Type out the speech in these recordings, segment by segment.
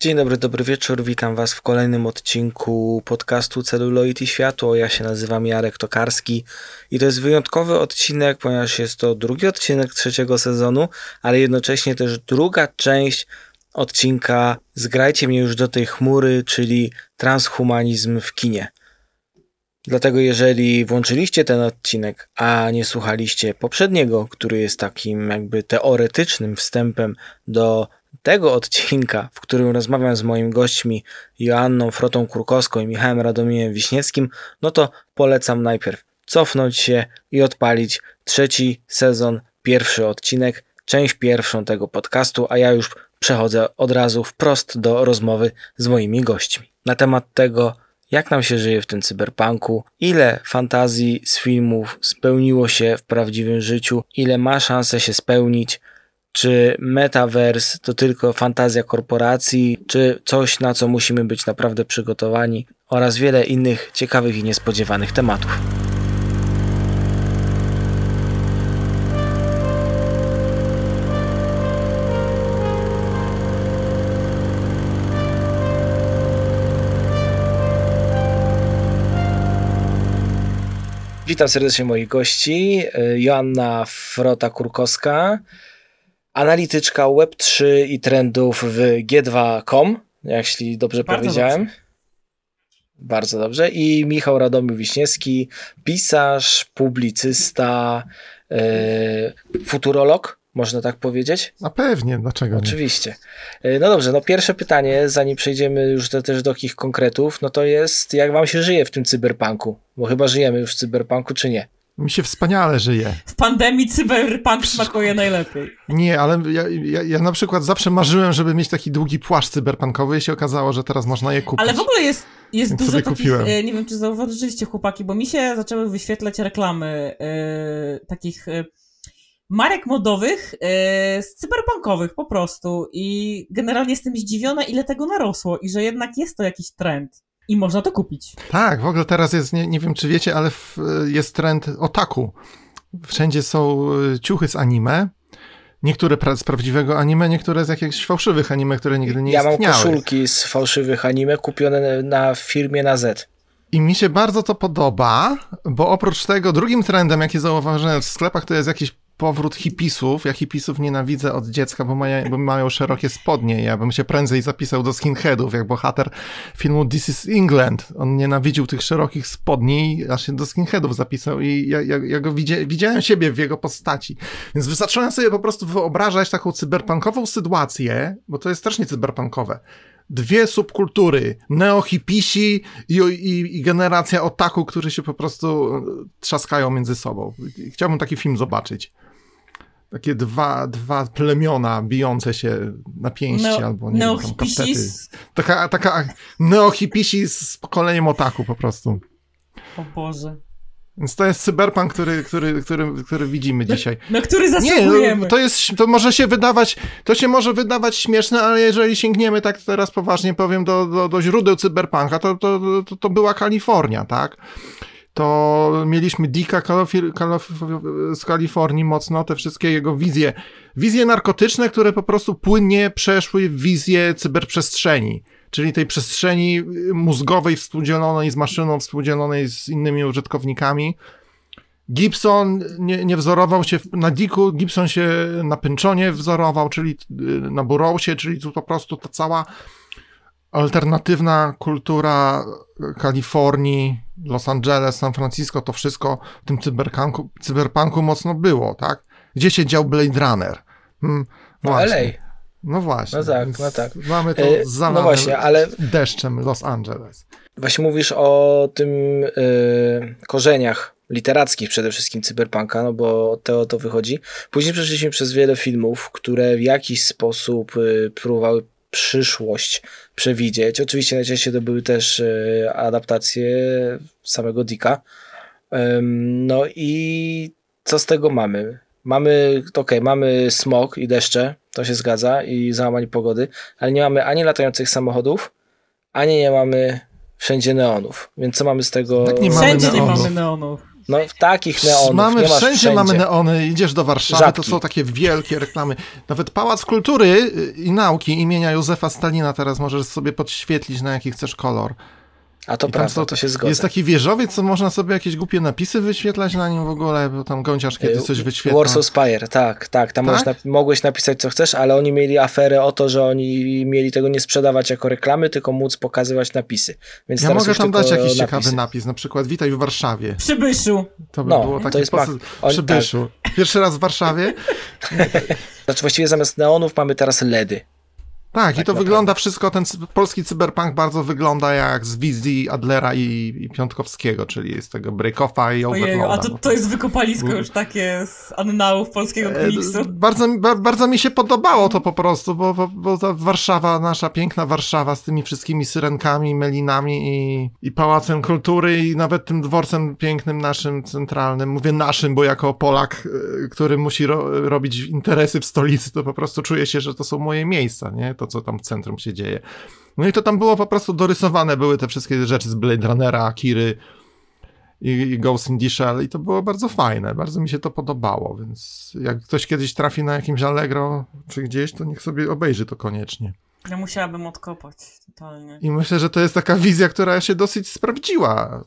Dzień dobry, dobry wieczór. Witam Was w kolejnym odcinku podcastu Celuloid i Światło. Ja się nazywam Jarek Tokarski i to jest wyjątkowy odcinek, ponieważ jest to drugi odcinek trzeciego sezonu, ale jednocześnie też druga część odcinka Zgrajcie mnie już do tej chmury, czyli transhumanizm w kinie. Dlatego jeżeli włączyliście ten odcinek, a nie słuchaliście poprzedniego, który jest takim jakby teoretycznym wstępem do tego odcinka, w którym rozmawiam z moimi gośćmi Joanną Frotą Kurkowską i Michałem Radomiem Wiśniewskim, no to polecam najpierw cofnąć się i odpalić trzeci sezon, pierwszy odcinek, część pierwszą tego podcastu, a ja już przechodzę od razu wprost do rozmowy z moimi gośćmi. Na temat tego, jak nam się żyje w tym cyberpunku, ile fantazji z filmów spełniło się w prawdziwym życiu, ile ma szansę się spełnić, czy metaverse to tylko fantazja korporacji, czy coś, na co musimy być naprawdę przygotowani, oraz wiele innych ciekawych i niespodziewanych tematów. Witam serdecznie moich gości. Joanna Frota-Kurkowska, analityczka Web3 i trendów w G2.com, jeśli dobrze Bardzo powiedziałem. Dobrze. Bardzo dobrze. I Michał Radomił Wiśniewski, pisarz, publicysta, yy, futurolog, można tak powiedzieć? A pewnie, dlaczego nie? Oczywiście. E, no dobrze, no pierwsze pytanie, zanim przejdziemy już do, też do takich konkretów, no to jest, jak wam się żyje w tym cyberpunku? Bo chyba żyjemy już w cyberpunku, czy nie? Mi się wspaniale żyje. W pandemii cyberpunk smakuje najlepiej. Nie, ale ja, ja, ja, na przykład zawsze marzyłem, żeby mieć taki długi płaszcz cyberpunkowy i się okazało, że teraz można je kupić. Ale w ogóle jest, jest dużo takich, kupiłem. E, nie wiem czy zauważyliście chłopaki, bo mi się zaczęły wyświetlać reklamy yy, takich... Yy, marek modowych yy, z cyberpunkowych po prostu i generalnie jestem zdziwiona ile tego narosło i że jednak jest to jakiś trend. I można to kupić. Tak, w ogóle teraz jest, nie, nie wiem czy wiecie, ale w, jest trend otaku. Wszędzie są y, ciuchy z anime. Niektóre z prawdziwego anime, niektóre z jakichś fałszywych anime, które nigdy nie ja istniały. Ja mam koszulki z fałszywych anime kupione na firmie na Z. I mi się bardzo to podoba, bo oprócz tego drugim trendem, jaki zauważyłem w sklepach, to jest jakiś powrót hipisów. Ja hipisów nienawidzę od dziecka, bo, mają, bo mają szerokie spodnie. Ja bym się prędzej zapisał do skinheadów, jak bohater filmu This is England. On nienawidził tych szerokich spodni, aż się do skinheadów zapisał i ja, ja, ja go widzia, widziałem siebie w jego postaci. Więc zacząłem sobie po prostu wyobrażać taką cyberpunkową sytuację, bo to jest też nie cyberpunkowe dwie subkultury, neohipisi i, i, i, generacja otaku, którzy się po prostu trzaskają między sobą. Chciałbym taki film zobaczyć takie dwa, dwa plemiona bijące się na pięści no, albo nie wiem, tam Taka, taka neohipisi z pokoleniem otaku po prostu. O Boże. Więc to jest cyberpunk, który, który, który, który widzimy no, dzisiaj. Na który zasługujemy. Nie, no, to jest, to może się wydawać, to się może wydawać śmieszne, ale jeżeli sięgniemy, tak teraz poważnie powiem, do, do, do źródeł cyberpunka, to, to, to, to była Kalifornia, tak? To mieliśmy Dicka z Kalifornii mocno, te wszystkie jego wizje, wizje narkotyczne, które po prostu płynnie przeszły w wizję cyberprzestrzeni, czyli tej przestrzeni mózgowej współdzielonej z maszyną, współdzielonej z innymi użytkownikami. Gibson nie, nie wzorował się na Dicku, Gibson się na Pynchonie wzorował, czyli na Burroughsie, czyli tu po prostu ta cała alternatywna kultura Kalifornii, Los Angeles, San Francisco, to wszystko w tym cyberpunku, cyberpunku mocno było, tak? Gdzie się dział Blade Runner? Hmm, no LA. No właśnie. No tak, no tak. Mamy to e, zalane no właśnie, ale... deszczem Los Angeles. Właśnie mówisz o tym yy, korzeniach literackich przede wszystkim cyberpunka, no bo to to wychodzi. Później przeszliśmy przez wiele filmów, które w jakiś sposób yy, próbowały przyszłość przewidzieć. Oczywiście najczęściej to były też e, adaptacje samego Dicka. No i co z tego mamy? Mamy, ok, mamy smog i deszcze, to się zgadza, i załamanie pogody, ale nie mamy ani latających samochodów, ani nie mamy wszędzie neonów. Więc co mamy z tego? Tak nie wszędzie mamy nie mamy neonów. No takich neonów Mamy nie masz wszędzie, wszędzie. mamy neony, idziesz do Warszawy, Żabki. to są takie wielkie reklamy. Nawet Pałac Kultury i Nauki imienia Józefa Stalina teraz możesz sobie podświetlić na jaki chcesz kolor. A to I prawda, są- to się zgodzę. Jest taki wieżowiec, co można sobie jakieś głupie napisy wyświetlać na nim w ogóle, bo tam gąciarz kiedyś coś wyświetla. Warsaw Spire, tak, tak. Tam Tak? Mogłeś napisać co chcesz, ale oni mieli aferę o to, że oni mieli tego nie sprzedawać jako reklamy, tylko móc pokazywać napisy. Więc Ja mogę tam dać jakiś napisy. ciekawy napis, na przykład witaj w Warszawie. Przybyszu. To by No, było to takie jest on- Przybyszu. Pierwszy raz w Warszawie. Znaczy właściwie zamiast neonów mamy teraz LEDy. Tak, i to naprawdę. wygląda wszystko, ten polski cyberpunk bardzo wygląda jak z wizji Adlera i, i Piątkowskiego, czyli z tego Breakoffa i Ojeju, Overloada. a to, no. to jest wykopalisko już takie z annałów polskiego E, komiksu. Bardzo, mi- ba- bardzo mi się podobało to po prostu, bo, bo, bo ta Warszawa, nasza piękna Warszawa z tymi wszystkimi syrenkami, melinami i, i Pałacem Kultury i nawet tym dworcem pięknym naszym centralnym. Mówię naszym, bo jako Polak, e, który musi ro, robić interesy w stolicy, to po prostu czuję się, że to są moje miejsca, nie? To, co tam w centrum się dzieje. No i to tam było po prostu dorysowane, były te wszystkie rzeczy z Blade Runnera, Akiry, i, i Ghost in the Shell i to było bardzo fajne, bardzo mi się to podobało, więc jak ktoś kiedyś trafi na jakimś Allegro czy gdzieś, to niech sobie obejrzy to koniecznie. Ja musiałabym odkopać totalnie. I myślę, że to jest taka wizja, która się dosyć sprawdziła,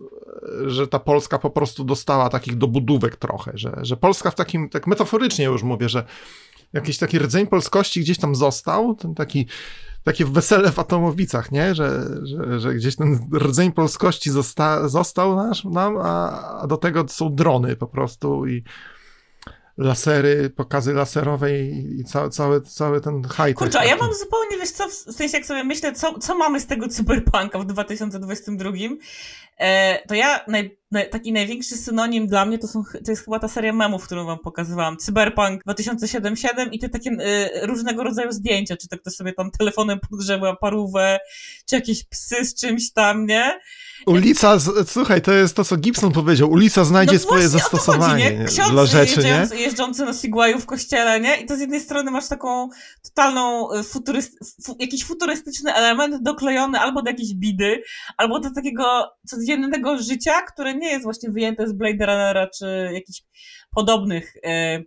że ta Polska po prostu dostała takich dobudówek trochę, że, że Polska w takim, tak metaforycznie już mówię, że jakiś taki rdzeń polskości gdzieś tam został, ten taki takie wesele w Atomowicach, nie? Że, że, że gdzieś ten rdzeń polskości zosta, został nasz, nam, a, a do tego są drony po prostu i lasery, pokazy laserowe i, i cały, cały, cały ten high Kurczę, a ja mam zupełnie, wiesz co, w sensie jak sobie myślę, co, co mamy z tego cyberpunka w 2022, e, to ja, naj, naj, taki największy synonim dla mnie to, są, to jest chyba ta seria memów, którą wam pokazywałam, Cyberpunk 2077 i te takie e, różnego rodzaju zdjęcia, czy to ktoś sobie tam telefonem podgrzewa parówę, czy jakieś psy z czymś tam, nie? Ulica, z, słuchaj, to jest to, co Gibson powiedział. Ulica znajdzie swoje No to zastosowanie chodzi, nie? Ksiądz dla rzeczy, nie? jeżdżący, na Sigwaju w kościele, nie? I to z jednej strony masz taką totalną y, futuryst, fu, jakiś futurystyczny element doklejony albo do jakiejś bidy, albo do takiego codziennego życia, które nie jest właśnie wyjęte z Blade Runnera czy jakichś podobnych y,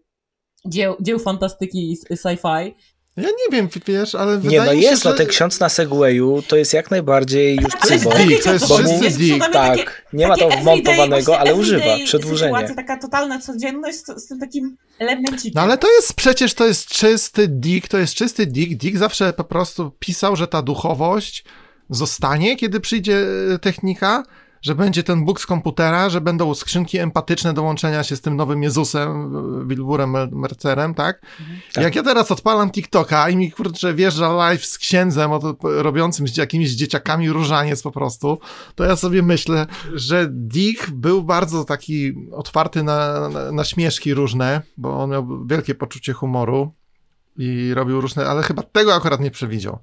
dzieł, dzieł fantastyki i sci-fi. Ja nie wiem, wiesz, ale Nie, wydaje no mi się, jest, że... no ten ksiądz na Segwayu to jest jak najbardziej już Ale cybo. Dick, wiecie, to jest o co chodzi, czysty jest Tak, takie- nie ma to wmontowanego, ale używa. Sytuacja, taka totalna codzienność z, z tym takim elemencikiem. No ale to jest przecież, to jest czysty Dick, to jest czysty Dick. Dick zawsze po prostu pisał, że ta duchowość zostanie, kiedy przyjdzie e, technika, że będzie ten Bóg z komputera, że będą skrzynki empatyczne do łączenia się z tym nowym Jezusem, e, Wilburem Mer- Mercerem, tak? Tak. Jak ja teraz odpalam TikToka i mi kurczę wjeżdża live z księdzem od, robiącym z jakimiś dzieciakami różaniec po prostu, to ja sobie myślę, że Dick był bardzo taki otwarty na, na, na śmieszki różne, bo on miał wielkie poczucie humoru i robił różne, ale chyba tego akurat nie przewidział.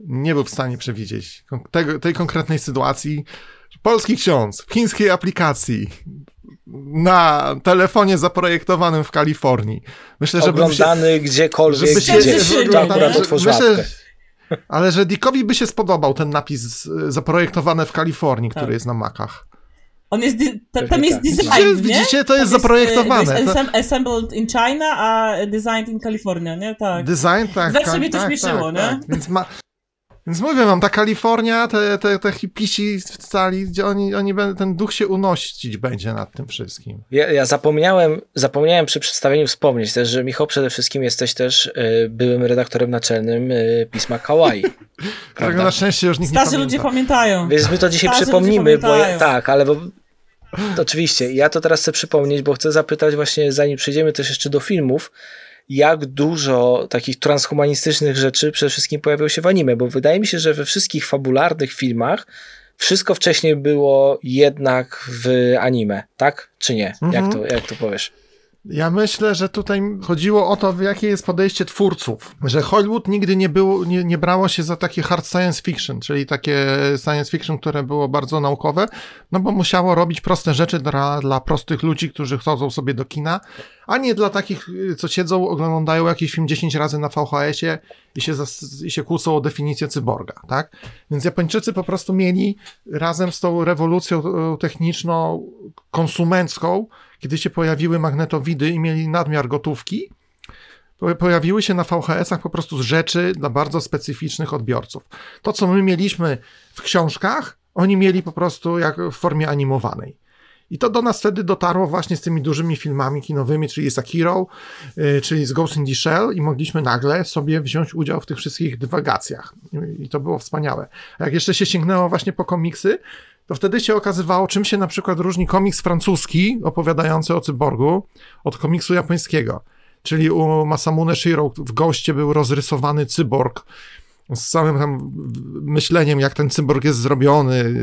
Nie był w stanie przewidzieć tego, tej konkretnej sytuacji. Polski ksiądz w chińskiej aplikacji na telefonie zaprojektowanym w Kalifornii. Myślę, że bym się, Oglądany gdziekolwiek, żeby się- gdzie to akurat myślę, ale że Dickowi by się spodobał ten napis e, zaprojektowane w Kalifornii, Tak. który jest na Macach. On jest, ta, tam jest tak. design, Widzicie, nie? widzicie, to Tam jest zaprojektowane. To jest To- assembled in China, a designed in California, nie? Tak. Design, tak. Zawsze tak, mnie to tak, śmieszyło, tak, nie? Tak. Więc, ma, więc mówię wam, ta Kalifornia, te, te, te hipisi w cali, gdzie oni, oni będą, ten duch się unosić będzie nad tym wszystkim. Ja, ja zapomniałem, zapomniałem przy przedstawieniu wspomnieć też, że Michał przede wszystkim jesteś też y, byłym redaktorem naczelnym y, pisma Kawaii. Którego na szczęście już nikt nie Starzy pamięta. ludzie pamiętają. Więc my to dzisiaj Starzy przypomnimy, bo ja, tak, ale bo, oczywiście, ja to teraz chcę przypomnieć, bo chcę zapytać właśnie, zanim przejdziemy też jeszcze do filmów, jak dużo takich transhumanistycznych rzeczy przede wszystkim pojawiło się w anime, bo wydaje mi się, że we wszystkich fabularnych filmach wszystko wcześniej było jednak w anime, tak? Czy nie? Mhm. Jak, to, jak to powiesz? Ja myślę, że tutaj chodziło o to, jakie jest podejście twórców. Że Hollywood nigdy nie, było, nie, nie brało się za takie hard science fiction, czyli takie science fiction, które było bardzo naukowe, no bo musiało robić proste rzeczy dla, dla prostych ludzi, którzy chodzą sobie do kina, a nie dla takich, co siedzą, oglądają jakiś film 10 razy na VHS-ie i się, i się kłócą o definicję cyborga, tak? Więc Japończycy po prostu mieli razem z tą rewolucją y, techniczną, konsumencką, kiedy się pojawiły magnetowidy i mieli nadmiar gotówki, pojawiły się na VHS-ach po prostu rzeczy dla bardzo specyficznych odbiorców. To, co my mieliśmy w książkach, oni mieli po prostu jak w formie animowanej. I to do nas wtedy dotarło właśnie z tymi dużymi filmami kinowymi, czyli z Akiro, yy, czyli z Ghost in the Shell i mogliśmy nagle sobie wziąć udział w tych wszystkich dywagacjach. I to było wspaniałe. A jak jeszcze się sięgnęło właśnie po komiksy, to wtedy się okazywało, czym się na przykład różni komiks francuski opowiadający o cyborgu od komiksu japońskiego. Czyli u Masamune Shiro w goście był rozrysowany cyborg, z całym tam myśleniem, jak ten cyborg jest zrobiony,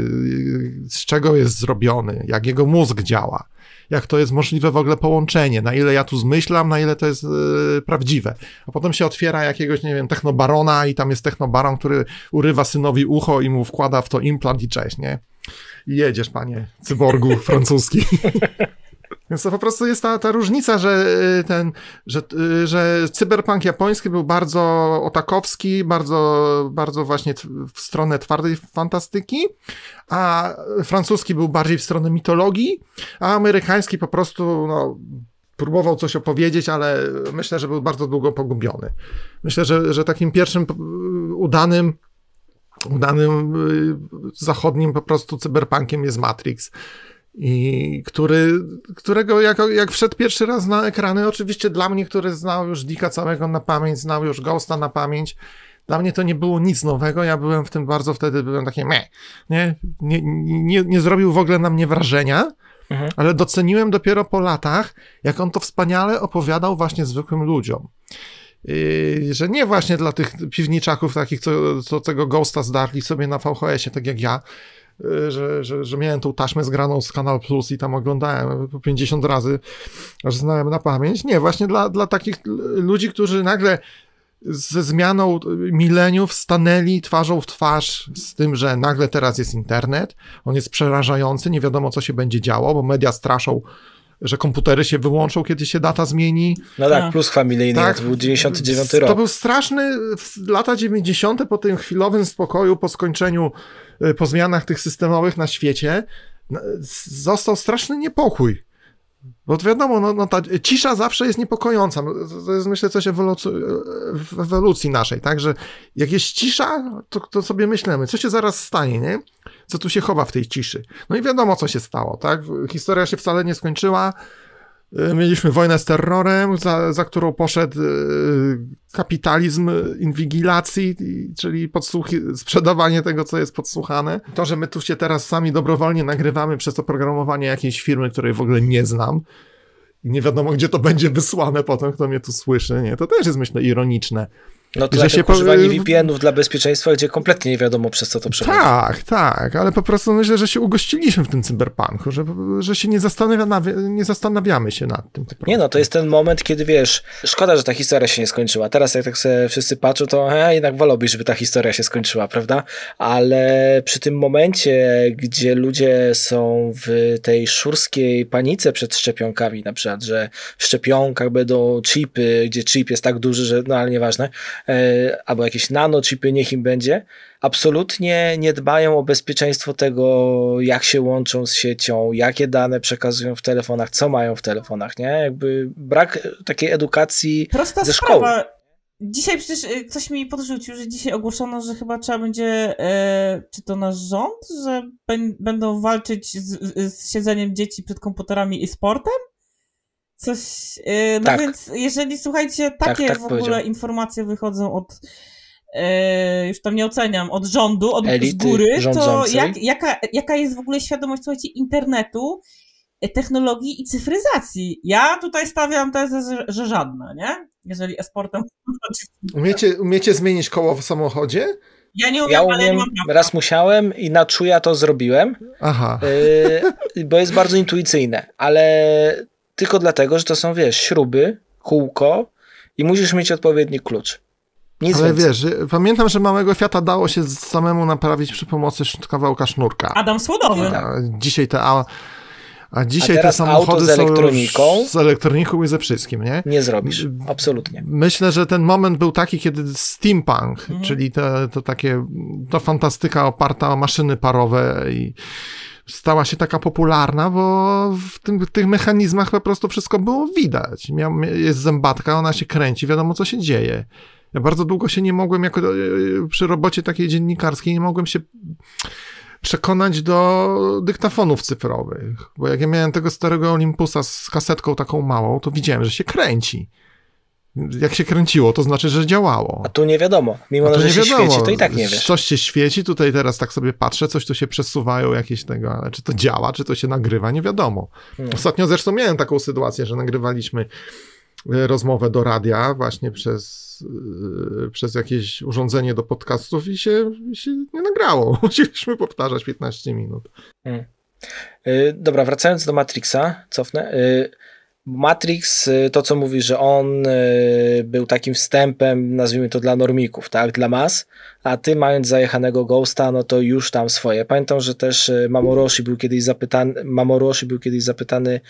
z czego jest zrobiony, jak jego mózg działa, jak to jest możliwe w ogóle połączenie, na ile ja tu zmyślam, na ile to jest yy, prawdziwe. A potem się otwiera jakiegoś, nie wiem, technobarona i tam jest technobaron, który urywa synowi ucho i mu wkłada w to implant i cześć, nie? Jedziesz, panie cyborgu francuski. Więc to po prostu jest ta, ta różnica, że y, ten, że, y, że cyberpunk japoński był bardzo otakowski, bardzo, bardzo właśnie w stronę twardej fantastyki, a francuski był bardziej w stronę mitologii, a amerykański po prostu, no, próbował coś opowiedzieć, ale myślę, że był bardzo długo pogubiony. Myślę, że, że takim pierwszym udanym udanym y, zachodnim po prostu cyberpunkiem jest Matrix i który, którego jak, jak wszedł pierwszy raz na ekrany, oczywiście dla mnie, który znał już Dika całego na pamięć, znał już Ghosta na pamięć, dla mnie to nie było nic nowego, ja byłem w tym bardzo wtedy, byłem takie meh, nie, nie, nie, nie zrobił w ogóle na mnie wrażenia, mhm. ale doceniłem dopiero po latach, jak on to wspaniale opowiadał właśnie zwykłym ludziom. Yy, że nie właśnie dla tych piwniczaków takich, co, co tego Ghosta zdarli sobie na VHS-ie, tak jak ja, Y, że, że, że miałem tą taśmę zgraną z Kanal Plus i tam oglądałem po 50 razy, aż znałem na pamięć. Nie, właśnie dla, dla takich ludzi, którzy nagle ze zmianą mileniów stanęli twarzą w twarz z tym, że nagle teraz jest internet, on jest przerażający, nie wiadomo co się będzie działo, bo media straszą że komputery się wyłączą, kiedy się data zmieni. No tak, plus familijny, tak, to był 99 rok. To był straszny, lata 90. po tym chwilowym spokoju, po skończeniu Y, po zmianach tych systemowych na świecie, został straszny niepokój. Bo wiadomo, no, no ta cisza zawsze jest niepokojąca. No, to jest myślę coś w ewolucji naszej, tak? Że jak jest cisza, to, to sobie myślimy, co się zaraz stanie, nie? Co tu się chowa w tej ciszy. No i wiadomo, co się stało, tak? Historia się wcale nie skończyła. Y, mieliśmy wojnę z terrorem, za, za którą poszedł y, kapitalizm inwigilacji, czyli podsłuchi, sprzedawanie tego, co jest podsłuchane. To, że my tu się teraz sami dobrowolnie nagrywamy przez oprogramowanie jakiejś firmy, której w ogóle nie znam i nie wiadomo, gdzie to będzie wysłane potem, kto mnie tu słyszy, nie? To też jest, myślę, ironiczne. No to że się używanie VPN-ów dla bezpieczeństwa, gdzie kompletnie nie wiadomo przez co to przechodzi. Tak, tak, ale po prostu myślę, że się ugościliśmy w tym cyberpunku, że, że się nie, zastanawia, nie zastanawiamy się nad tym. Nie no, to jest ten moment, kiedy wiesz, szkoda, że ta historia się nie skończyła. Teraz jak tak sobie wszyscy patrzą, to he, jednak wolałbyś, żeby ta historia się skończyła, prawda? Ale przy tym momencie, gdzie ludzie są w tej szurskiej panice przed szczepionkami, na przykład, że w szczepionkach będą chipy, gdzie chip jest tak duży, że no ale nieważne, albo jakieś nanochipy, niech im będzie, absolutnie nie dbają o bezpieczeństwo tego, jak się łączą z siecią, jakie dane przekazują w telefonach, co mają w telefonach, nie? Jakby brak takiej edukacji Prosta ze szkoły. Sprawa. Dzisiaj przecież e, coś mi podrzucił, że dzisiaj ogłoszono, że chyba trzeba będzie, e, czy to nasz rząd, że będą walczyć z, z siedzeniem dzieci przed komputerami i sportem? Coś, yy, no tak. więc jeżeli słuchajcie, tak, takie tak, tak w ogóle powiedział. informacje wychodzą od yy, już tam nie oceniam, od rządu, od Elity góry, to jak, jaka, jaka jest w ogóle świadomość, słuchajcie, internetu, e, technologii i cyfryzacji? Ja tutaj stawiam tezę, że, że żadna, nie? Jeżeli esportem... Umiecie, umiecie zmienić koło w samochodzie? Ja nie umiem, ja umiem, nie raz musiałem i na czuja to zrobiłem. Aha. Yy, bo jest bardzo intuicyjne, ale tylko dlatego, że to są, wiesz, śruby, kółko i musisz mieć odpowiedni klucz. Nic Ale więcej. wiesz, pamiętam, że małego Fiata dało się samemu naprawić przy pomocy kawałka sznurka. Adam Słodowy. Tak. Dzisiaj te A dzisiaj A te samochody z elektroniką, są z elektroniką i ze wszystkim, nie? Nie zrobisz, absolutnie. Myślę, że ten moment był taki, kiedy steampunk, mhm. czyli te, to takie, to fantastyka oparta o maszyny parowe i stała się taka popularna, bo w tym, tych mechanizmach po prostu wszystko było widać. Miał, jest zębatka, ona się kręci, wiadomo co się dzieje. Ja bardzo długo się nie mogłem, jako e, przy robocie takiej dziennikarskiej, nie mogłem się przekonać do dyktafonów cyfrowych, bo jak ja miałem tego starego Olympusa z kasetką taką małą, to widziałem, że się kręci. Jak się kręciło, to znaczy, że działało. A tu nie wiadomo. Mimo, że się wiadomo. świeci, to i tak nie wiesz. Coś się świeci, tutaj teraz tak sobie patrzę, coś tu się przesuwają jakieś tego, ale czy to działa, czy to się nagrywa, nie wiadomo. Hmm. Ostatnio zresztą miałem taką sytuację, że nagrywaliśmy e, rozmowę do radia właśnie przez, yy, przez jakieś urządzenie do podcastów i się, się nie nagrało. Musieliśmy powtarzać 15 minut. Hmm. Yy, dobra, wracając do Matrixa, cofnę. Yy, Matrix, y, to co mówi, że on y, był takim wstępem, nazwijmy to dla normików, tak, dla mas, a ty mając zajechanego Ghosta, no to już tam swoje. Pamiętam, że też y, Mamoroshi był kiedyś zapytany, Mamoroshi był kiedyś zapytany,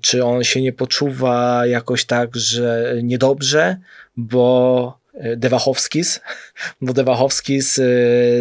czy on się nie poczuwa jakoś tak, że niedobrze, bo Dewachowskis, bo Dewachowskis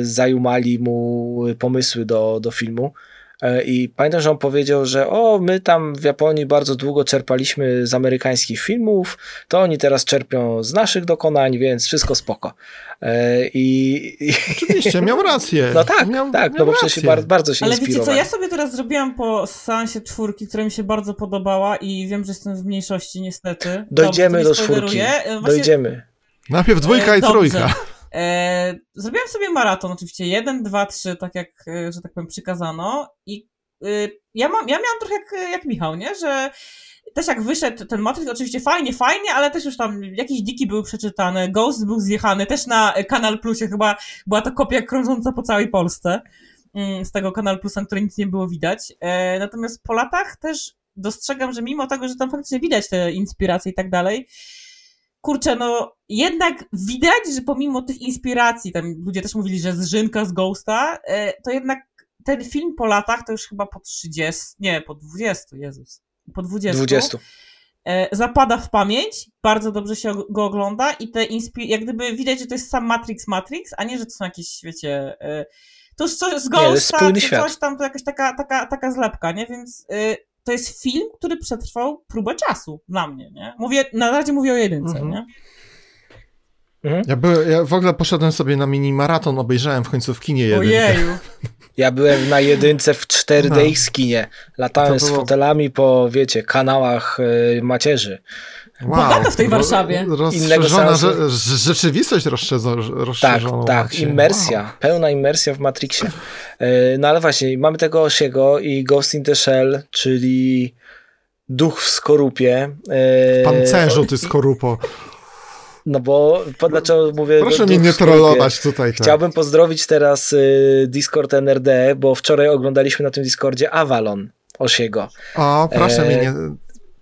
zajumali mu pomysły do, do filmu. E, I pamiętam, że on powiedział, że o, my tam w Japonii bardzo długo czerpaliśmy z amerykańskich filmów, to oni teraz czerpią z naszych dokonań, więc wszystko spoko. E, I. Oczywiście, miał rację. No tak, miał, tak, miał no bo przecież bardzo, bardzo się Ale wiecie co, ja sobie teraz zrobiłam po seansie czwórki, która mi się bardzo podobała i wiem, że jestem w mniejszości niestety. Dojdziemy do czwórki. E, właśnie... Dojdziemy. Najpierw dwójka i trójka. E, zrobiłam sobie maraton, oczywiście jeden, dwa, trzy, tak jak, e, że tak powiem, przykazano. I e, ja, mam, ja miałam trochę jak, jak Michał, nie? Że też jak wyszedł ten Matrix, oczywiście fajnie, fajnie, ale też już tam jakieś diki były przeczytane, Ghost był zjechany, też na Kanal Plusie chyba była to kopia krążąca po całej Polsce mm, z tego Kanal Plusa, który nic nie było widać. Natomiast po latach też dostrzegam, że mimo tego, że tam faktycznie widać te inspiracje i tak dalej, kurczę, no jednak widać, że pomimo tych inspiracji, tam ludzie też mówili, że zżynka z Ghosta, e, to jednak ten film po latach, to już chyba po 30, nie, po 20, Jezus, po 20. 20. E, zapada w pamięć, bardzo dobrze się go ogląda i te inspiracje, jak gdyby widać, że to jest sam Matrix Matrix, a nie, że to są jakieś, wiecie, e, to już coś z Ghosta, czy coś tam, to jakaś taka, taka, taka zlepka, nie, więc to jest film, który przetrwał próbę czasu dla mnie, nie? Mówię, na razie mówię o jedynce, mhm. nie? Mhm. Ja, by, ja w ogóle poszedłem sobie na mini maraton, obejrzałem w końcu w kinie jedynkę. Ojeju. Ja byłem na jedynce w 4D no. kinie. Latałem było... z fotelami po, wiecie, kanałach y, macierzy. Wow. Bogato w tej Warszawie. Rozszerzona rze rzeczywistość rozszerzona. Tak, tak, imersja, wow. pełna imersja w Matrixie. E, no ale właśnie, mamy tego Osiego i Ghost in the Shell, czyli duch w skorupie. E, w pancerzu, ty skorupo. No bo po, dlaczego mówię. Proszę mnie nie trollować tutaj. Tak. Chciałbym pozdrowić teraz y, Discord NRD, bo wczoraj oglądaliśmy na tym Discordzie Avalon Osiego. O, proszę e... mnie nie.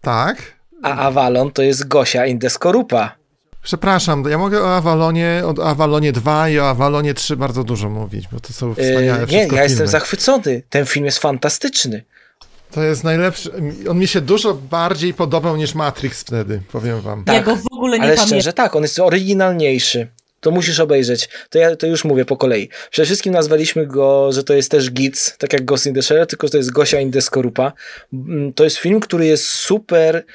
Tak? a Avalon to jest Gosia Indeskorupa. Przepraszam, ja mogę o Avalonie, o Avalonie 2 i o Avalonie 3 bardzo dużo mówić, bo to są wspaniałe yy, Nie, ja filmy. jestem zachwycony. Ten film jest fantastyczny. To jest najlepszy. On mi się dużo bardziej podobał niż Matrix wtedy, powiem wam. Tak, ja go w ogóle nie ale pamiętam. szczerze tak, on jest oryginalniejszy to musisz obejrzeć. To ja to już mówię po kolei. Przede wszystkim nazwaliśmy go, że to jest też Giz, tak jak Ghost in the Shell, tylko to jest Gosia in the Skorupa. Mm, to jest film, który jest super,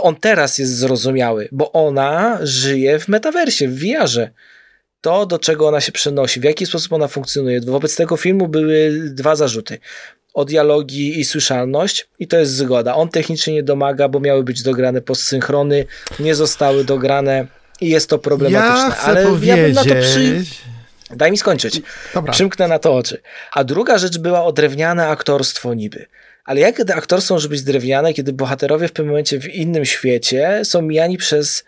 on teraz jest zrozumiały, bo ona żyje w metaversie, w VR-ze to, do czego ona się przenosi, w jaki sposób ona funkcjonuje. Wobec tego filmu były dwa zarzuty. O dialogi i słyszalność i to jest zgoda. On technicznie nie domaga, bo miały być dograne postsynchrony, nie zostały dograne i jest to problematyczne. Ja ale powiedzieć... ja bym na to przy... Daj mi skończyć. Dobra. Przymknę na to oczy. A druga rzecz była odrewniane aktorstwo niby. Ale jak aktorstwo może być drewniane, kiedy bohaterowie w pewnym momencie w innym świecie są mijani przez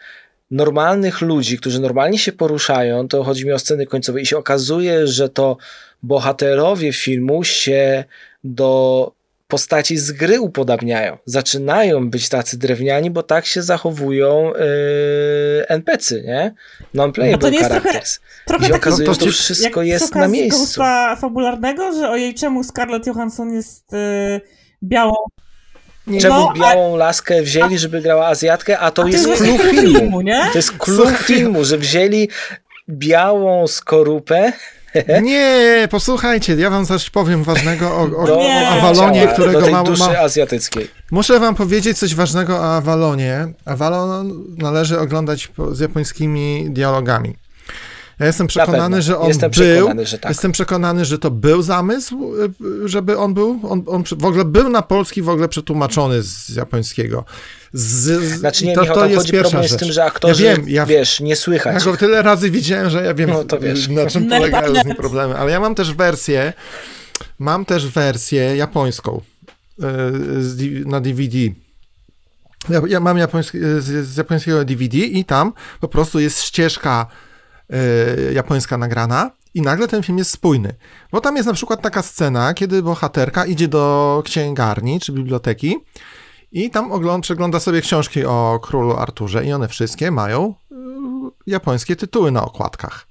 normalnych ludzi, którzy normalnie się poruszają, to chodzi mi o sceny końcowe i się okazuje, że to bohaterowie filmu się do postaci z gry upodabniają. Zaczynają być tacy drewniani, bo tak się zachowują yy, NPC, nie? Non-playable no characters. Trochę, trochę I się okazuje, że to wszystko jest na miejscu. fabularnego, że ojej, czemu Scarlett Johansson jest... Yy białą Czemu no, białą a... laskę wzięli, żeby grała Azjatkę, a to a jest clue filmu. filmu nie? To jest clue filmu, że wzięli białą skorupę nie, posłuchajcie, ja wam coś powiem ważnego o, o, o Avalonie, którego mam. duszy ma... azjatyckiej. Muszę wam powiedzieć coś ważnego o Avalonie. Avalon należy oglądać z japońskimi dialogami. Ja jestem przekonany, że on jestem był. Przekonany, że tak. Jestem przekonany, że to był zamysł, żeby on był. On, on w ogóle był na polski w ogóle przetłumaczony z japońskiego. Z, znaczy nie, to, Michał, to jest chodzi problem rzecz. z tym, że aktorzy, ja wiem, ja, wiesz, nie słychać. Ja go tyle razy widziałem, że ja wiem, no, to wiesz. na czym polegają z nim problemy. Ale ja mam też wersję, mam też wersję japońską yy, na DVD. Ja, ja mam japoński, z, z japońskiego DVD i tam po prostu jest ścieżka E, japońska nagrana i nagle ten film jest spójny. Bo tam jest na przykład taka scena, kiedy bohaterka idzie do księgarni czy biblioteki i tam ogląda, przegląda sobie książki o królu Arturze i one wszystkie mają y, japońskie tytuły na okładkach.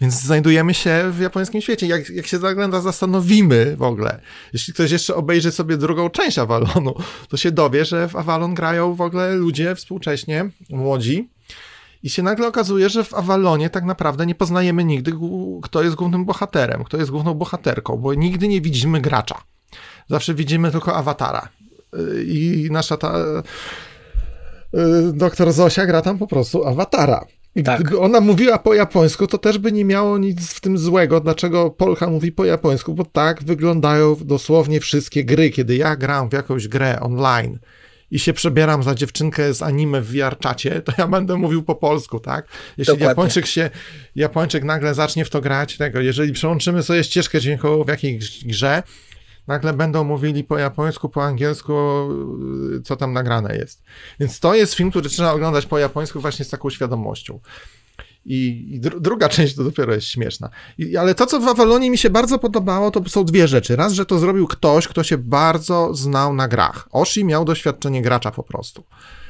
Więc znajdujemy się w japońskim świecie. Jak, jak się zagląda, zastanowimy w ogóle. Jeśli ktoś jeszcze obejrzy sobie drugą część Avalonu, to się dowie, że w Avalon grają w ogóle ludzie współcześnie, młodzi, i się nagle okazuje, że w Avalonie tak naprawdę nie poznajemy nigdy, kto jest głównym bohaterem, kto jest główną bohaterką, bo nigdy nie widzimy gracza. Zawsze widzimy tylko awatara. Y, I nasza ta. Y, doktor Zosia gra tam po prostu awatara. I tak. gdyby ona mówiła po japońsku, to też by nie miało nic w tym złego. Dlaczego Polka mówi po japońsku? Bo tak wyglądają dosłownie wszystkie gry. Kiedy ja gram w jakąś grę online, i się przebieram za dziewczynkę z anime w VR-czacie, to ja będę mówił po polsku, tak? Jeśli Dokładnie. Japończyk się, Japończyk nagle zacznie w to grać, tego, jeżeli przełączymy sobie ścieżkę dźwiękową w jakiejś grze, nagle będą mówili po japońsku, po angielsku, co tam nagrane jest. Więc to jest film, który trzeba oglądać po japońsku właśnie z taką świadomością. I, i dru druga część to dopiero jest śmieszna. I, ale to, co w Avalonie mi się bardzo podobało, to są dwie rzeczy. Raz, że to zrobił ktoś, kto się bardzo znał na grach. Oshi miał doświadczenie gracza po prostu.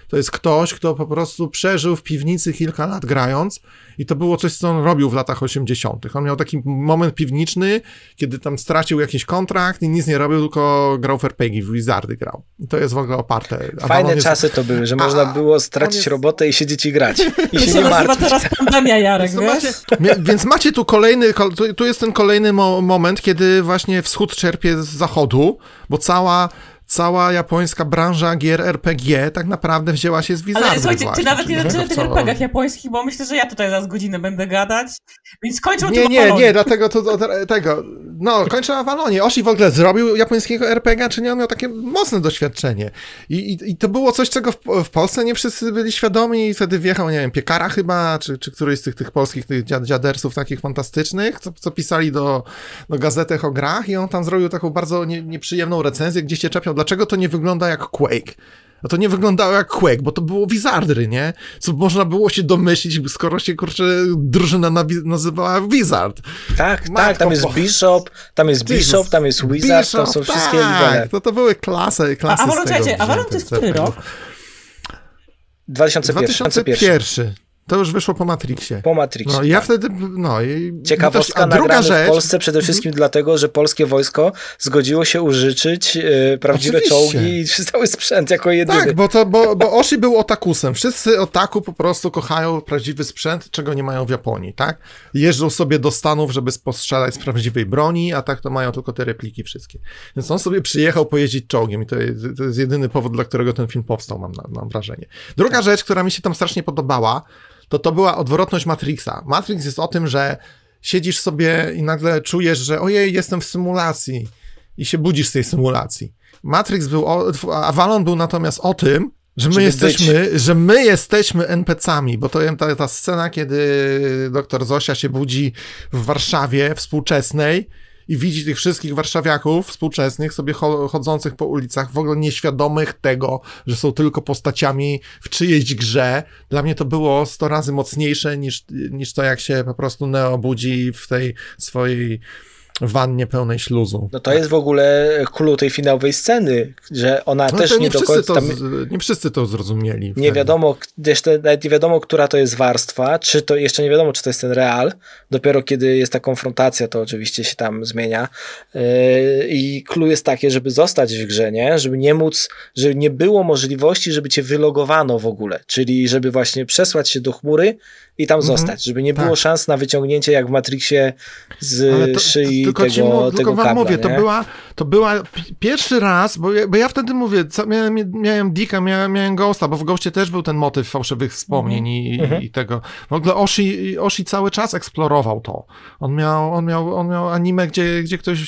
To jest ktoś, kto po prostu przeżył w piwnicy kilka lat grając i to było coś, co on robił w latach 80. On miał taki moment piwniczny, kiedy tam stracił jakiś kontrakt i nic nie robił, tylko grał w RPG, w Wizardy grał. I to jest w ogóle oparte. Fajne jest... czasy to były, że A, można było stracić jest... robotę i siedzieć i grać. I się nie martwić. teraz pandemia, Jarek, więc, macie, więc macie tu kolejny, tu jest ten kolejny mo moment, kiedy właśnie wschód czerpie z zachodu, bo cała cała japońska branża gier RPG tak naprawdę wzięła się z Wizardy Ale słuchajcie, ty nawet nie zaczynasz tych RPGach japońskich, bo myślę, że ja tutaj za godzinę będę gadać, więc kończę Nie, nie, nie, dlatego to, to, tego, no, kończę Avalonie. Oshi w ogóle zrobił japońskiego RPG, czy nie? On miał takie mocne doświadczenie. I, i, i to było coś, czego w, w, Polsce nie wszyscy byli świadomi i wtedy wjechał, nie wiem, Piekara chyba, czy, czy któryś z tych, tych polskich tych dziadersów takich fantastycznych, co, co pisali do, do gazetek o grach i on tam zrobił taką bardzo nie, nieprzyjemną recenzję, gdzie się czepiał dlaczego to nie wygląda jak Quake? A to nie wyglądało jak Quake, bo to było Wizardry, nie? Co można było się domyślić, skoro się, kurczę, drużyna nazywała Wizard. Tak, Matko, tak, tam jest Bishop, tam jest Bishop, tam jest Wizard, Bishop, tam są wszystkie tak, to, to były klasy, klasy A Avalon, czekajcie, Avalon to jest który rok? 2001. 2001. To już wyszło po Matrixie. Po Matrixie. No, ja tak. wtedy, no i... Ciekawostka no też, druga rzecz... w Polsce przede wszystkim dlatego, że polskie wojsko zgodziło się użyczyć yy, prawdziwe Oczywiście. czołgi i cały sprzęt jako jedyny. Tak, bo, to, bo, bo Oshi był otakusem. Wszyscy otaku po prostu kochają prawdziwy sprzęt, czego nie mają w Japonii, tak? Jeżdżą sobie do Stanów, żeby postrzelać z prawdziwej broni, a tak to mają tylko te repliki wszystkie. Więc on sobie przyjechał pojeździć czołgiem i to jest, to jest jedyny powód, dla którego ten film powstał, mam, mam wrażenie. Druga tak. rzecz, która mi się tam strasznie podobała, to to była odwrotność Matrixa. Matrix jest o tym, że siedzisz sobie i nagle czujesz, że ojej, jestem w symulacji i się budzisz z tej symulacji. Matrix był, o, Avalon był natomiast o tym, że my jesteśmy, być. że my jesteśmy NPC-ami, bo to ta, ta scena, kiedy doktor Zosia się budzi w Warszawie współczesnej i widzi tych wszystkich warszawiaków współczesnych sobie chodzących po ulicach, w ogóle nieświadomych tego, że są tylko postaciami w czyjejś grze. Dla mnie to było 100 razy mocniejsze niż, niż to, jak się po prostu Neo budzi w tej swojej wannie pełnej śluzu. No to jest w ogóle clue tej finałowej sceny, że ona no też nie, nie do końca... Tam... Nie wszyscy to zrozumieli. Nie wiadomo, jeszcze nawet nie wiadomo, która to jest warstwa, czy to jeszcze nie wiadomo, czy to jest ten real. Dopiero kiedy jest ta konfrontacja, to oczywiście się tam zmienia. Yy, I clue jest takie, żeby zostać w grze, nie? Żeby nie móc, żeby nie było możliwości, żeby cię wylogowano w ogóle. Czyli żeby właśnie przesłać się do chmury i tam mhm. zostać, żeby nie było tak. szans na wyciągnięcie jak w Matrixie z to, szyi tylko tego, ci, tego tylko wam kabla, mówię, nie? to była, to była pierwszy raz, bo ja, bo ja wtedy mówię, co, miałem, miałem Dicka, miałem, miałem Ghosta, bo w Ghostie też był ten motyw fałszywych wspomnień i, mhm. i, tego. W ogóle Oshi, Oshi cały czas eksplorował to. On miał, on miał, on miał anime, gdzie, gdzie ktoś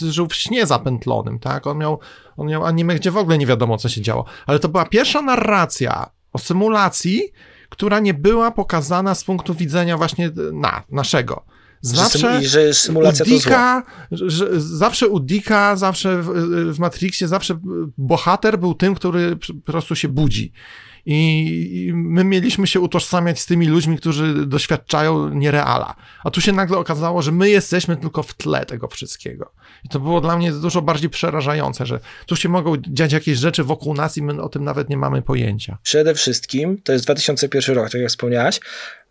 żył w śnie zapętlonym, tak? On miał, on miał anime, gdzie w ogóle nie wiadomo, co się działo. Ale to była pierwsza narracja o symulacji, która nie była pokazana z punktu widzenia właśnie na, naszego. Zawsze że, symulacja u Dicka, że, zawsze u Dicka, zawsze w, w Matrixie, zawsze bohater był tym, który po prostu się budzi. I my mieliśmy się utożsamiać z tymi ludźmi, którzy doświadczają niereala. A tu się nagle okazało, że my jesteśmy tylko w tle tego wszystkiego. I to było dla mnie dużo bardziej przerażające, że tu się mogą dziać jakieś rzeczy wokół nas i my o tym nawet nie mamy pojęcia. Przede wszystkim, to jest 2001 rok, tak jak wspomniałaś,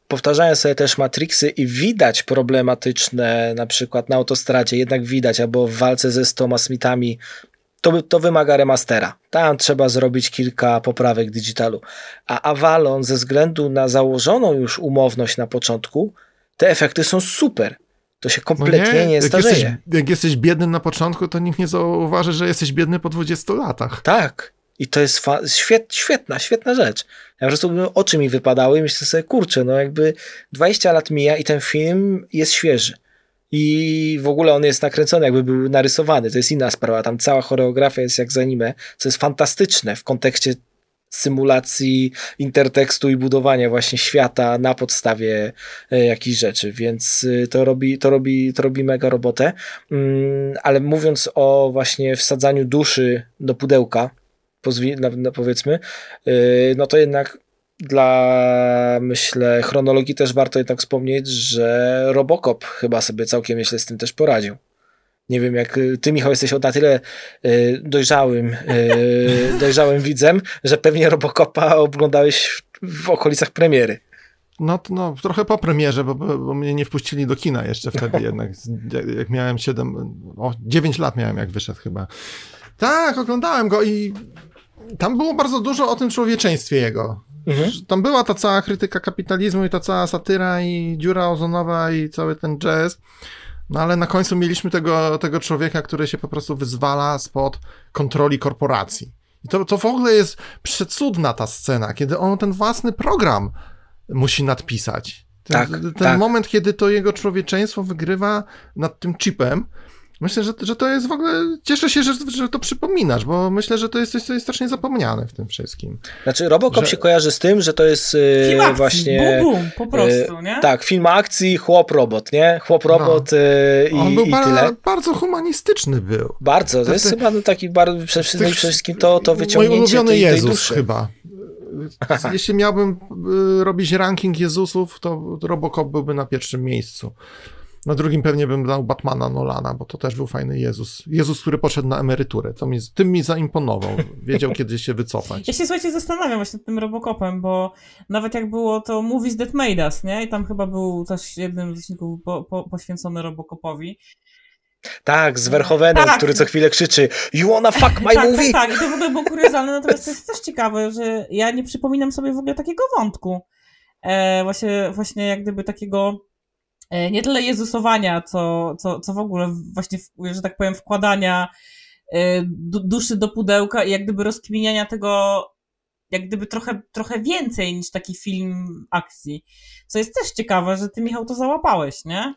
powtarzają sobie też Matrixy i widać problematyczne, na przykład na autostradzie, jednak widać, albo w walce ze Stoma Smithami to, to wymaga remastera. Tam trzeba zrobić kilka poprawek digitalu. A Avalon, ze względu na założoną już umowność na początku, te efekty są super. To się kompletnie no nie, nie jak starzeje. Jesteś, jak jesteś biedny na początku, to nikt nie zauważy, że jesteś biedny po 20 latach. Tak. I to jest świet, świetna, świetna rzecz. Ja po prostu oczy mi wypadały i myślę sobie, kurczę, no jakby 20 lat mija i ten film jest świeży i w ogóle on jest nakręcony, jakby był narysowany. To jest inna sprawa. Tam cała choreografia jest jak z anime, co jest fantastyczne w kontekście symulacji intertekstu i budowania właśnie świata na podstawie e, jakichś rzeczy, więc e, to robi, to robi, to robi mega robotę. Mm, ale mówiąc o właśnie wsadzaniu duszy do pudełka, powiedzmy, e, no to jednak dla, myślę, chronologii też warto jednak wspomnieć, że Robocop chyba sobie całkiem myślę z tym też poradził. Nie wiem, jak ty, Michał, jesteś na tyle y, dojrzałym, y, dojrzałym widzem, że pewnie Robocopa oglądałeś w, okolicach premiery. No, no, trochę po premierze, bo, bo, mnie nie wpuścili do kina jeszcze wtedy jednak. Jak miałem 7, o 9 lat miałem, jak wyszedł chyba. Tak, oglądałem go i tam było bardzo dużo o tym człowieczeństwie jego. Mhm. Tam była ta cała krytyka kapitalizmu i ta cała satyra i dziura ozonowa i cały ten jazz. No ale na końcu mieliśmy tego, tego człowieka, który się po prostu wyzwala spod kontroli korporacji. I to, to w ogóle jest przecudna ta scena, kiedy on ten własny program musi nadpisać. Ten, tak, ten tak. moment, kiedy to jego człowieczeństwo wygrywa nad tym chipem, Myślę, że, że to jest w ogóle. Cieszę się, że, że to przypominasz, bo myślę, że to jest coś, co jest strasznie zapomniane w tym wszystkim. Znaczy, Robocop że... się kojarzy z tym, że to jest film akcji, właśnie. Bum, bum, po prostu, nie? Tak, film akcji, chłop robot, nie? Chłop no. robot no. i, On był i tyle. bardzo humanistyczny był. Bardzo. To, jest te, chyba no, taki bardzo. Przede wszystkim to, to wyciągnięcie mój ulubiony tej, Jezus tej duszy. chyba. Jeśli miałbym y, robić ranking Jezusów, to Robocop byłby na pierwszym miejscu. Na drugim pewnie bym dał Batmana Nolana, bo to też był fajny Jezus. Jezus, który poszedł na emeryturę. To mi, tym mi zaimponował. Wiedział, kiedy się wycofać. Ja się, słuchajcie, zastanawiam właśnie tym Robocopem, bo nawet jak było to Movies That Made Us, nie? I tam chyba był też jednym z odcinków po, po, poświęcony Robocopowi. Tak, z Verhoevenem, tak. który co chwilę krzyczy You wanna fuck my tak, movie? Tak, tak, i to w ogóle było kuriozalne, natomiast to jest też ciekawe, że ja nie przypominam sobie w ogóle takiego wątku. E, właśnie, właśnie jak gdyby takiego nie tyle Jezusowania, co, co, co w ogóle właśnie, że tak powiem, wkładania e, duszy do pudełka i jak gdyby rozkminiania tego jak gdyby trochę, trochę więcej niż taki film akcji. Co jest też ciekawe, że ty, Michał, to załapałeś, nie?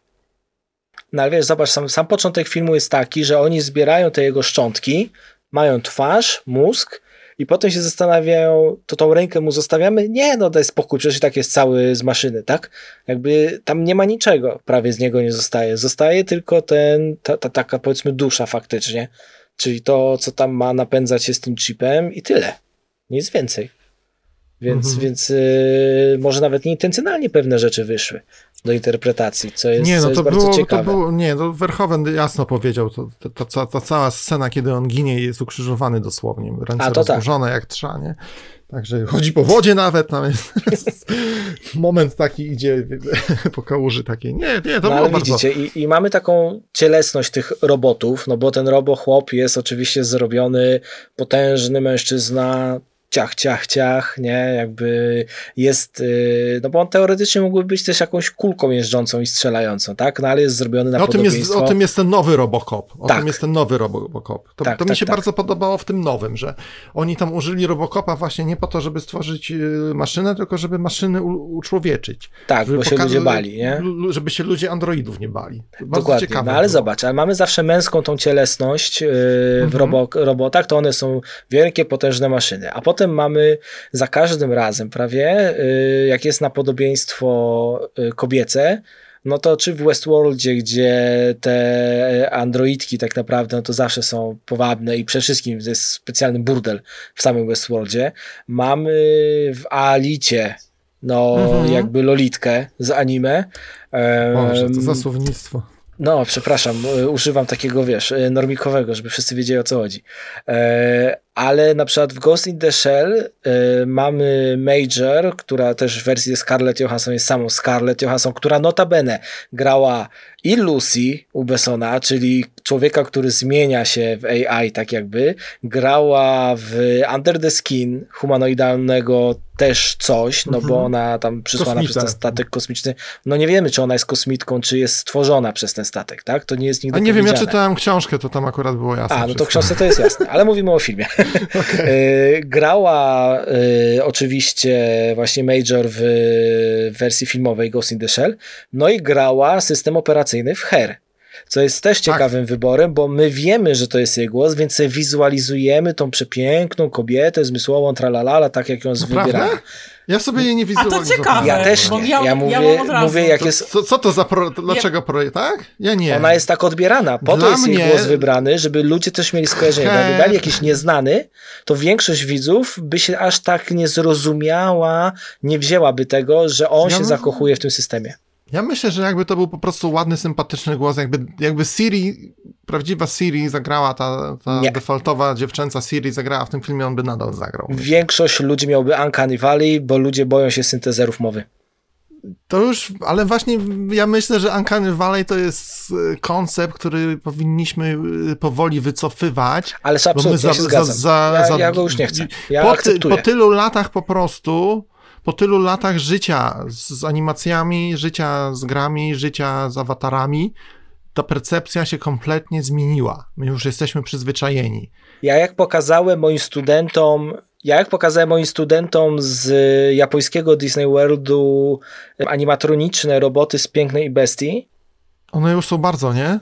No ale wiesz, zobacz, sam, sam początek filmu jest taki, że oni zbierają te jego szczątki, mają twarz, mózg i potem się zastanawiają, to tą rękę mu zostawiamy? Nie, no daj spokój, przecież tak jest cały z maszyny, tak? Jakby tam nie ma niczego, prawie z niego nie zostaje. Zostaje tylko ten, ta, ta taka powiedzmy dusza faktycznie, czyli to, co tam ma napędzać się z tym chipem i tyle. Nic więcej. Więc, mhm. więc yy, może nawet nieintencjonalnie pewne rzeczy wyszły. Do interpretacji, co jest, nie, no to bardzo było, ciekawe. To było, nie, to Verhoeven jasno powiedział, to, to, to, ta cała scena, kiedy on ginie jest ukrzyżowany dosłownie, ręce A, tak. rozłożone tak. jak trza, nie? Także chodzi po wodzie nawet, tam jest moment taki idzie po kałuży takiej. Nie, nie, to no, było bardzo... widzicie, i, i, mamy taką cielesność tych robotów, no bo ten robochłop jest oczywiście zrobiony, potężny mężczyzna, ciach, ciach, ciach, nie, jakby jest, y, no bo on teoretycznie mógłby być też jakąś kulką jeżdżącą i strzelającą, tak, no ale jest zrobiony na no, o tym jest, o tym jest ten nowy Robocop, o tak. tym jest ten nowy Robocop. To, tak, to mi tak, się tak. bardzo podobało w tym nowym, że oni tam użyli Robocopa właśnie nie po to, żeby stworzyć y, maszynę, tylko żeby maszyny uczłowieczyć. Tak, bo się ludzie bali, nie? Żeby się ludzie androidów nie bali. Bardzo Dokładnie, ciekawe no ale było. zobacz, ale mamy zawsze męską tą cielesność yy, w mhm. robo robotach, to one są wielkie, potężne maszyny, a potem potem mamy za każdym razem prawie, y, jak jest na podobieństwo y, kobiece, no to czy w Westworldzie, gdzie te androidki tak naprawdę, no to zawsze są powabne i przede wszystkim to jest specjalny burdel w samym Westworldzie. Mamy w Alicie no mhm. jakby Lolitkę z anime. Boże, to za słownictwo. No, przepraszam, y, używam takiego, wiesz, normikowego, żeby wszyscy wiedzieli o co chodzi. Ale na przykład w Ghost in the Shell y, mamy Major, która też w wersji Scarlett Johansson jest samą Scarlett Johansson, która notabene grała i Lucy u Bessona, czyli człowieka, który zmienia się w AI tak jakby, grała w Under the Skin humanoidalnego też coś, no bo mhm. ona tam przysłana Kosmita. przez ten statek kosmiczny. No nie wiemy, czy ona jest kosmitką, czy jest stworzona przez ten statek, tak? To nie jest nigdy A nie wiem, ja czytałem książkę, to tam akurat było jasne. A, no to książce to jest jasne, ale mówimy o filmie. Okay. E, grała y, oczywiście właśnie Major w, w wersji filmowej Ghost in the Shell, no i grała system operacyjny w Her co jest też tak. ciekawym tak. wyborem, bo my wiemy, że to jest jej głos, więc wizualizujemy tą przepiękną kobietę, zmysłową, tralalala, tak jak ją jest wybierana. Ja sobie jej nie wizualizuję. A to ciekawe. Ja też nie. Ja, ja mówię, ja mówię jak to, jest... Co, co to za pro... Dlaczego ja... projekt, tak? Ja nie. Ona jest tak odbierana. Po Dla to jest mnie... jej głos wybrany, żeby ludzie też mieli skojarzenie. He... Gdyby dali jakiś nieznany, to większość widzów by się aż tak nie zrozumiała, nie wzięłaby tego, że on ja się zakochuje w tym systemie. Ja myślę, że jakby to był po prostu ładny, sympatyczny głos, jakby, jakby Siri, prawdziwa Siri zagrała, ta, ta defaultowa dziewczęca Siri zagrała w tym filmie, on by nadal zagrał. Większość ludzi miałby Uncanny Valley, bo ludzie boją się syntezerów mowy. To już, ale właśnie ja myślę, że Uncanny Valley to jest e, koncept, który powinniśmy e, powoli wycofywać. Ale absolutnie za, się zgadzam. Za, ja, za, ja, go już nie chcę. Ja po, ty, po tylu latach po prostu po tylu latach życia z animacjami, życia z grami, życia z awatarami, ta percepcja się kompletnie zmieniła. My już jesteśmy przyzwyczajeni. Ja jak pokazałem moim studentom, ja jak pokazałem moim studentom z japońskiego Disney Worldu animatroniczne roboty z Pięknej Bestii. One już są bardzo, nie?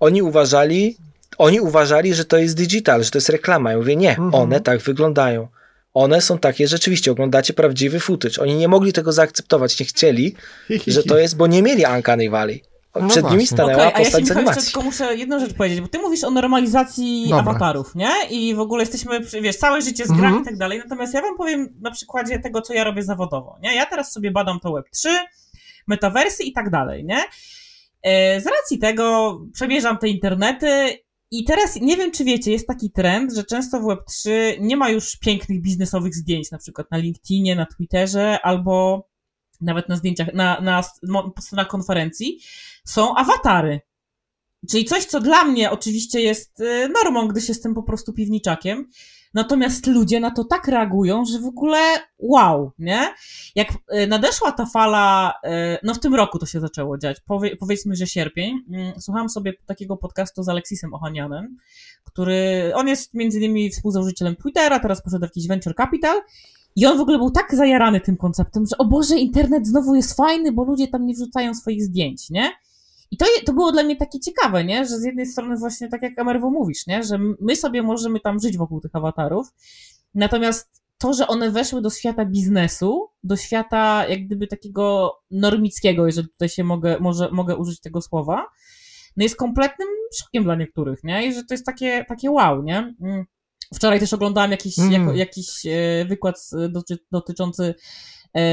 Oni uważali, oni uważali, że to jest digital, że to jest reklama. Ja mówię, nie, mhm. one tak wyglądają one są takie, rzeczywiście, oglądacie prawdziwy footage. Oni nie mogli tego zaakceptować, nie chcieli, że to jest, bo nie mieli Uncanny Valley. No Przed właśnie. nimi stanęła okay, postać ja się tylko muszę jedną rzecz powiedzieć, bo ty mówisz o normalizacji Dobra. awatarów, nie? I w ogóle jesteśmy, wiesz, całe życie z grami mm -hmm. i tak dalej. Natomiast ja wam powiem na przykładzie tego, co ja robię zawodowo, nie? Ja teraz sobie badam to Web3, metaversy i tak dalej, nie? E, z racji tego przemierzam te internety i teraz nie wiem, czy wiecie, jest taki trend, że często w Web3 nie ma już pięknych biznesowych zdjęć, na przykład na LinkedInie, na Twitterze albo nawet na zdjęciach, na, na, na konferencji, są awatary. Czyli coś, co dla mnie oczywiście jest y, normą, gdyż jestem po prostu piwniczakiem, Natomiast ludzie na to tak reagują, że w ogóle wow, nie? Jak e, nadeszła ta fala, e, no w tym roku to się zaczęło dziać, powie, powiedzmy, że sierpień, mm, słuchałam sobie takiego podcastu z Aleksisem Ochanianem, który, on jest między innymi współzałożycielem Twittera, teraz poszedł w jakiś venture capital i on w ogóle był tak zajarany tym konceptem, że o Boże, internet znowu jest fajny, bo ludzie tam nie wrzucają swoich zdjęć, nie? I to, to było dla mnie takie ciekawe, nie? Że z jednej strony właśnie tak jak Amerwo mówisz, nie? Że my sobie możemy tam żyć wokół tych awatarów, natomiast to, że one weszły do świata biznesu, do świata jak gdyby takiego normickiego, jeżeli tutaj się mogę, może, mogę użyć tego słowa, no jest kompletnym szokiem dla niektórych, nie? I że to jest takie, takie wow, nie? Mm. Wczoraj też oglądałam jakiś, mm. jako, jakiś e, wykład dotyczący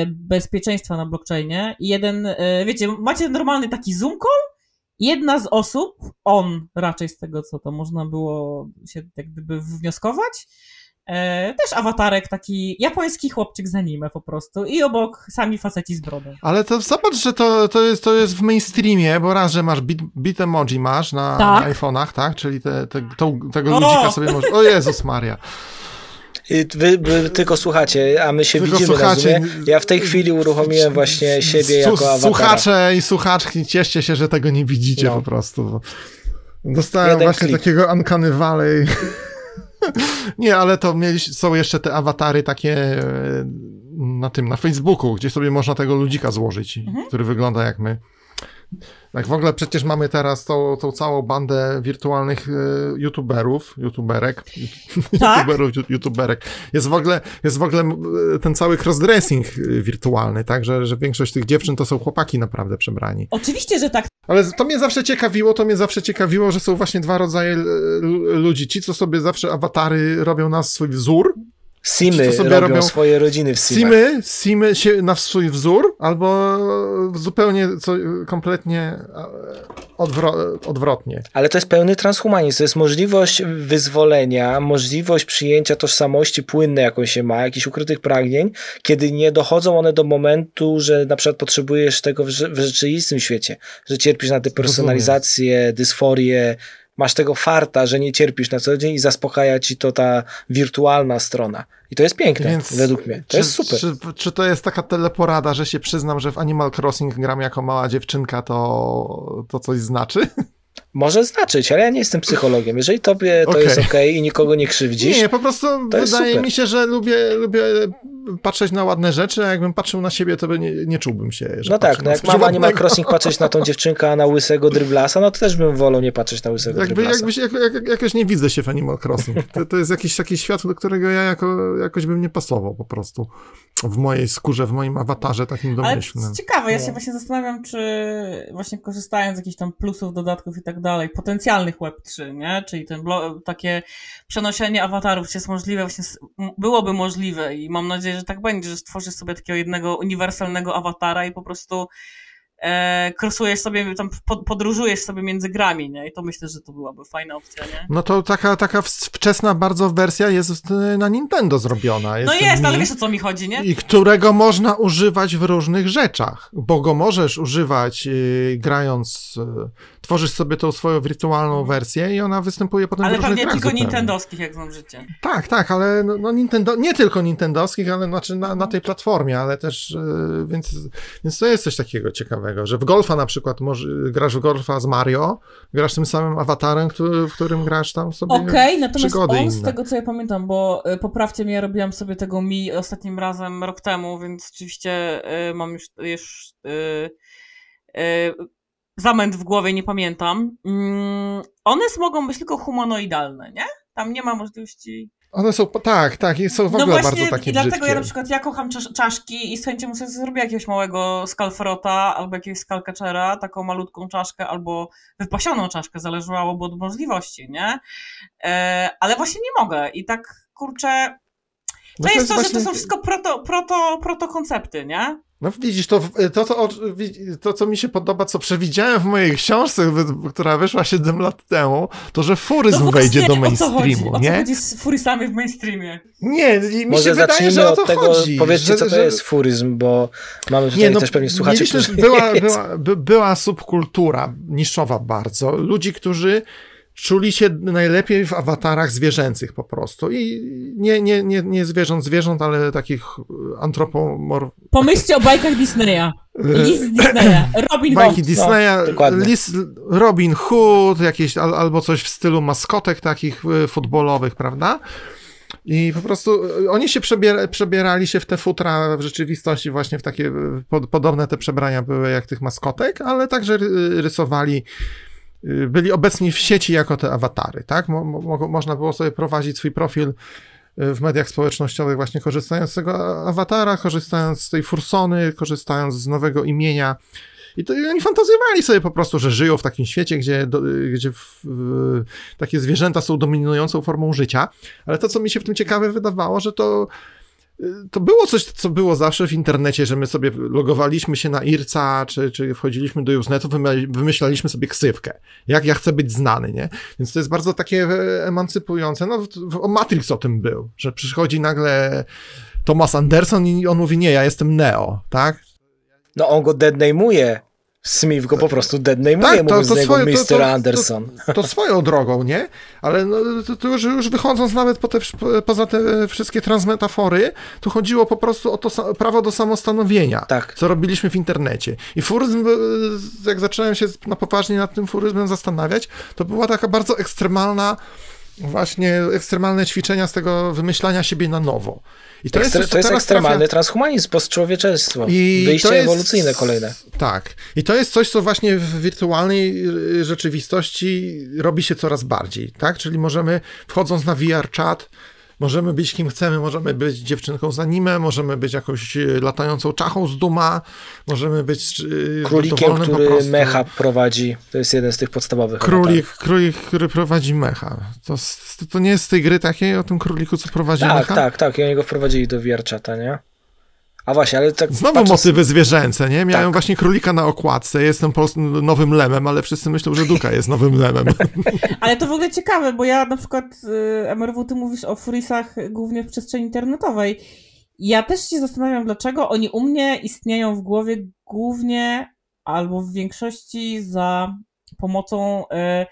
bezpieczeństwa na blockchainie. I jeden, wiecie, macie normalny taki Zoom call, jedna z osób, on raczej z tego, co to można było się jak gdyby wnioskować, E, też awatarek, taki japoński chłopczyk z anime po prostu i obok sami faceci z brodą. Ale to zobacz, że to, to, jest, to jest w mainstreamie, bo raz, że masz bit, bit emoji masz na, tak. na iPhone'ach, tak? Czyli te, te, to, tego o! ludzika sobie możesz... O Jezus Maria. Wy, wy, tylko słuchacie, a my się tylko widzimy słuchacie. na Ja w tej chwili uruchomiłem właśnie siebie jako awatara. Słuchacze i słuchaczki, cieszcie się, że tego nie widzicie no. po prostu. Dostałem Jeden właśnie klik. takiego Uncanny Valley nie, ale to mieli, są jeszcze te awatary takie e, na tym, na Facebooku, gdzie sobie można tego ludzika złożyć, mhm. który wygląda jak my. Tak w ogóle przecież mamy teraz tą, tą całą bandę wirtualnych y, youtuberów, youtuberek, tak? youtuberów, youtuberek. Jest w ogóle, jest w ogóle ten cały crossdressing wirtualny, tak, że, że większość tych dziewczyn to są chłopaki naprawdę przebrani. Oczywiście, że tak. Ale to mnie zawsze ciekawiło, to mnie zawsze ciekawiło, że są właśnie dwa rodzaje ludzi. Ci, co sobie zawsze awatary robią na swój wzór, Simy sobie robią, robią swoje rodziny w simach. Simy, simy się na swój wzór, albo zupełnie co, kompletnie odwro odwrotnie. Ale to jest pełny transhumanizm. To jest możliwość wyzwolenia, możliwość przyjęcia tożsamości płynnej, jaką się ma, jakichś ukrytych pragnień, kiedy nie dochodzą one do momentu, że na przykład potrzebujesz tego w, w rzeczywistym świecie, że cierpisz na depersonalizację, dysforię, masz tego farta, że nie cierpisz na co dzień i zaspokaja ci to ta wirtualna strona. I to jest piękne, Więc według mnie. To czy, jest super. Czy, czy, to jest taka teleporada, że się przyznam, że w Animal Crossing gram jako mała dziewczynka, to, to coś znaczy? Może znaczyć, ale ja nie jestem psychologiem. Jeżeli tobie to okay. jest ok i nikogo nie krzywdzisz. Nie, po prostu wydaje mi się, że lubię, lubię patrzeć na ładne rzeczy, a jakbym patrzył na siebie, to by nie, nie czułbym się. no tak, no jak mam Animal Crossing patrzeć na tą dziewczynkę, a na łysego dryblasa, no to też bym wolał nie patrzeć na łysego Jakby, dryblasa. Jakbyś, jak, jak, jakoś nie widzę się w Animal Crossing. To, to jest jakiś taki świat, do którego ja jako, jakoś bym nie pasował po prostu. W mojej skórze, w moim awatarze takim domyślnym. Ale ciekawe, ja się właśnie zastanawiam, czy właśnie korzystając z jakichś tam plusów, dodatków i tak dalej, potencjalnych Web3, nie? Czyli ten takie przenoszenie awatarów, jest możliwe, właśnie byłoby możliwe i mam nadzieję, że tak będzie, że stworzysz sobie takiego jednego uniwersalnego awatara i po prostu e, krosujesz sobie, tam podróżujesz sobie między grami, nie? I to myślę, że to byłaby fajna opcja, nie? No to taka, taka wczesna bardzo wersja jest e, na Nintendo zrobiona. Jest no jest, ale wiesz o co mi chodzi, nie? I którego można używać w różnych rzeczach, bo go możesz używać yy, grając... Yy, tworzysz sobie tą swoją wirtualną wersję i ona występuje potem ale w różnych Ale pewnie tylko nintendowskich, jak znam życie. Tak, tak, ale no, no Nintendo, nie tylko nintendowskich, ale znaczy na, na tej platformie, ale też, yy, więc, więc to jest coś takiego ciekawego, że w golfa na przykład może, grasz w golfa z Mario, grasz tym samym awatarem, który, w którym grasz tam sobie Okej, okay, natomiast on inne. z tego, co ja pamiętam, bo y, poprawcie mnie, ja robiłam sobie tego mi ostatnim razem rok temu, więc oczywiście y, mam już, już y, y zamęt w głowie, nie pamiętam. Mm, one mogą być tylko humanoidalne, nie? Tam nie ma możliwości. One są, tak, tak, i są w no ogóle no właśnie, bardzo takie i dlatego brzydkie. ja na przykład, ja kocham czas czaszki i z chęcią sobie zrobię jakiegoś małego skalfrota albo jakiegoś skalkaczera, taką malutką czaszkę albo wypasioną czaszkę, zależałoby od możliwości, nie? E, ale właśnie nie mogę i tak, kurczę, to, no to jest, jest to, właśnie... że to są wszystko proto, proto, proto koncepty, nie? No widzisz, to, to, to, to, co mi się podoba, co przewidziałem w mojej książce, która wyszła 7 lat temu, to, że furyzm no wejdzie do mainstreamu, o co nie? O co chodzi z furysami w mainstreamie? Nie, mi Może się wydaje, że o to tego, chodzi. Powiedzcie, że, co to że... jest furyzm, bo mamy tutaj nie, no, też pewnie słuchaczy, którzy była, była, by, była subkultura niszowa bardzo. Ludzi, którzy czuli się najlepiej w awatarach zwierzęcych po prostu. I nie, nie, nie, nie zwierząt, zwierząt, ale takich antropomorf... Pomyślcie o bajkach Disneya. List Disneya, Robin Hood. Disneya, no, Robin Hood, jakieś, al, albo coś w stylu maskotek takich e, futbolowych, prawda? I po prostu e, oni się przebiera, przebierali się w te futra w rzeczywistości, właśnie w takie e, pod, podobne te przebrania były jak tych maskotek, ale także rysowali byli obecni w sieci jako te awatary, tak? Mo, mo, można było sobie prowadzić swój profil y, w mediach społecznościowych właśnie korzystając z tego awatara, korzystając z tej fursony, korzystając z nowego imienia. I, to, i oni fantazjowali sobie po prostu, że żyją w takim świecie, gdzie, do, gdzie w, w, takie zwierzęta są dominującą formą życia. Ale to, co mi się w tym ciekawe wydawało, że to to było coś, co było zawsze w internecie, że my sobie logowaliśmy się na IRCA, czy, czy wchodziliśmy do Usenetu, wymyślaliśmy sobie ksywkę, jak ja chcę być znany, nie? Więc to jest bardzo takie emancypujące. No, Matrix o tym był, że przychodzi nagle Thomas Anderson i on mówi, nie, ja jestem Neo, tak? No on go deadname'uje. Smith go po prostu deadname'uje, tak, to, to, swoje, Mr. To, to, Anderson. To, to, swoją drogą, nie? Ale no, to, już, już wychodząc nawet po te, poza te wszystkie transmetafory, tu chodziło po prostu o to prawo do samostanowienia, tak. co robiliśmy w internecie. I furyzm, jak zacząłem się na poważnie nad tym furyzmem zastanawiać, to była taka bardzo ekstremalna właśnie ekstremalne ćwiczenia z tego wymyślania siebie na nowo. I to, Ekstre, jest, to jest ekstremalny trafia... transhumanizm, postczłowieczeństwo, I wyjście jest, ewolucyjne kolejne. Tak. I to jest coś, co właśnie w wirtualnej rzeczywistości robi się coraz bardziej, tak? Czyli możemy, wchodząc na VR chat, Możemy być kim chcemy, możemy być dziewczynką z anime, możemy być jakąś e, latającą czachą z Duma, możemy być e, Królikiem, który mecha prowadzi. To jest jeden z tych podstawowych. Królik, królik który prowadzi mecha. To, to nie jest z tej gry takiej o tym króliku, co prowadzi tak, mecha? Tak, tak, tak. I oni go wprowadzili do VR-czata, nie? A właśnie, ale tak. Znowu patrząc... motywy zwierzęce, nie? Miałem tak. właśnie królika na okładce, jestem nowym lemem, ale wszyscy myślą, że Duka jest nowym lemem. ale to w ogóle ciekawe, bo ja na przykład y, MRW, ty mówisz o furisach głównie w przestrzeni internetowej. Ja też się zastanawiam, dlaczego oni u mnie istnieją w głowie głównie albo w większości za pomocą. Y,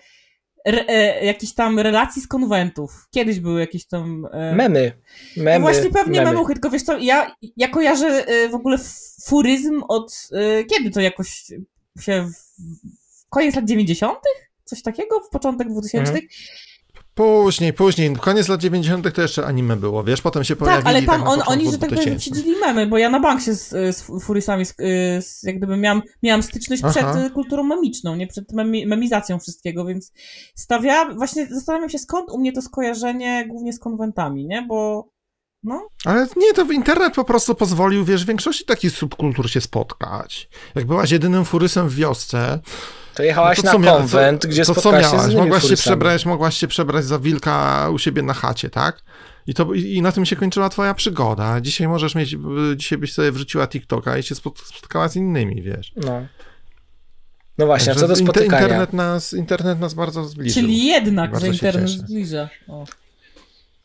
re, e, jakichś tam relacji z konwentów. Kiedyś były jakieś tam... E... Memy. Memy. No właśnie pewnie memy. memuchy, tylko wiesz co, ja, ja kojarzę e, w ogóle furyzm od... E, kiedy to jakoś się... W, koniec lat 90 Coś takiego? W początek 2000 mhm. Później, później, koniec lat 90. to jeszcze anime było, wiesz, potem się pojawili. Tak, ale tam tak on, oni, że tak powiem, wyprzedzili memy, bo ja na bank się z, z Furisami, z, z, jak gdyby miałam, miałam styczność Aha. przed kulturą memiczną, nie przed memi, memizacją wszystkiego, więc stawiałam, właśnie zastanawiam się skąd u mnie to skojarzenie głównie z konwentami, nie, bo no. Ale nie, to internet po prostu pozwolił, wiesz, w większości takich subkultur się spotkać. Jak byłaś jedynym furysem w wiosce, to jechałaś no to na konwent, gdzie to co miałaś? się z mogłaś się, przebrać, mogłaś się przebrać za wilka u siebie na chacie, tak? I, to, I na tym się kończyła twoja przygoda. Dzisiaj możesz mieć, dzisiaj byś sobie wrzuciła TikToka i się spotkała z innymi, wiesz. No. No właśnie, a co do spotykania? Internet nas, internet nas bardzo zbliżył. Czyli jednak, że internet zbliża. O.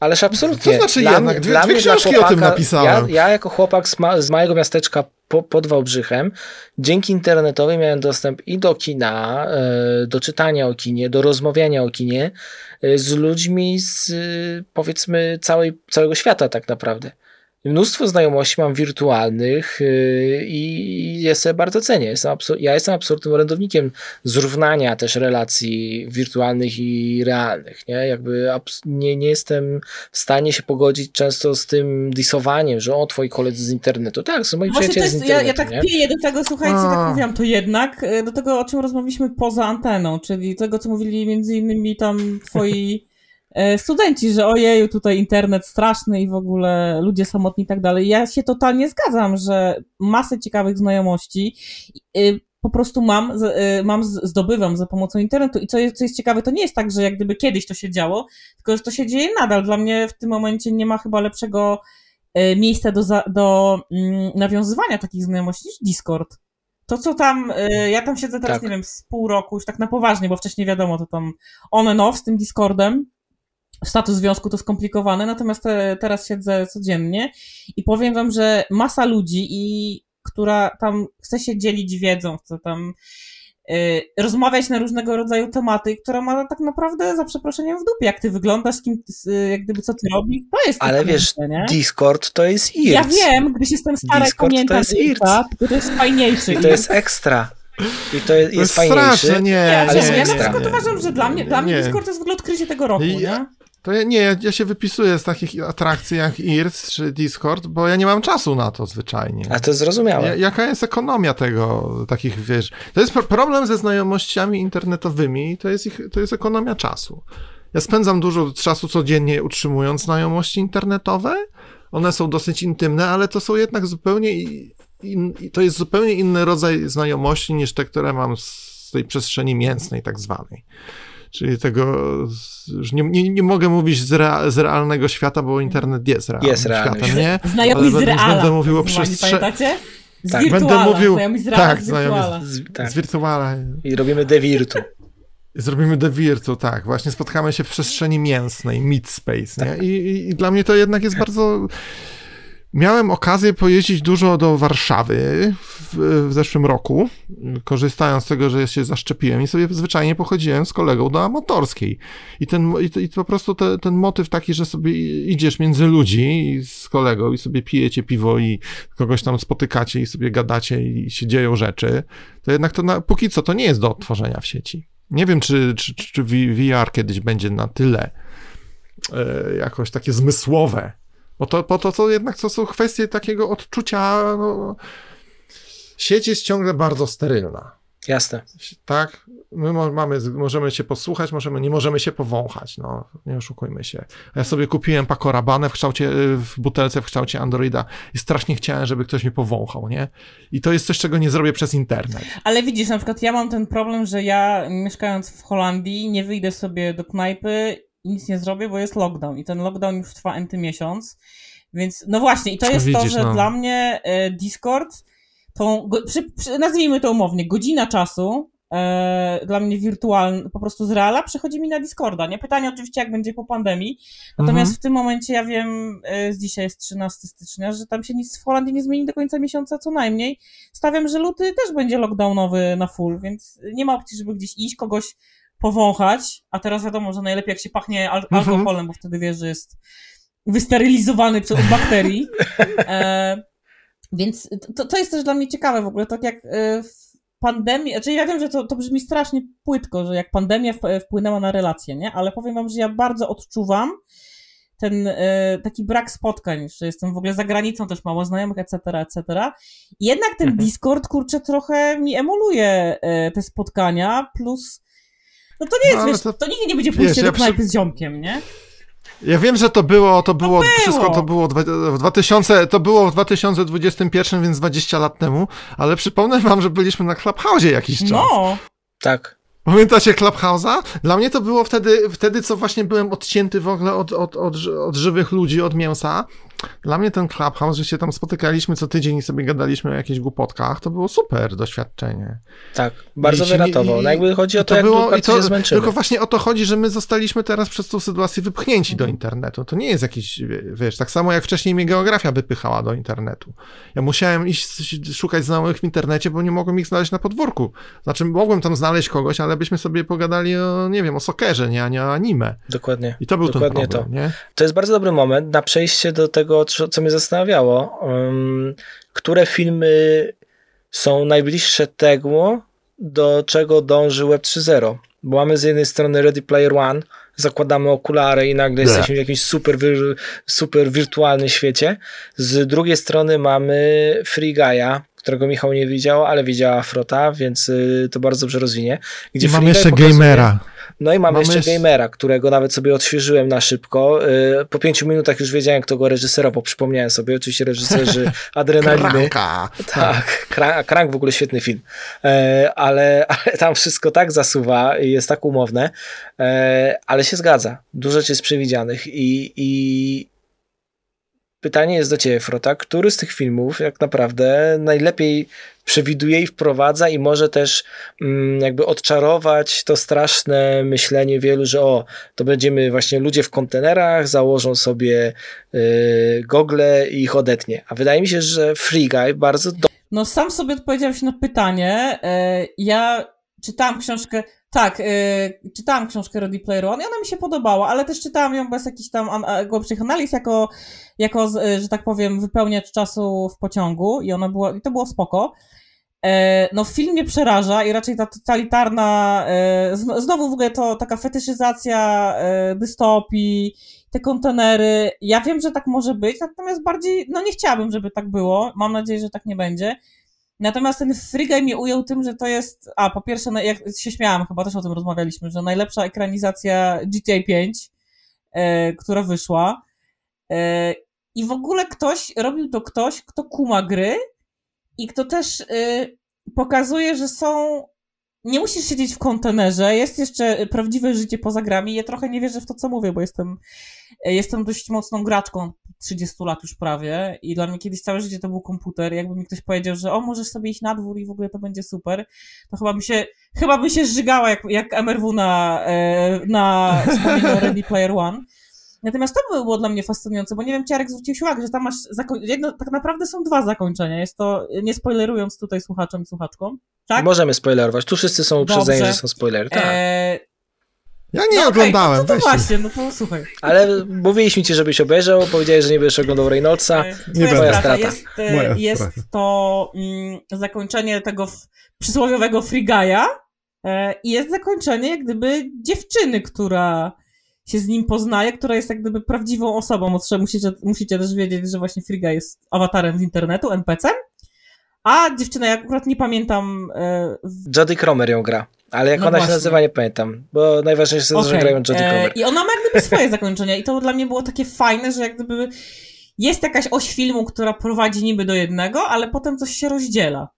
Ależ absolutnie. To znaczy dla jednak, dwie, dla dwie książki chłopaka, o tym napisałem. Ja, ja jako chłopak z, ma, z małego miasteczka po, pod Wałbrzychem, dzięki internetowi miałem dostęp i do kina, e, do czytania o kinie, do rozmawiania o kinie e, z ludźmi z powiedzmy całej, całego świata tak naprawdę. Mnóstwo znajomości mam wirtualnych y, i je sobie bardzo cenię. Jestem ja jestem absolutnym orędownikiem zrównania też relacji wirtualnych i realnych. Nie, Jakby nie, nie jestem w stanie się pogodzić często z tym disowaniem, że o, twoi koledzy z internetu. Tak, są moi przyjaciele z internetu. Ja, ja tak nie? piję do tego, słuchajcie, A. tak mówiłam, to jednak y, do tego, o czym rozmawialiśmy poza anteną, czyli tego, co mówili między innymi tam twoi E, studenci, że ojeju, tutaj internet straszny i w ogóle ludzie samotni i tak dalej. Ja się totalnie zgadzam, że masę ciekawych znajomości y, po prostu mam, y, mam, zdobywam za pomocą internetu. I co jest, co jest ciekawe, to nie jest tak, że jak gdyby kiedyś to się działo, tylko że to się dzieje nadal. Dla mnie w tym momencie nie ma chyba lepszego y, miejsca do, do mm, nawiązywania takich znajomości niż Discord. To, co tam, ja tam siedzę teraz, tak. nie wiem, z pół roku, już tak na poważnie, bo wcześniej wiadomo, to tam on and off z tym Discordem, status związku to skomplikowane, natomiast te, teraz siedzę codziennie i powiem wam, że masa ludzi, i która tam chce się dzielić wiedzą, chce tam y, rozmawiać na różnego rodzaju tematy, która ma tak naprawdę za przeproszeniem w dupie, jak ty wyglądasz, kim, y, jak gdyby co ty robisz, to jest Ale wiesz, nie? Discord to jest IRC. Ja wiem, gdyś jestem stara Discord i pamiętam to jest IRC. to jest fajniejszy. I to jest ekstra. I to jest, jest fajniejszy. Straszne, nie, ale nie, nie, ja na przykład uważam, że dla mnie, dla mnie Discord to jest w ogóle odkrycie tego roku, nie? To ja, nie, ja, ja, się wypisuję z takich atrakcji jak IRC czy Discord, bo ja nie mam czasu na to zwyczajnie. A to zrozumiałe. Ja, jaka jest ekonomia tego, takich, wiesz... To jest problem ze znajomościami internetowymi, to jest, ich, to jest ekonomia czasu. Ja spędzam dużo czasu codziennie utrzymując znajomości internetowe, one są dosyć intymne, ale to są jednak zupełnie... In, to jest zupełnie inny rodzaj znajomości niż te, które mam z tej przestrzeni mięsnej tak zwanej. Czyli tego, już nie, nie, nie mogę mówić z, rea, z, realnego świata, bo internet jest realnym jest światem, nie? Znajomi z reala. Będę mówił o przestrzeni. Z tak, będę mówił, z tak, z, z, tak. z wirtuala. I robimy devirtu. Zrobimy The Virtu, tak. Właśnie spotkamy się w przestrzeni mięsnej, Meat Space, nie? I, i, I, dla mnie to jednak jest bardzo... Miałem okazję pojeździć dużo do Warszawy w, w, zeszłym roku, korzystając z tego, że się zaszczepiłem i sobie zwyczajnie pochodziłem z kolegą do amatorskiej. I, ten, i, i po prostu te, ten motyw taki, że sobie idziesz między ludzi z kolegą i sobie pijecie piwo i kogoś tam spotykacie i sobie gadacie i się dzieją rzeczy, to jednak to na, póki co to nie jest do odtworzenia w sieci. Nie wiem, czy, czy, czy VR kiedyś będzie na tyle e, jakoś takie zmysłowe, bo to, bo to, to jednak to są kwestie takiego odczucia. No, sieć jest ciągle bardzo sterylna. Jasne. Tak? My mamy, możemy się posłuchać, możemy, nie możemy się powąchać, no, nie oszukujmy się. Ja sobie kupiłem pakorabanę w kształcie, w butelce w kształcie Androida i strasznie chciałem, żeby ktoś mnie powąchał, nie? I to jest coś, czego nie zrobię przez internet. Ale widzisz, na przykład ja mam ten problem, że ja mieszkając w Holandii nie wyjdę sobie do knajpy nic nie zrobię, bo jest lockdown i ten lockdown już trwa enty miesiąc, więc no właśnie i to jest widzisz, to, że no. dla mnie e, Discord tą, przy, przy, nazwijmy to umownie, godzina czasu e, dla mnie wirtualna, po prostu z reala przechodzi mi na Discorda, nie? Pytanie oczywiście, jak będzie po pandemii, natomiast mhm. w tym momencie ja wiem, e, z dzisiaj jest 13 stycznia, że tam się nic w Holandii nie zmieni do końca miesiąca co najmniej. Stawiam, że luty też będzie lockdownowy na full, więc nie ma opcji, żeby gdzieś iść, kogoś powąchać, a teraz wiadomo, że najlepiej jak się pachnie al mhm. alkoholem, bo wtedy wiesz, że jest wysterylizowany od bakterii. E, więc to, to jest też dla mnie ciekawe w ogóle, tak jak e, w pandemii, znaczy ja wiem, że to, to brzmi strasznie płytko, że jak pandemia wpłynęła na relacje, nie? Ale powiem wam, że ja bardzo odczuwam ten e, taki brak spotkań, że jestem w ogóle za granicą, też mało znajomych, etc., etc. Jednak ten mhm. Discord, kurczę, trochę mi emuluje e, te spotkania, plus no to nie jest, no, wiesz, to, to nigdy nie będzie pójście do knajpy przy... z ziomkiem, nie? Ja wiem, że to było, to było, to było. wszystko to było w 2000, to było w 2021, więc 20 lat temu, ale przypomnę wam, że byliśmy na Clubhouse jakiś czas. No. Tak. Pamiętacie Clubhouse'a? Dla mnie to było wtedy, wtedy co właśnie byłem odcięty w ogóle od, od, od, od żywych ludzi, od mięsa. Dla mnie ten Clubhouse, że się tam spotykaliśmy co tydzień i sobie gadaliśmy o jakichś głupotkach, to było super doświadczenie. Tak, bardzo wyratował. No jakby chodzi o to, to jak było, i to, się zmęczymy. Tylko właśnie o to chodzi, że my zostaliśmy teraz przez tą sytuację wypchnięci do internetu. To nie jest jakiś, wiesz, tak samo jak wcześniej mnie geografia wypychała do internetu. Ja musiałem iść szukać znajomych w internecie, bo nie mogłem ich znaleźć na podwórku. Znaczy mogłem tam znaleźć kogoś, ale byśmy sobie pogadali o, nie wiem, o sokerze, nie, a nie o anime. Dokładnie. I to był Dokładnie ten problem, to. nie? To jest bardzo dobry moment na przejście do tego tego, co mnie zastanawiało. Które filmy są najbliższe tego, do czego dąży Web 3.0? Bo mamy z jednej strony Ready Player One, zakładamy okulary i nagle yeah. jesteśmy w jakimś super, super wirtualnym świecie. Z drugiej strony mamy Free Guy'a, którego Michał nie widział, ale widziała Frota, więc y, to bardzo dobrze rozwinie. Gdzie I mamy jeszcze pokazuje... gamera. No i mamy, mamy jeszcze gamera, którego nawet sobie odświeżyłem na szybko. Y, po pięciu minutach już wiedziałem, kto go reżyserował. Przypomniałem sobie, oczywiście reżyserzy Adrenaliny. Kranka. Tak, Krank, Krank w ogóle świetny film. E, ale, ale tam wszystko tak zasuwa i jest tak umowne, e, ale się zgadza. Dużo rzeczy jest przewidzianych i, i pytanie jest do ciebie, Frota. Który z tych filmów jak naprawdę najlepiej przewiduje i wprowadza i może też mm, jakby odczarować to straszne myślenie wielu, że o, to będziemy właśnie ludzie w kontenerach, założą sobie y, gogle i ich odetnie. A wydaje mi się, że Free Guy bardzo do... No sam sobie odpowiedziałeś na pytanie. E, ja czytałam książkę tak, yy, czytałam książkę Ready Player One i ona mi się podobała, ale też czytałam ją bez jakichś tam an głębszych analiz, jako, jako że tak powiem, wypełniacz czasu w pociągu i ona była, i to było spoko. E, no film mnie przeraża i raczej ta totalitarna, e, znowu w ogóle to taka fetyszyzacja e, dystopii, te kontenery, ja wiem, że tak może być, natomiast bardziej, no nie chciałabym, żeby tak było, mam nadzieję, że tak nie będzie. Natomiast ten Free mnie ujął tym, że to jest, a po pierwsze, jak się śmiałam, chyba też o tym rozmawialiśmy, że najlepsza ekranizacja GTA 5, e, która wyszła. E, I w ogóle ktoś, robił to ktoś, kto kuma gry i kto też e, pokazuje, że są nie musisz siedzieć w kontenerze, jest jeszcze prawdziwe życie poza grami. Ja trochę nie wierzę w to, co mówię, bo jestem, jestem dość mocną graczką 30 lat już prawie i dla mnie kiedyś całe życie to był komputer. Jakby mi ktoś powiedział, że o, możesz sobie iść na dwór i w ogóle to będzie super, to chyba by się, chyba by się zżygała jak, jak MRW na, e, na Ready Player One. Natomiast to było dla mnie fascynujące, bo nie wiem, czy Jarek zwróciłeś uwagę, że tam masz, jedno, tak naprawdę są dwa zakończenia. Jest to, nie spoilerując tutaj słuchaczom i słuchaczkom, tak? Możemy spoilerować, tu wszyscy są uprzedzeni, że są spoilery, tak. E... Ja nie no oglądałem. Okay, no to właśnie, no to słuchaj. Ale mówiliśmy ci, żebyś obejrzał, powiedziałeś, że nie będziesz oglądał Reynoldsa. E, nie Moja strata. Jest, e, Moja jest to mm, zakończenie tego przysłowiowego Frigaja e, i jest zakończenie jak gdyby dziewczyny, która się z nim poznaje, która jest jak gdyby prawdziwą osobą. Musicie, musicie też wiedzieć, że właśnie Friga jest awatarem z internetu, NPC-em. A dziewczyna, ja akurat nie pamiętam. E, w... Jodie Cromer ją gra. Ale jak no ona właśnie. się nazywa, nie pamiętam, bo najważniejsze jest, okay. że grają Jodie e, Cromer. I ona ma jak gdyby swoje zakończenia i to dla mnie było takie fajne, że jak gdyby jest jakaś oś filmu, która prowadzi niby do jednego, ale potem coś się rozdziela.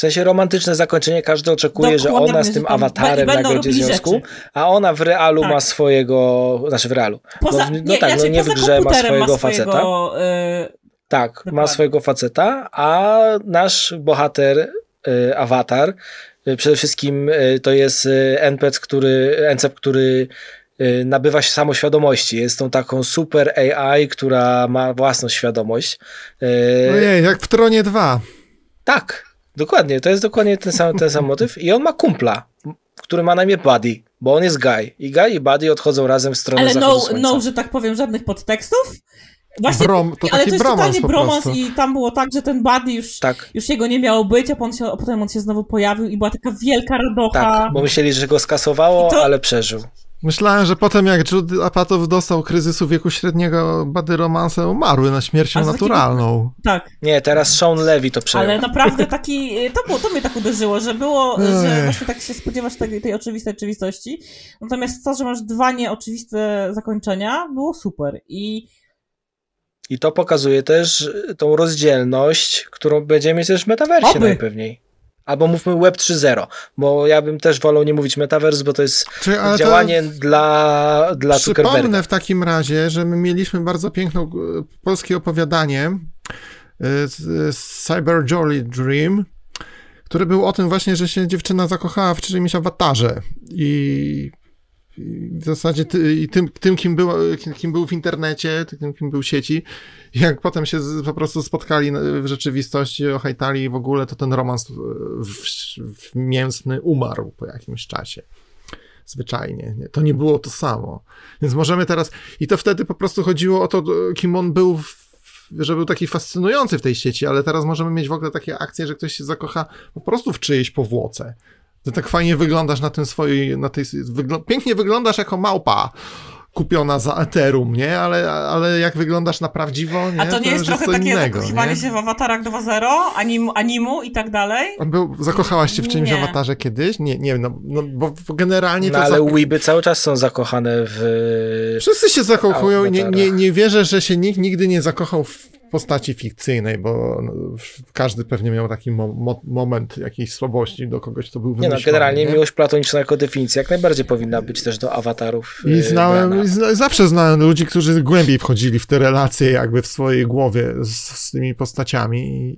W sensie romantyczne zakończenie, każdy oczekuje, Dokładnie, że ona z tym awatarem nagrodzie związku, rzeczy. a ona w realu tak. ma swojego, znaczy w realu. Poza, no, no nie, tak, no nie w grze ma swojego, ma swojego faceta. Yy, tak, dokładnie. ma swojego faceta, a nasz bohater, yy, awatar, yy, przede wszystkim y, to jest y, NPC, który, NCP, który y, nabywa się samoświadomości. Jest tą taką super AI, która ma własną świadomość. Ojej, jak w Tronie 2. Tak, Dokładnie, to jest dokładnie ten sam, ten sam motyw i on ma kumpla, który ma na imię Buddy, bo on jest Guy i Guy i Buddy odchodzą razem w stronę Ale no, no, że tak powiem, żadnych podtekstów? Właśnie, Brom, to ale to jest totalnie bromans i tam było tak, że ten Buddy już, tak. już jego nie miało być, a potem, się, a potem on się znowu pojawił i była taka wielka radocha. Tak, bo myśleli, że go skasowało, to... ale przeżył. Myślałem, że potem jak Jude Apatow dostał kryzysu wieku średniego, bady romanse umarły na śmiercią naturalną. tak. Nie, teraz Sean Levy to przejął. Ale naprawdę taki, to, było, to mnie tak uderzyło, że było, Ech. że właśnie tak się spodziewasz tej, tej oczywistej oczywistości. Natomiast to, że masz dwa nieoczywiste zakończenia, było super. I i to pokazuje też tą rozdzielność, którą będziemy mieć też w metaversie Oby. najpewniej. Albo mówmy Web 3.0, bo ja bym też wolał nie mówić Metaverse, bo to jest działanie to... dla, dla Przypomnę w takim razie, że my mieliśmy bardzo piękne polskie opowiadanie y, Cyber Jolly Dream, które było o tym właśnie, że się dziewczyna zakochała w czyimś awatarze i w zasadzie ty, tym, tym kim, był, kim był w internecie, tym, kim był w sieci, jak potem się z, po prostu spotkali w rzeczywistości, ohajtali i w ogóle, to ten romans w, w mięsny umarł po jakimś czasie. Zwyczajnie. Nie? To nie było to samo. Więc możemy teraz... I to wtedy po prostu chodziło o to, kim on był w że był taki fascynujący w tej sieci, ale teraz możemy mieć w ogóle takie akcje, że ktoś się zakocha po prostu w czyjejś powłoce. Ty tak fajnie wyglądasz na tym swojej, na tej, wygl pięknie wyglądasz jako małpa kupiona za Ethereum, nie? Ale, ale jak wyglądasz na prawdziwo, nie? A to nie to jest trochę takie innego, zakochiwanie nie? się w awatarach 2.0, anim, animu i tak dalej? Był, zakochałaś się w czymś nie. awatarze kiedyś? Nie, nie no, no bo generalnie no, to... ale zak... Weeby cały czas są zakochane w... Wszyscy się zakochują, nie, nie, nie wierzę, że się nikt nigdy nie zakochał w postaci fikcyjnej, bo no, każdy pewnie miał taki mo mo moment jakiejś słabości do kogoś, kto był wymyślony. Nie no, generalnie nie? miłość platoniczna jako definicja jak najbardziej powinna być też do awatarów. I y, znałem, i zna, zawsze znałem ludzi, którzy głębiej wchodzili w te relacje jakby w swojej głowie z, z tymi postaciami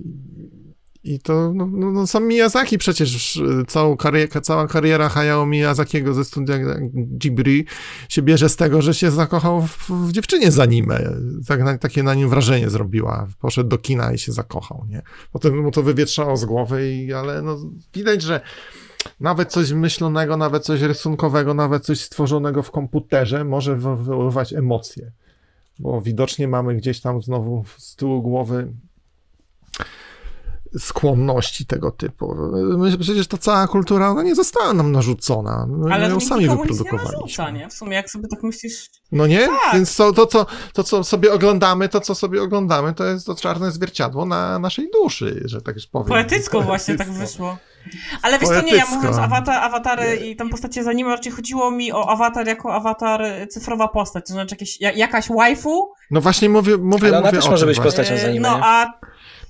i to, no, no, no sam Miyazaki przecież, całą karier, cała kariera Hayao Miyazakiego ze studia Ghibli się bierze z tego, że się zakochał w, w dziewczynie z anime. Tak, na, takie na nim wrażenie zrobiła. Poszedł do kina i się zakochał, nie? Potem mu to wywietrzało z głowy, i, ale no, widać, że nawet coś myślonego, nawet coś rysunkowego, nawet coś stworzonego w komputerze może wywoływać emocje. Bo widocznie mamy gdzieś tam znowu z tyłu głowy skłonności tego typu. My, przecież ta cała kultura ona nie została nam narzucona. My Ale ją sami wyprodukowaliśmy. Nie narzuca, nie? W sumie jak sobie tak myślisz... No nie? Tak. Więc to, to, to, to, co sobie oglądamy, to co sobie oglądamy, to jest to czarne zwierciadło na naszej duszy, że tak już powiem. Poetycko, Poetycko. właśnie tak wyszło. Ale wiesz to nie, ja mówiąc awatar, awatary nie. i tam postacie za nim, raczej chodziło mi o awatar jako awatar cyfrowa postać, to znaczy jakieś, jakaś waifu. No właśnie mówię, mówię, Ale ona mówię też może być postacią za nim. No a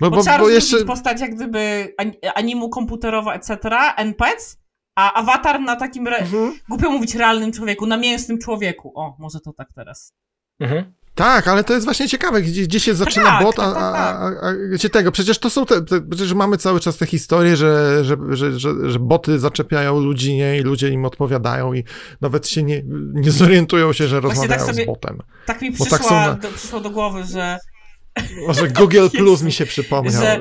Bo, bo, bo, trzeba bo jeszcze... postać jak gdyby animu komputerowa, etc., NPC, a awatar na takim, re... mhm. głupio mówić, realnym człowieku, na mięsnym człowieku. O, może to tak teraz. Mhm. Tak, ale to jest właśnie ciekawe, gdzie, gdzie się zaczyna tak, bot, a, tak, a, tak. a, a, gdzie tego, przecież to są te, te, przecież mamy cały czas te historie, że, że, że, że, że boty zaczepiają ludzi, nie, i ludzie im odpowiadają i nawet się nie, nie zorientują się, że właśnie tak rozmawiają tak sobie, z botem. Tak mi przyszła, tak są... do, przyszło do głowy, że... Może Google Plus mi się przypomniał. Że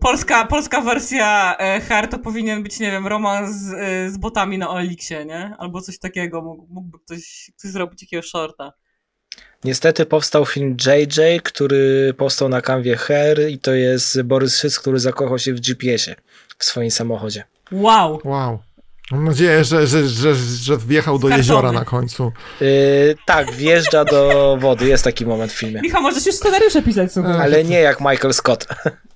polska, polska wersja e, Her to powinien być, nie wiem, romans z, e, z botami na Oliksie, nie? Albo coś takiego, mógłby ktoś, ktoś zrobić jakiegoś shorta. Niestety powstał film JJ, który powstał na kanwie Her i to jest Borys Szyc, który zakochał się w GPS-ie w swoim samochodzie. Wow. Wow. Mam nadzieję, że, że, że, że wjechał do jeziora na końcu. Yy, tak, wjeżdża do wody. Jest taki moment w filmie. Michał, możesz już scenariusze pisać sobie. Ale nie jak Michael Scott.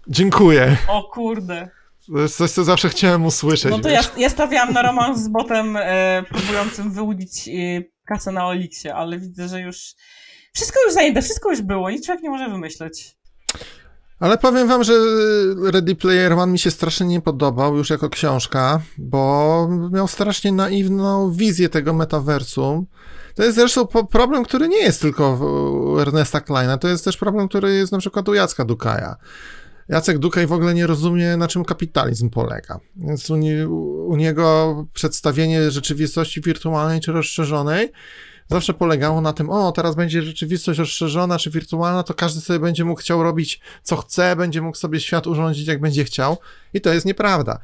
Dziękuję. O kurde. To jest coś, co zawsze chciałem usłyszeć. No to ja, ja stawiałam na romans z botem e, próbującym wyłudzić e, kasę na Oliksie, ale widzę, że już wszystko już zajęte, wszystko już było, nic człowiek nie może wymyśleć. Ale powiem wam, że Ready Player One mi się strasznie nie podobał już jako książka, bo miał strasznie naiwną wizję tego metaversum. To jest zresztą problem, który nie jest tylko u Ernesta Kleina, to jest też problem, który jest na przykład u Jacka Dukaja. Jacek Dukaj w ogóle nie rozumie, na czym kapitalizm polega. Więc u, nie, u niego przedstawienie rzeczywistości wirtualnej czy rozszerzonej zawsze polegało na tym, o, teraz będzie rzeczywistość rozszerzona czy wirtualna, to każdy sobie będzie mógł chciał robić co chce, będzie mógł sobie świat urządzić jak będzie chciał. I to jest nieprawda.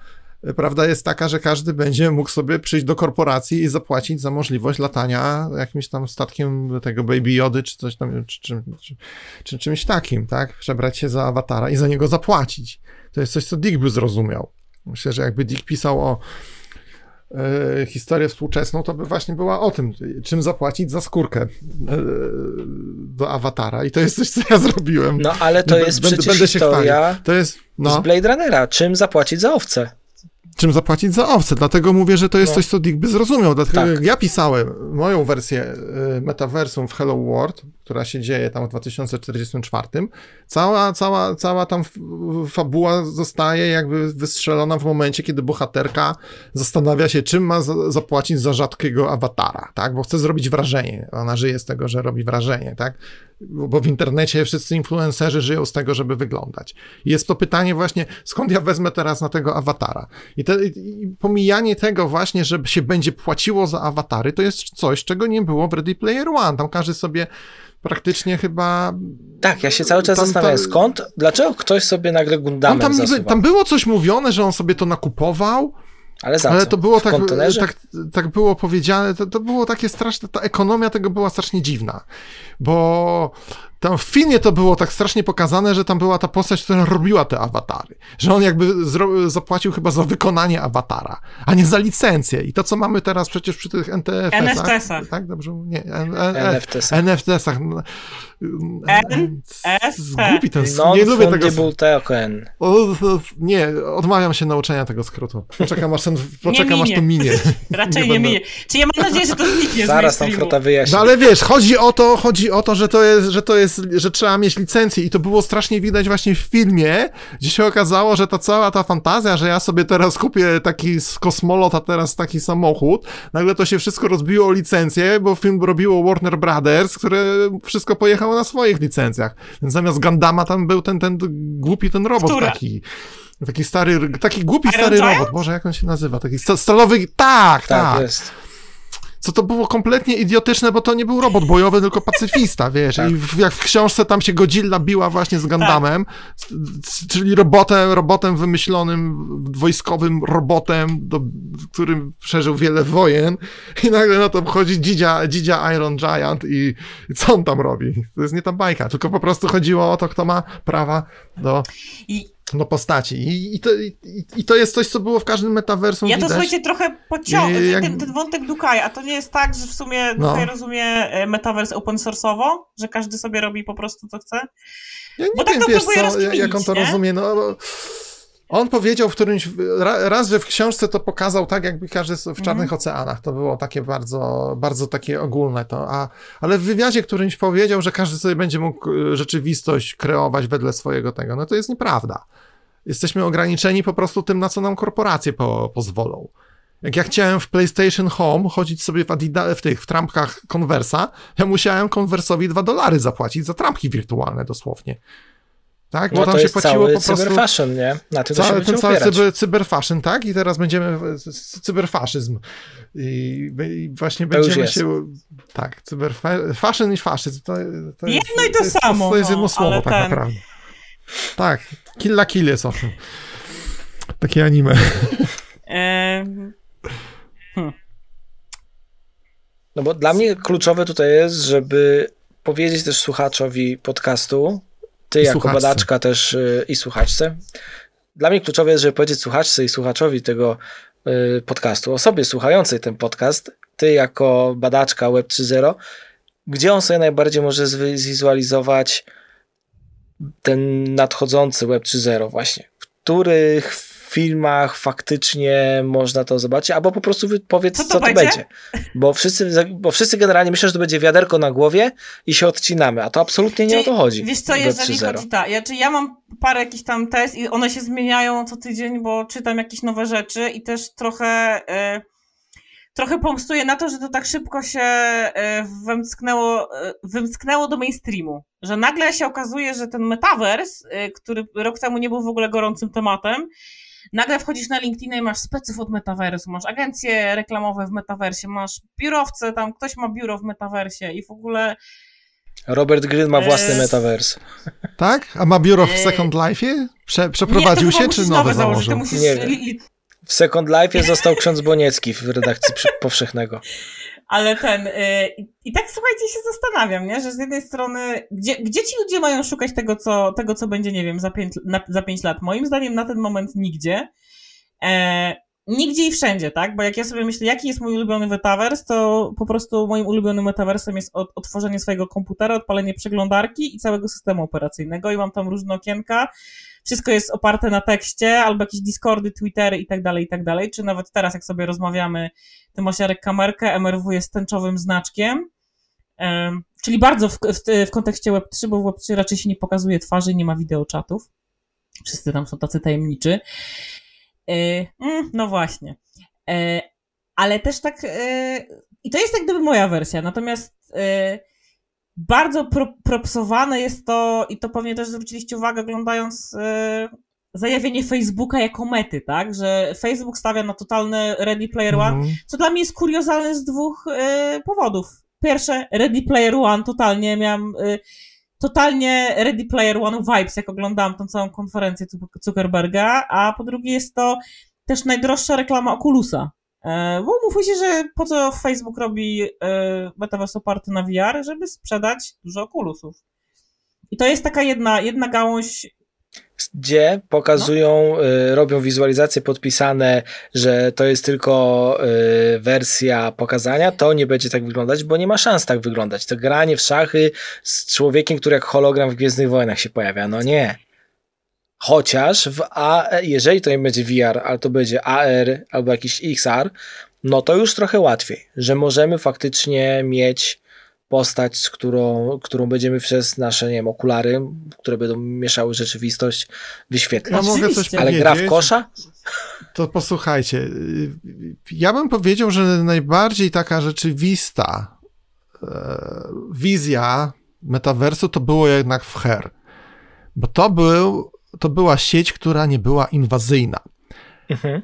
Prawda jest taka, że każdy będzie mógł sobie przyjść do korporacji i zapłacić za możliwość latania jakimś tam statkiem tego Baby Jody, czy coś tam, czy, czy, czy, czy czymś takim, tak? Przebrać się za awatara i za niego zapłacić. To jest coś, co Dick by zrozumiał. Myślę, że jakby Dick pisał o e, historię współczesną, to by właśnie była o tym, czym zapłacić za skórkę e, do awatara. I to jest coś, co ja zrobiłem. No ale to jest będę, przecież będę historia to jest, no. z Blade Runnera. Czym zapłacić za owce? Czym zapłacić za owce. Dlatego mówię, że to jest no. coś, co Dick by zrozumiał. Dlatego tak. ja pisałem moją wersję y, metaversum w Hello World, która się dzieje tam w 2044, cała, cała, cała tam fabuła zostaje jakby wystrzelona w momencie, kiedy bohaterka zastanawia się, czym ma zapłacić za rzadkiego awatara, tak? Bo chce zrobić wrażenie. Ona żyje z tego, że robi wrażenie, tak? Bo w internecie wszyscy influencerzy żyją z tego, żeby wyglądać. I jest to pytanie właśnie, skąd ja wezmę teraz na tego awatara? I, te, i pomijanie tego właśnie, że się będzie płaciło za awatary, to jest coś, czego nie było w Ready Player One. Tam każdy sobie praktycznie chyba... Tak, ja się cały czas tam, zastanawiam, skąd, dlaczego ktoś sobie nagle Gundamem tam, tam, tam było coś mówione, że on sobie to nakupował, ale, za Ale to było tak, tak, tak było powiedziane, to, to było takie straszne, ta ekonomia tego była strasznie dziwna, bo tam w filmie to było tak strasznie pokazane, że tam była ta postać, która robiła te awatary. Że on jakby zapłacił chyba za wykonanie awatara, a nie za licencję. I to, co mamy teraz przecież przy tych NTF-ach. NFTs-ach. Tak, dobrze? Nie, NFTs-ach. NFTs-ach. Zgubi ten Nie lubię tego. token. Nie, odmawiam się nauczenia tego skrótu. Poczekam, aż, ten, poczekam, aż to minie. Raczej nie, nie minie. Czy ja mam nadzieję, że to zniknie Zaraz tam Frota wyjaśni. No ale wiesz, chodzi o to, chodzi o to, że to jest, że to jest że trzeba mieć licencję i to było strasznie widać właśnie w filmie, gdzie się okazało, że ta cała ta fantazja, że ja sobie teraz kupię taki z kosmolot, a teraz taki samochód, nagle to się wszystko rozbiło o licencję, bo film robiło Warner Brothers, które wszystko pojechało na swoich licencjach. Więc zamiast Gandama tam był ten, ten głupi ten robot Która? taki. Taki stary, taki głupi Iron stary Giant? robot. Boże, jak on się nazywa? Taki stalowy. Tak, tak. tak. Jest co to było kompletnie idiotyczne, bo to nie był robot bojowy, tylko pacyfista, wiesz. Tak. I w, jak w książce tam się Godzilla biła właśnie z Gundamem, tak. czyli robotem, robotem wymyślonym, wojskowym robotem, do, którym przeżył wiele wojen i nagle na to wchodzi Dzidzia, Dzidzia Iron Giant i, i co on tam robi? To jest nie ta bajka, tylko po prostu chodziło o to, kto ma prawa do... I no postaci. I, i, to, i, I, to jest coś, co było w każdym metaversum Ja widać. to słuchajcie trochę pociągnę, jak... ten, ten, wątek Dukaj, a to nie jest tak, że w sumie no. Dukaj rozumie e, metavers open source'owo, że każdy sobie robi po prostu co chce? Ja nie Bo tak wiem, tak to wiesz co, jak on to nie? rozumie, no On powiedział w którymś, raz, że w książce to pokazał tak, jakby każdy w Czarnych mm. Oceanach. To było takie bardzo, bardzo takie ogólne to. A, ale w wywiadzie którymś powiedział, że każdy sobie będzie mógł e, rzeczywistość kreować wedle swojego tego. No to jest nieprawda. Jesteśmy ograniczeni po prostu tym, na co nam korporacje po, pozwolą. Jak ja chciałem w PlayStation Home chodzić sobie w, Adida, w tych w trampkach Conversa, ja musiałem Conversowi 2 dolary zapłacić za trampki wirtualne dosłownie. Tak? Bo no tam się płaciło po prostu. Cyberfashion, nie? Na tym cały, ten cały cyber, cyberfashion, tak? I teraz będziemy. Cyberfaszyzm. I, i właśnie to będziemy się. Tak, cyberfashion i faszyzm. To, to jest, jedno i to, to jest, samo. To jest jedno no, słowo, tak ten... naprawdę. Tak, kill la kill jest owszem. Takie anime. Hmm. No bo dla mnie kluczowe tutaj jest, żeby powiedzieć też słuchaczowi podcastu, ty I jako słuchaczce. badaczka też yy, i słuchaczce. Dla mnie kluczowe jest, żeby powiedzieć słuchaczce i słuchaczowi tego yy, podcastu, osobie słuchającej ten podcast, ty jako badaczka Web 3.0, gdzie on sobie najbardziej może zwizualizować ten nadchodzący Web 3.0 właśnie, w których filmach faktycznie można to zobaczyć, albo po prostu powiedz, co to, co to będzie. Bo wszyscy, bo wszyscy generalnie myślą, że to będzie wiaderko na głowie i się odcinamy, a to absolutnie nie Czyli, o to chodzi. Wiesz co, jeżeli chodzi tak, ja, czy ja mam parę jakichś tam test i one się zmieniają co tydzień, bo czytam jakieś nowe rzeczy i też trochę... Yy trochę pomstuję na to, że to tak szybko się e, wymsknęło, e, wymsknęło do mainstreamu. Że nagle się okazuje, że ten metaverse, który rok temu nie był w ogóle gorącym tematem, Nagle wchodzisz na LinkedIn i masz speców od metaversu, masz agencje reklamowe w metaversie, masz biurowce, tam ktoś ma biuro w metaversie i w ogóle... Robert Greene ma własny e... metavers. Tak? A ma biuro w e, Second Life'ie? Prze przeprowadził nie, się, czy nowe założył? Musisz... Nie wiem. W Second Life'ie został ksiądz Boniecki w redakcji powszechnego. Ale ten. Yy, I tak słuchajcie, się zastanawiam, nie? że z jednej strony, gdzie, gdzie ci ludzie mają szukać tego, co, tego, co będzie, nie wiem, za pięć, na, za pięć lat? Moim zdaniem na ten moment nigdzie. E, nigdzie i wszędzie, tak? Bo jak ja sobie myślę, jaki jest mój ulubiony metaverse, to po prostu moim ulubionym metaversem jest od, otworzenie swojego komputera, odpalenie przeglądarki i całego systemu operacyjnego i mam tam różne okienka wszystko jest oparte na tekście, albo jakieś Discordy, Twittery i tak dalej, i tak dalej, czy nawet teraz, jak sobie rozmawiamy, ty masz Jarek kamerkę, MRW jest tęczowym znaczkiem, czyli bardzo w, w, w kontekście Web3, bo w Web3 raczej się nie pokazuje twarzy, nie ma wideoczatów, wszyscy tam są tacy tajemniczy. E, mm, no właśnie. E, ale też tak, e, i to jest jak gdyby moja wersja, natomiast bardzo pro, propsowane jest to, i to pewnie też zwróciliście uwagę, oglądając yy, zajawienie Facebooka jako mety, tak? Że Facebook stawia na totalny Ready Player One, -hmm. co dla mnie jest kuriozalne z dwóch yy, powodów. Pierwsze, Ready Player One, totalnie miałam. Yy, totalnie Ready Player One vibes, jak oglądałam tą całą konferencję Zuckerberga, a po drugie jest to też najdroższa reklama Oculusa. E, bo mówmy się, że po co Facebook robi e, metaverse oparty na VR, żeby sprzedać dużo okulusów. I to jest taka jedna, jedna gałąź gdzie pokazują, no. y, robią wizualizacje podpisane, że to jest tylko y, wersja pokazania, to nie będzie tak wyglądać, bo nie ma szans tak wyglądać. To granie w szachy z człowiekiem, który jak hologram w Gwiezdnych Wojnach się pojawia. No nie. Chociaż w A, jeżeli to nie będzie VR, ale to będzie AR albo jakiś XR, no to już trochę łatwiej, że możemy faktycznie mieć postać, z którą, którą będziemy przez nasze, nie wiem, okulary, które będą mieszały rzeczywistość, wyświetlać. Ja mogę coś Ale gra w kosza? To posłuchajcie. Ja bym powiedział, że najbardziej taka rzeczywista e, wizja metaversu to było jednak w Her. Bo to był to była sieć, która nie była inwazyjna. Mhm.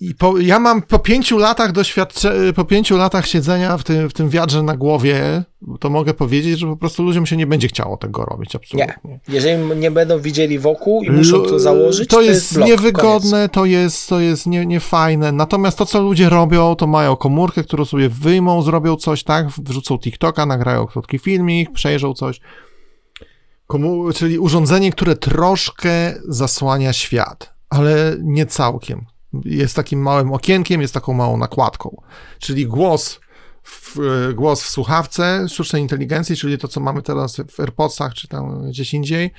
I po, ja mam po pięciu latach doświadczenia, po pięciu latach siedzenia w tym, w tym wiadrze na głowie, to mogę powiedzieć, że po prostu ludziom się nie będzie chciało tego robić, absolutnie. Nie. Jeżeli nie będą widzieli wokół i muszą to założyć, to, to jest, jest blok, niewygodne, to jest, to jest nie, niefajne. Natomiast to, co ludzie robią, to mają komórkę, którą sobie wyjmą, zrobią coś, tak, wrzucą TikToka, nagrają krótki filmik, przejrzą coś Komu, czyli urządzenie, które troszkę zasłania świat, ale nie całkiem. Jest takim małym okienkiem, jest taką małą nakładką. Czyli głos w, głos w słuchawce sztucznej inteligencji, czyli to, co mamy teraz w AirPodsach, czy tam gdzieś indziej,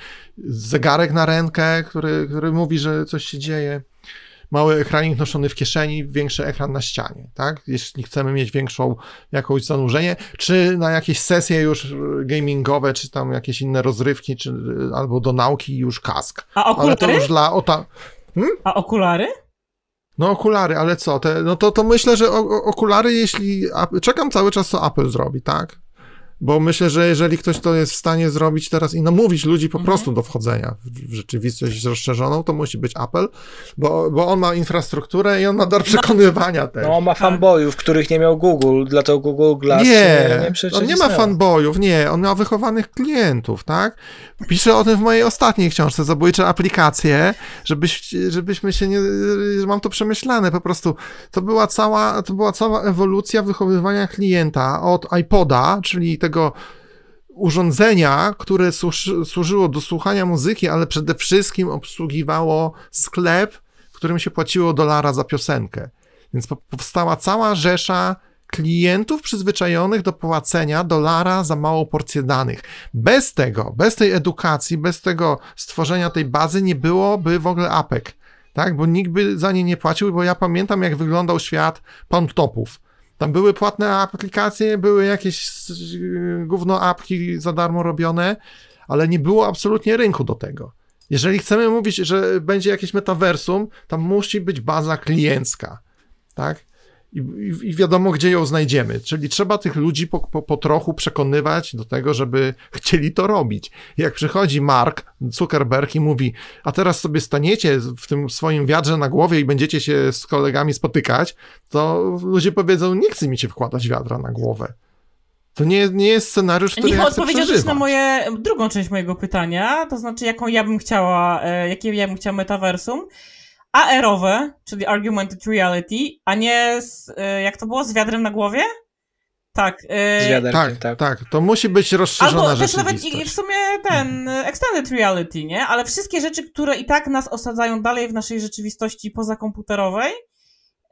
zegarek na rękę, który, który mówi, że coś się dzieje, mały ekranik noszony w kieszeni, większy ekran na ścianie, tak? Jeśli chcemy mieć większą jakąś zanurzenie, czy na jakieś sesje już gamingowe, czy tam jakieś inne rozrywki, czy albo do nauki już kask. A okulary? Ale to już dla... Ota... Hmm? A okulary? No okulary, ale co? Te, no to, to myślę, że o, okulary, jeśli... Czekam cały czas, co Apple zrobi, tak? Bo myślę, że jeżeli ktoś to jest w stanie zrobić teraz i namówić ludzi po mhm. prostu do wchodzenia w, rzeczywistość rozszerzoną, to musi być Apple, bo, bo on ma infrastrukturę i on ma dar przekonywania no, też. No, on ma fanboyów, których nie miał Google, dlatego Google Glass nie, nie, on nie ma fanboyów, nie, on ma wychowanych klientów, tak? Piszę o tym w mojej ostatniej książce, Zabójcze aplikacje, żebyś, żebyśmy się nie, mam to przemyślane, po prostu to była cała, to była cała ewolucja wychowywania klienta od iPoda, czyli tego urządzenia, które służyło do słuchania muzyki, ale przede wszystkim obsługiwało sklep, w którym się płaciło dolara za piosenkę. Więc powstała cała rzesza klientów przyzwyczajonych do płacenia dolara za małą porcję danych. Bez tego, bez tej edukacji, bez tego stworzenia tej bazy nie byłoby w ogóle APEC, tak? Bo nikt by za nie nie płacił, bo ja pamiętam, jak wyglądał świat pound topów. Tam były płatne aplikacje, były jakieś gówno apki za darmo robione, ale nie było absolutnie rynku do tego. Jeżeli chcemy mówić, że będzie jakieś metaversum, tam musi być baza kliencka, tak? I, i, wiadomo, gdzie ją znajdziemy. Czyli trzeba tych ludzi po, po, po, trochu przekonywać do tego, żeby chcieli to robić. Jak przychodzi Mark Zuckerberg i mówi, a teraz sobie staniecie w tym swoim wiadrze na głowie i będziecie się z kolegami spotykać, to ludzie powiedzą, nie chce mi się wkładać wiadra na głowę. To nie, nie jest scenariusz, który Niech ja odpowiedział też na moje, drugą część mojego pytania, to znaczy jaką ja bym chciała, e, jakie ja bym chciała metaversum. AR-owe, czyli Argumented Reality, a nie z, e, jak to było, z wiadrem na głowie? Tak. Z wiaderkiem, tak, tak, tak. To musi być rozszerzona Albo też nawet i, w sumie ten Extended Reality, nie? Ale wszystkie rzeczy, które i tak nas osadzają dalej w naszej rzeczywistości pozakomputerowej,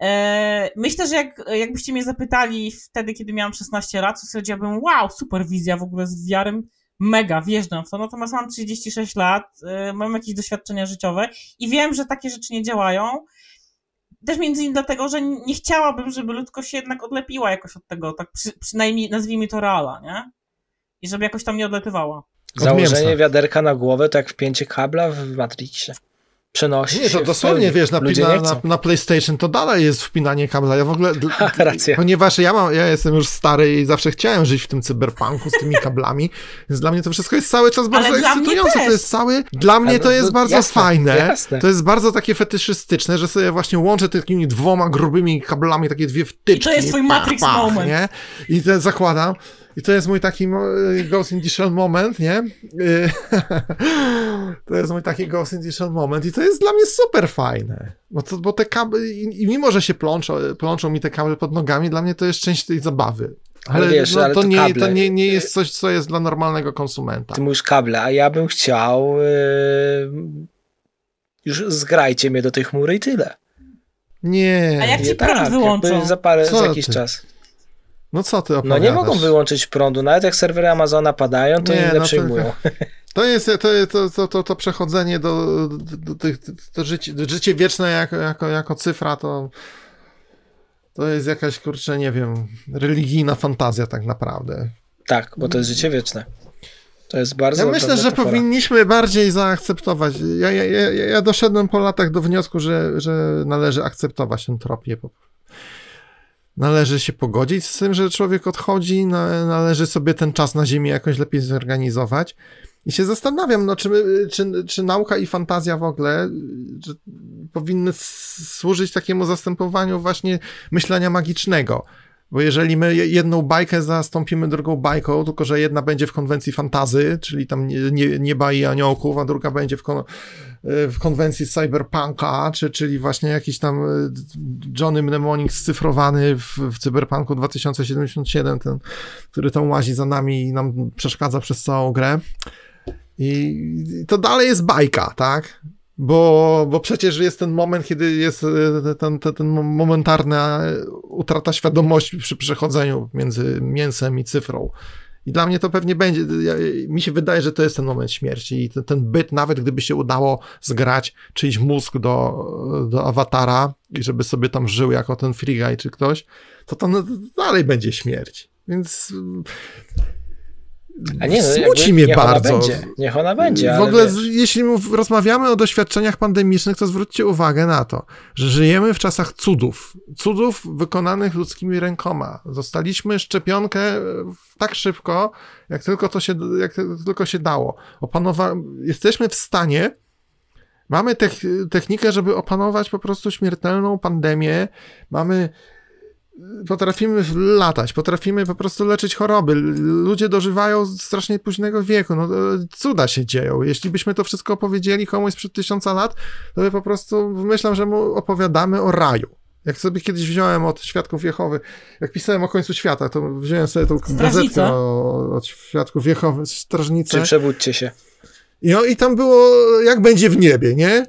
e, myślę, że jak, jakbyście mnie zapytali wtedy, kiedy miałam 16 lat, to stwierdziłabym, wow, super wizja w ogóle z wiarem mega wjeżdżam w to, natomiast mam 36 lat, y, mam jakieś doświadczenia życiowe i wiem, że takie rzeczy nie działają. Też między innymi dlatego, że nie chciałabym, żeby ludzkość się jednak odlepiła jakoś od tego, tak przy, przynajmniej nazwijmy to reala, nie? I żeby jakoś tam nie odlepywała. Założenie wiaderka na głowę to jak wpięcie kabla w Matrixie przenosi Nie, to dosłownie, wiesz, na, na, na, na, PlayStation to dalej jest wpinanie kabla. Ja w ogóle, Racja. ponieważ ja, mam, ja jestem już stary i zawsze chciałem żyć w tym cyberpunku z tymi kablami, więc dla mnie to wszystko jest cały czas bardzo Ale ekscytujące. To jest cały, dla mnie to jest bardzo jasne, fajne. Jasne. To jest bardzo takie fetyszystyczne, że sobie właśnie łączę takimi dwoma grubymi kablami, takie dwie wtyczki. I to jest twój Matrix pach, moment. Nie? I to zakładam. I to jest mój taki Ghost in the Shell moment, nie? Y, to jest mój taki Ghost in the Shell moment i to jest dla mnie super fajne. Bo, to, bo te kable, i, mimo, że się plączą, plączą mi te kable pod nogami, dla mnie to jest część tej zabawy. Ale, wiesz, no, ale to, to, nie, to nie, nie jest coś, co jest dla normalnego konsumenta. Ty mówisz kable, a ja bym chciał yy, już zgrajcie mnie do tej chmury i tyle. Nie. A jak ci prąd tak, wyłączą? Za, parę, za jakiś ty? czas. No co ty opowiadasz? No nie mogą wyłączyć prądu, nawet jak serwery Amazona padają, to nie, inne no przyjmują. To, jest to, to, to, to przechodzenie do, do, do, do życie, życie wieczne jako, jako, jako cyfra, to to jest jakaś, kurczę, nie wiem, religijna fantazja tak naprawdę. Tak, bo to jest życie wieczne. To jest bardzo. Ja myślę, że powinniśmy bardziej zaakceptować. Ja, ja, ja, ja doszedłem po latach do wniosku, że, że należy akceptować entropię po należy się pogodzić z tym, że człowiek odchodzi, należy sobie ten czas na Ziemi jakoś lepiej zorganizować. I się zastanawiam, no, czy, czy, czy nauka i fantazja w ogóle powinny służyć takiemu zastępowaniu właśnie myślenia magicznego. Bo jeżeli my jedną bajkę zastąpimy drugą bajką, tylko że jedna będzie w konwencji fantazy, czyli tam nie, nie, nieba i aniołków, a druga będzie w, kon, w konwencji cyberpunka, czy, czyli właśnie jakiś tam e, Johnny Mnemonic scyfrowany w, w cyberpunku 2077, ten, który tam łazi za nami i nam przeszkadza przez całą grę. I to dalej jest bajka, tak? Bo, bo przecież jest ten moment, kiedy jest e, ten, ten, ten momentarna utrata świadomości przy przechodzeniu między mięsem i cyfrą. I dla mnie to pewnie będzie, mi się wydaje, że to jest ten moment śmierci i ten, ten byt, nawet gdyby się udało zgrać czyjś mózg do, do awatara i żeby sobie tam żył jako ten guy czy ktoś, to to dalej będzie śmierć. Więc a nie, no, Smuci mnie niech bardzo. Ona będzie, niech ona będzie. W ogóle, wiesz. jeśli rozmawiamy o doświadczeniach pandemicznych, to zwróćcie uwagę na to, że żyjemy w czasach cudów. Cudów wykonanych ludzkimi rękoma. Zostaliśmy szczepionkę tak szybko, jak tylko to się, jak tylko się dało. Opanowa jesteśmy w stanie. Mamy technikę, żeby opanować po prostu śmiertelną pandemię. Mamy potrafimy latać, potrafimy po prostu leczyć choroby. Ludzie dożywają strasznie późnego wieku. No, cuda się dzieją. Jeśli byśmy to wszystko opowiedzieli komuś sprzed tysiąca lat, to by po prostu myślę, że mu opowiadamy o raju. Jak sobie kiedyś wziąłem od Świadków Jehowy, jak pisałem o końcu świata, to wziąłem sobie tą gazetkę od Świadków Jehowy, Strażnicę. Czy przebudźcie się. No i tam było, jak będzie w niebie, nie?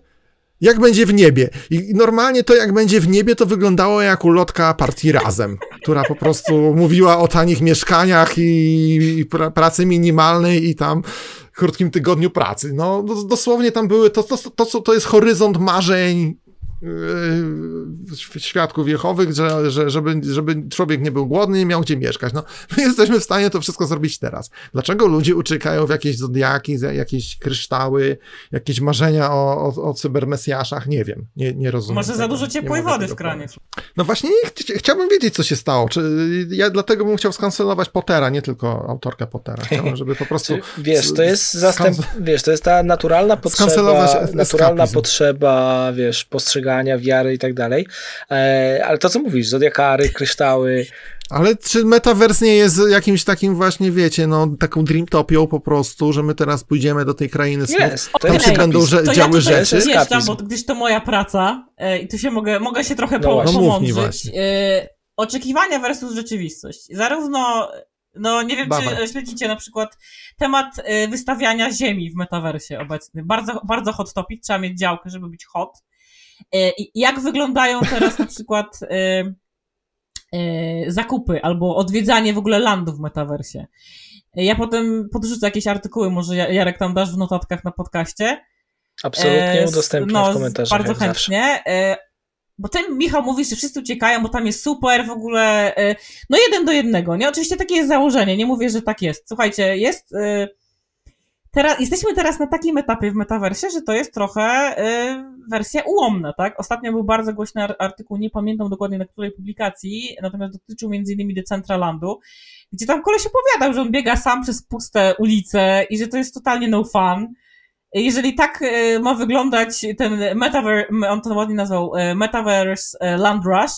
Jak będzie w niebie. I normalnie to, jak będzie w niebie, to wyglądało jak ulotka partii Razem, która po prostu mówiła o tanich mieszkaniach i, pracy minimalnej i tam krótkim tygodniu pracy. No, dosłownie tam były, to, to, to, to, to jest horyzont marzeń świadków Jehowych, że, że, żeby, żeby człowiek nie był głodny i miał gdzie mieszkać. No, my jesteśmy w stanie to wszystko zrobić teraz. Dlaczego ludzie uciekają w jakieś zodiaki, jakieś kryształy, jakieś marzenia o, o, o cybermesjaszach? Nie wiem, nie, nie rozumiem. Może za dużo ciepłej wody w kranie. No właśnie, ch chciałbym wiedzieć, co się stało. Czy, ja dlatego bym chciał skancelować Pottera, nie tylko autorkę Pottera. Chciałbym, żeby po prostu... wiesz, to jest zastęp... Wiesz, to jest ta naturalna potrzeba, naturalna potrzeba, wiesz, postrzegania wiary i tak dalej. E, ale to, co mówisz, zodiakary, kryształy. Ale czy metavers nie jest jakimś takim właśnie, wiecie, no taką dreamtopią po prostu, że my teraz pójdziemy do tej krainy snów, to tam się będą że, działy ja rzeczy? Wiesz, tam, bo gdyż to moja praca e, i tu się mogę, mogę się trochę no, po, pomądrzyć. E, oczekiwania versus rzeczywistość. Zarówno no nie wiem, czy śledzicie na przykład temat y, wystawiania ziemi w metaversie obecny. Bardzo, bardzo hot topic, trzeba mieć działkę, żeby być hot. E, jak wyglądają teraz na przykład e, e, zakupy albo odwiedzanie w ogóle landu w metaversie? Ja potem podrzucę jakieś artykuły, może Jarek tam dasz w notatkach na podcaście. Absolutnie udostępnię no, w komentarzach. Bardzo chętnie. Zawsze. Bo ty, Michał, mówisz, że wszyscy uciekają, bo tam jest super w ogóle. No jeden do jednego, nie? Oczywiście takie jest założenie, nie mówię, że tak jest. Słuchajcie, jest teraz, jesteśmy teraz na takim etapie w metaversie, że to jest trochę y, wersja ułomna, tak? Ostatnio był bardzo głośny artykuł, nie pamiętam dokładnie na której publikacji, natomiast dotyczył między innymi Decentralandu, gdzie tam koleś opowiadał, że on biega sam przez puste ulice i że to jest totalnie no fun. Jeżeli tak y, ma wyglądać ten metaverse, on to ładnie nazwał y, Metaverse y, Land Rush,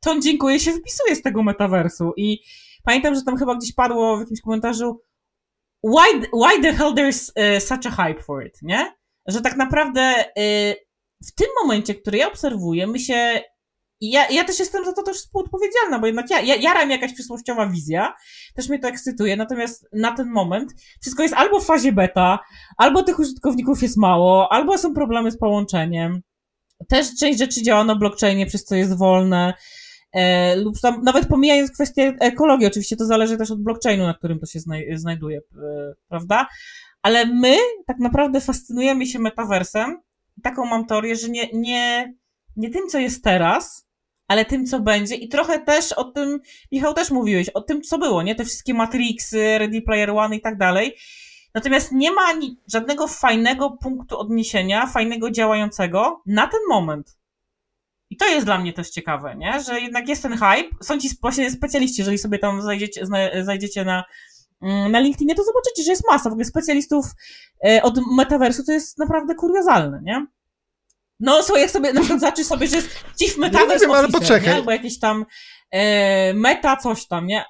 to on dziękuję się wypisuje z tego metaversu i pamiętam, że tam chyba gdzieś padło w jakimś komentarzu, why, why the hell there's uh, such a hype for it, nie? Że tak naprawdę y, w tym momencie, który ja obserwuję, my się ja, ja też jestem za to też współodpowiedzialna, bo jednak ja, ja jaram jakaś przysłowiowa wizja, też mnie to ekscytuje, natomiast na ten moment wszystko jest albo w fazie beta, albo tych użytkowników jest mało, albo są problemy z połączeniem. Też część rzeczy działa na blockchainie, przez co jest wolne, E, lub tam, nawet pomijając kwestię ekologii, oczywiście to zależy też od blockchainu, na którym to się znaj znajduje, prawda? Ale my tak naprawdę fascynujemy się metaversem. Taką mam teorię, że nie, nie, nie tym, co jest teraz, ale tym, co będzie i trochę też o tym, Michał też mówiłeś, o tym, co było, nie? Te wszystkie Matrixy, Ready Player One i tak dalej. Natomiast nie ma ani żadnego fajnego punktu odniesienia, fajnego działającego na ten moment. I to jest dla mnie też ciekawe, nie? że jednak jest ten hype. Są ci właśnie specjaliści, jeżeli sobie tam zajdziecie, zajdziecie na, mm, na LinkedInie, to zobaczycie, że jest masa w ogóle specjalistów e, od metaversu, to jest naprawdę kuriozalne, nie? No, słuchaj, jak sobie na przykład zaczysz sobie, że jest Chief Metaverse nie, nie ale poczekaj. Nie? Albo jakieś tam e, meta coś tam, nie?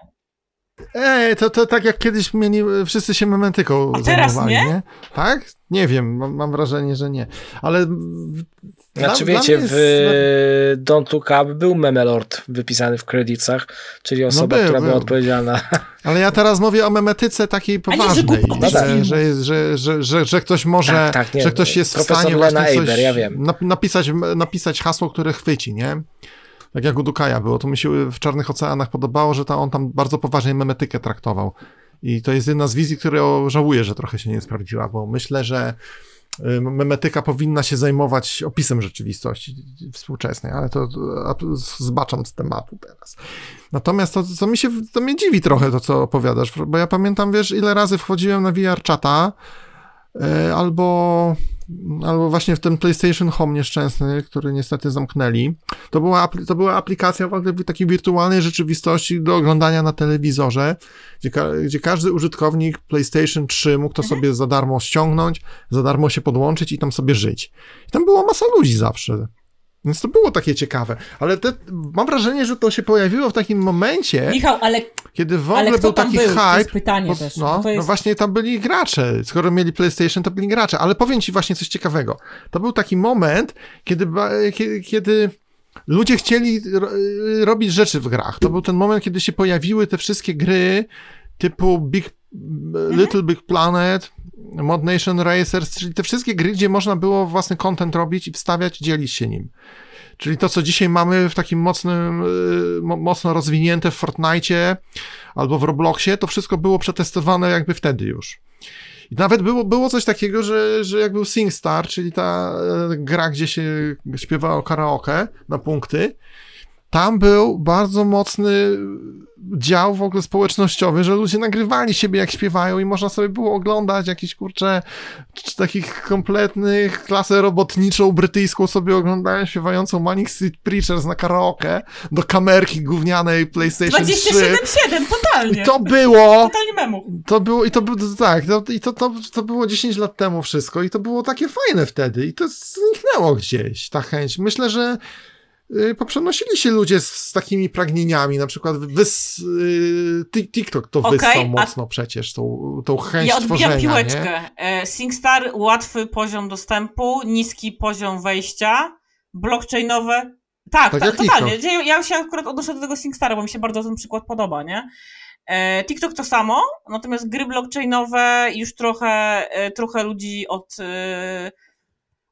Ej, to, to tak jak kiedyś mieli, wszyscy się mementyką A teraz nie? nie? Tak? Nie wiem, mam, mam, wrażenie, że nie. Ale... Znaczy dla, wiecie, dla jest... w Don't Look Up był memelord wypisany w kredytach, czyli osoba, no był, która był. była odpowiedzialna Ale ja teraz mówię o memetyce takiej poważnej, nie, że, że, że, że, że, że, ktoś może, tak, tak, nie, że ktoś jest w stanie właśnie coś ja napisać, napisać hasło, które chwyci, nie? Tak jak u Dukaja było, to mi się w Czarnych Oceanach podobało, że ta, on tam bardzo poważnie memetykę traktował. I to jest jedna z wizji, którą żałuję, że trochę się nie sprawdziła, bo myślę, że memetyka powinna się zajmować opisem rzeczywistości współczesnej, ale to, to zbaczam z tematu teraz. Natomiast to, co mi się, to mnie dziwi trochę to, co opowiadasz, bo ja pamiętam, wiesz, ile razy wchodziłem na VR czata, y, albo albo właśnie w ten PlayStation Home nieszczęsny, który niestety zamknęli. To była, to była aplikacja w takiej wirtualnej rzeczywistości do oglądania na telewizorze, gdzie, gdzie każdy użytkownik PlayStation 3 mógł to mhm. sobie za darmo ściągnąć, za darmo się podłączyć i tam sobie żyć. I tam była masa ludzi zawsze. Więc to było takie ciekawe. Ale te, mam wrażenie, że to się pojawiło w takim momencie. Michał, ale. Kiedy w ogóle był taki był? hype. To jest pytanie bo, też. No, no, jest... no właśnie tam byli gracze. Skoro mieli PlayStation, to byli gracze. Ale powiem ci właśnie coś ciekawego. To był taki moment, kiedy, kiedy, ludzie chcieli robić rzeczy w grach. To był ten moment, kiedy się pojawiły te wszystkie gry typu Big. Little Big Planet, Mod Nation Racers, czyli te wszystkie gry, gdzie można było własny content robić i wstawiać, dzielić się nim. Czyli to, co dzisiaj mamy w takim mocnym, y, mocno rozwinięte w Fortnite albo w Robloxie, to wszystko było przetestowane jakby wtedy już. I nawet było, było coś takiego, że, że jak był SingStar, czyli ta e, gra, gdzie się śpiewało karaoke na punkty, tam był bardzo mocny dział w ogóle społecznościowy, że ludzie nagrywali siebie jak śpiewają i można sobie było oglądać jakieś kurcze takich kompletnych klasę robotniczą brytyjską sobie oglądałem śpiewającą Manic Street Preachers na karaoke do kamerki gównianej PlayStation 3. 27-7, totalnie. I to było... Totalnie memu. To było, i to było, tak, to, i to, to, to było 10 lat temu wszystko i to było takie fajne wtedy i to zniknęło gdzieś, ta chęć. Myślę, że poprzenosili się ludzie z, z, takimi pragnieniami, na przykład wys, y, TikTok to okay, wysłał mocno przecież, tą, tą chęć ja tworzenia. Ja piłeczkę. Nie? E, SingStar, łatwy poziom dostępu, niski poziom wejścia, blockchainowe, tak, tak, totalnie. TikTok. Ja się akurat odnoszę do tego SingStara, bo mi się bardzo ten przykład podoba, nie? E, TikTok to samo, natomiast gry blockchainowe już trochę, e, trochę ludzi od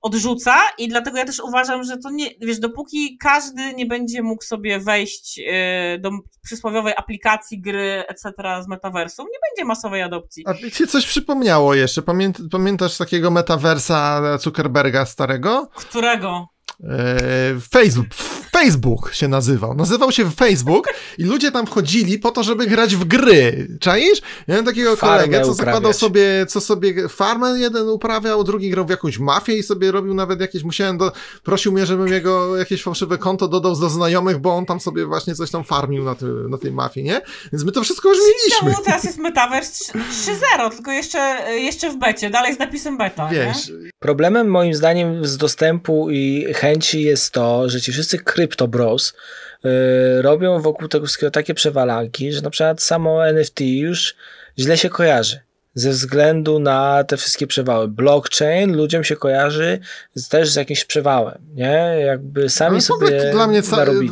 odrzuca i dlatego ja też uważam, że to nie, wiesz, dopóki każdy nie będzie mógł sobie wejść y, do przysłowiowej aplikacji, gry, etc. z metaversum, nie będzie masowej adopcji. A ci coś przypomniało jeszcze? pamiętasz takiego metaversa Zuckerberga starego? Którego? E, Facebook, Facebook się nazywał. Nazywał się Facebook i ludzie tam chodzili po to, żeby grać w gry. Czaisz? Ja miałem takiego Farmę kolegę, co zakładał sobie, co sobie farmę jeden uprawiał, drugi grał w jakąś mafię i sobie robił nawet jakieś, musiałem do, prosił mnie, żebym jego jakieś fałszywe konto dodał do znajomych, bo on tam sobie właśnie coś tam farmił na, ty, na tej mafii, nie? Więc my to wszystko już mieliśmy. Czemu teraz jest Metaverse 3.0, tylko jeszcze, jeszcze w becie, dalej z napisem beta, Wiesz, nie? Problemem moim zdaniem z dostępu i chęci jest to, że ci wszyscy Crypto Bros yy, robią wokół tego wszystkiego takie przewalanki, że na przykład samo NFT już źle się kojarzy ze względu na te wszystkie przewały. Blockchain ludziom się kojarzy z, też z jakimś przewałem, nie? Jakby sami no, sobie Dla mnie,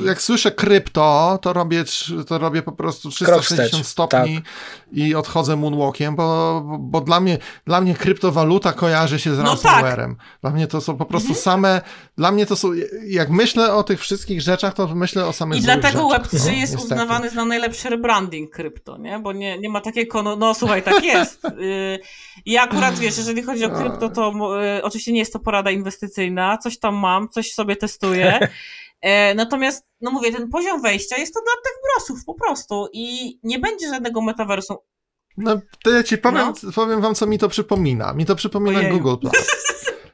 jak słyszę krypto, to robię, to robię po prostu 360 stopni tak. I odchodzę moonwalkiem, bo, bo dla mnie, dla mnie kryptowaluta kojarzy się z no ransomwarem. Tak. Dla mnie to są po prostu mhm. same, dla mnie to są, jak myślę o tych wszystkich rzeczach, to myślę o samych I dlatego Web3 jest Niestety. uznawany za najlepszy rebranding krypto, nie? Bo nie, nie ma takiej kono, no słuchaj, tak jest. Y, I akurat wiesz, jeżeli chodzi o krypto, to y, oczywiście nie jest to porada inwestycyjna, coś tam mam, coś sobie testuję. E, natomiast, no mówię, ten poziom wejścia jest to dla tych brosów po prostu i nie będzie żadnego metaversu. No, to ja ci powiem, no. powiem wam, co mi to przypomina. Mi to przypomina. Google Plus.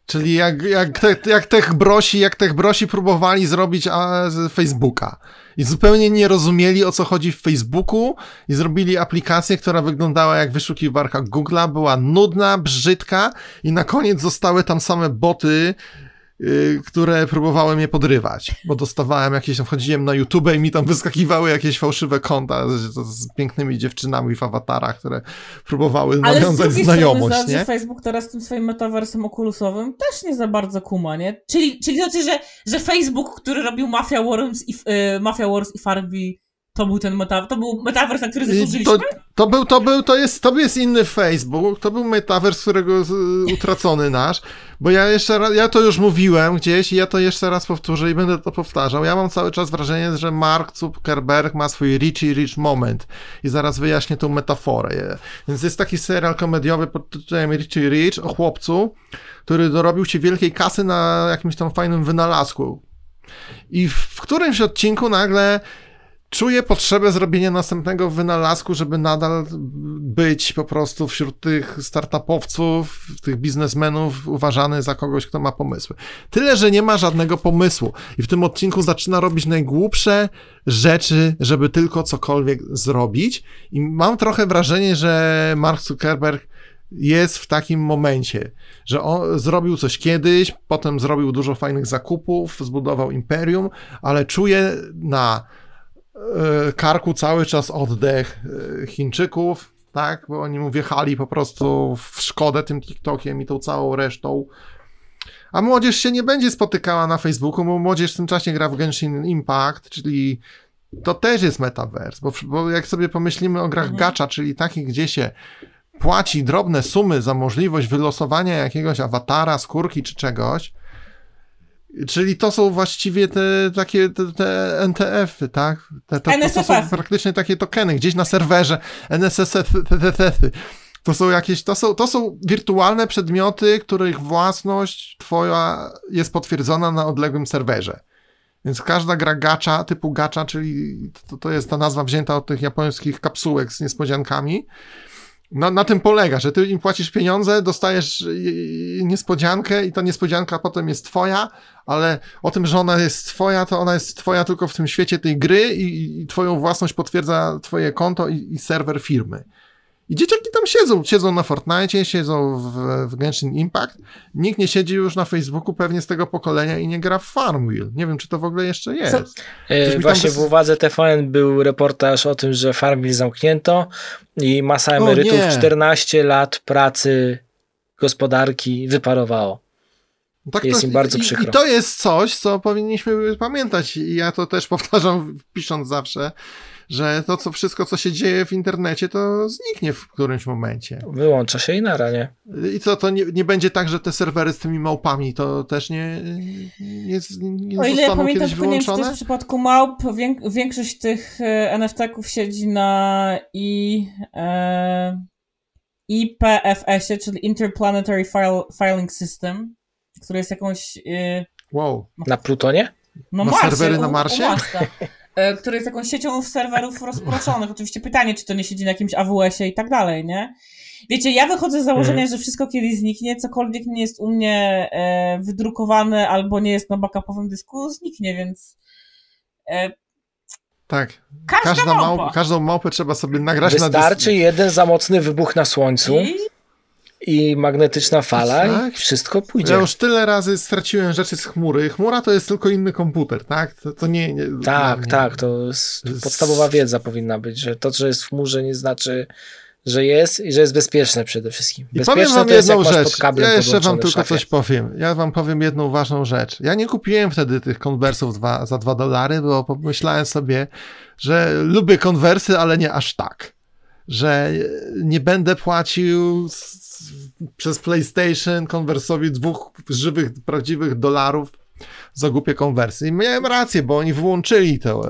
Czyli jak, jak, te, jak tech brosi, jak tech brosi próbowali zrobić a, z Facebooka. I zupełnie nie rozumieli o co chodzi w Facebooku i zrobili aplikację, która wyglądała jak wyszukiwarka Google'a, była nudna, brzydka i na koniec zostały tam same boty, które próbowały mnie podrywać, bo dostawałem jakieś, wchodziłem na YouTube i mi tam wyskakiwały jakieś fałszywe konta z, z pięknymi dziewczynami w awatarach, które próbowały Ale nawiązać znajomość, strony, nie? że Facebook teraz tym swoim metaversem okulusowym też nie za bardzo kuma, nie? Czyli, czyli znaczy, że, że Facebook, który robił Mafia Wars i, y, Mafia Wars i Farby to był ten metaverse, to był metavers, na który zasłużyliśmy? To, To był, to był, to jest, to jest inny Facebook, to był metavers, którego utracony nasz, bo ja jeszcze raz, ja to już mówiłem gdzieś i ja to jeszcze raz powtórzę i będę to powtarzał. Ja mam cały czas wrażenie, że Mark Zuckerberg ma swój Richie Rich moment i zaraz wyjaśnię tą metaforę. Więc jest taki serial komediowy pod tytułem Richie Rich o chłopcu, który dorobił się wielkiej kasy na jakimś tam fajnym wynalazku. I w którymś odcinku nagle czuję potrzebę zrobienia następnego wynalazku, żeby nadal być po prostu wśród tych startupowców, tych biznesmenów uważany za kogoś, kto ma pomysły. Tyle, że nie ma żadnego pomysłu i w tym odcinku zaczyna robić najgłupsze rzeczy, żeby tylko cokolwiek zrobić i mam trochę wrażenie, że Mark Zuckerberg jest w takim momencie, że on zrobił coś kiedyś, potem zrobił dużo fajnych zakupów, zbudował imperium, ale czuje na karku cały czas oddech e, Chińczyków, tak, bo oni mu wjechali po prostu w szkodę tym TikTokiem i tą całą resztą. A młodzież się nie będzie spotykała na Facebooku, bo młodzież w tym czasie gra w Genshin Impact, czyli to też jest metaverse, bo, bo jak sobie pomyślimy o grach mhm. gacha, czyli takich, gdzie się płaci drobne sumy za możliwość wylosowania jakiegoś awatara, skórki czy czegoś, Czyli to są właściwie te takie te, te NTF-y, tak? Te, to, to, są praktycznie takie tokeny gdzieś na serwerze NSSF-y. To są jakieś, to są, to są wirtualne przedmioty, których własność twoja jest potwierdzona na odległym serwerze. Więc każda gra gacza, typu gacza, czyli to, to jest ta nazwa wzięta od tych japońskich kapsułek z niespodziankami, na, na tym polega, że ty im płacisz pieniądze, dostajesz niespodziankę i ta niespodzianka potem jest twoja, ale o tym, że ona jest twoja, to ona jest twoja tylko w tym świecie tej gry i, i twoją własność potwierdza twoje konto i, i serwer firmy. I dzieciaki tam siedzą, siedzą na Fortnite, siedzą w, w Genshin Impact. Nikt nie siedzi już na Facebooku pewnie z tego pokolenia i nie gra w Farmville. Nie wiem, czy to w ogóle jeszcze jest. E, właśnie w uwadze TVN był reportaż o tym, że Farmville zamknięto i masa emerytów 14 lat pracy gospodarki wyparowało. Tak jest to, im bardzo przykro. I, I to jest coś, co powinniśmy pamiętać. I ja to też powtarzam, pisząc zawsze, że to co, wszystko, co się dzieje w internecie, to zniknie w którymś momencie. Wyłącza się i nara, nie? I co, to nie, nie będzie tak, że te serwery z tymi małpami to też nie, nie, nie O ile ja pamiętam, kiedyś wyłączone? Nie wiem, w przypadku małp większość tych e, NFT-ków siedzi na i, e, IPFS-ie, czyli Interplanetary File, Filing System, który jest jakąś... E, wow. Na Plutonie? No na serwery na Marsie? E, który jest jakąś siecią serwerów rozproszonych. Oczywiście pytanie, czy to nie siedzi na jakimś AWS-ie i tak dalej, nie? Wiecie, ja wychodzę z założenia, mhm. że wszystko kiedyś zniknie, cokolwiek nie jest u mnie e, wydrukowane albo nie jest na backupowym dysku, zniknie, więc e, tak. Każda, każda małpa. każdą małpę trzeba sobie nagrać Wystarczy na Wystarczy jeden za mocny wybuch na słońcu. I i magnetyczna fala tak? i wszystko pójdzie. Ja już tyle razy straciłem rzeczy z chmury. Chmura to jest tylko inny komputer, tak? To, to nie, nie Tak, nie, tak, to jest podstawowa wiedza powinna być, że to, że jest w chmurze nie znaczy, że jest i że jest bezpieczne przede wszystkim. Bezpieczne I powiem wam to jest, jedną rzecz. ja jeszcze wam tylko coś powiem. Ja wam powiem jedną ważną rzecz. Ja nie kupiłem wtedy tych konwersów dwa, za dwa dolary, bo pomyślałem sobie, że lubię konwersy, ale nie aż tak. Że nie będę płacił przez PlayStation konwersowi dwóch żywych, prawdziwych dolarów za głupie konwersje. I miałem rację, bo oni wyłączyli tę,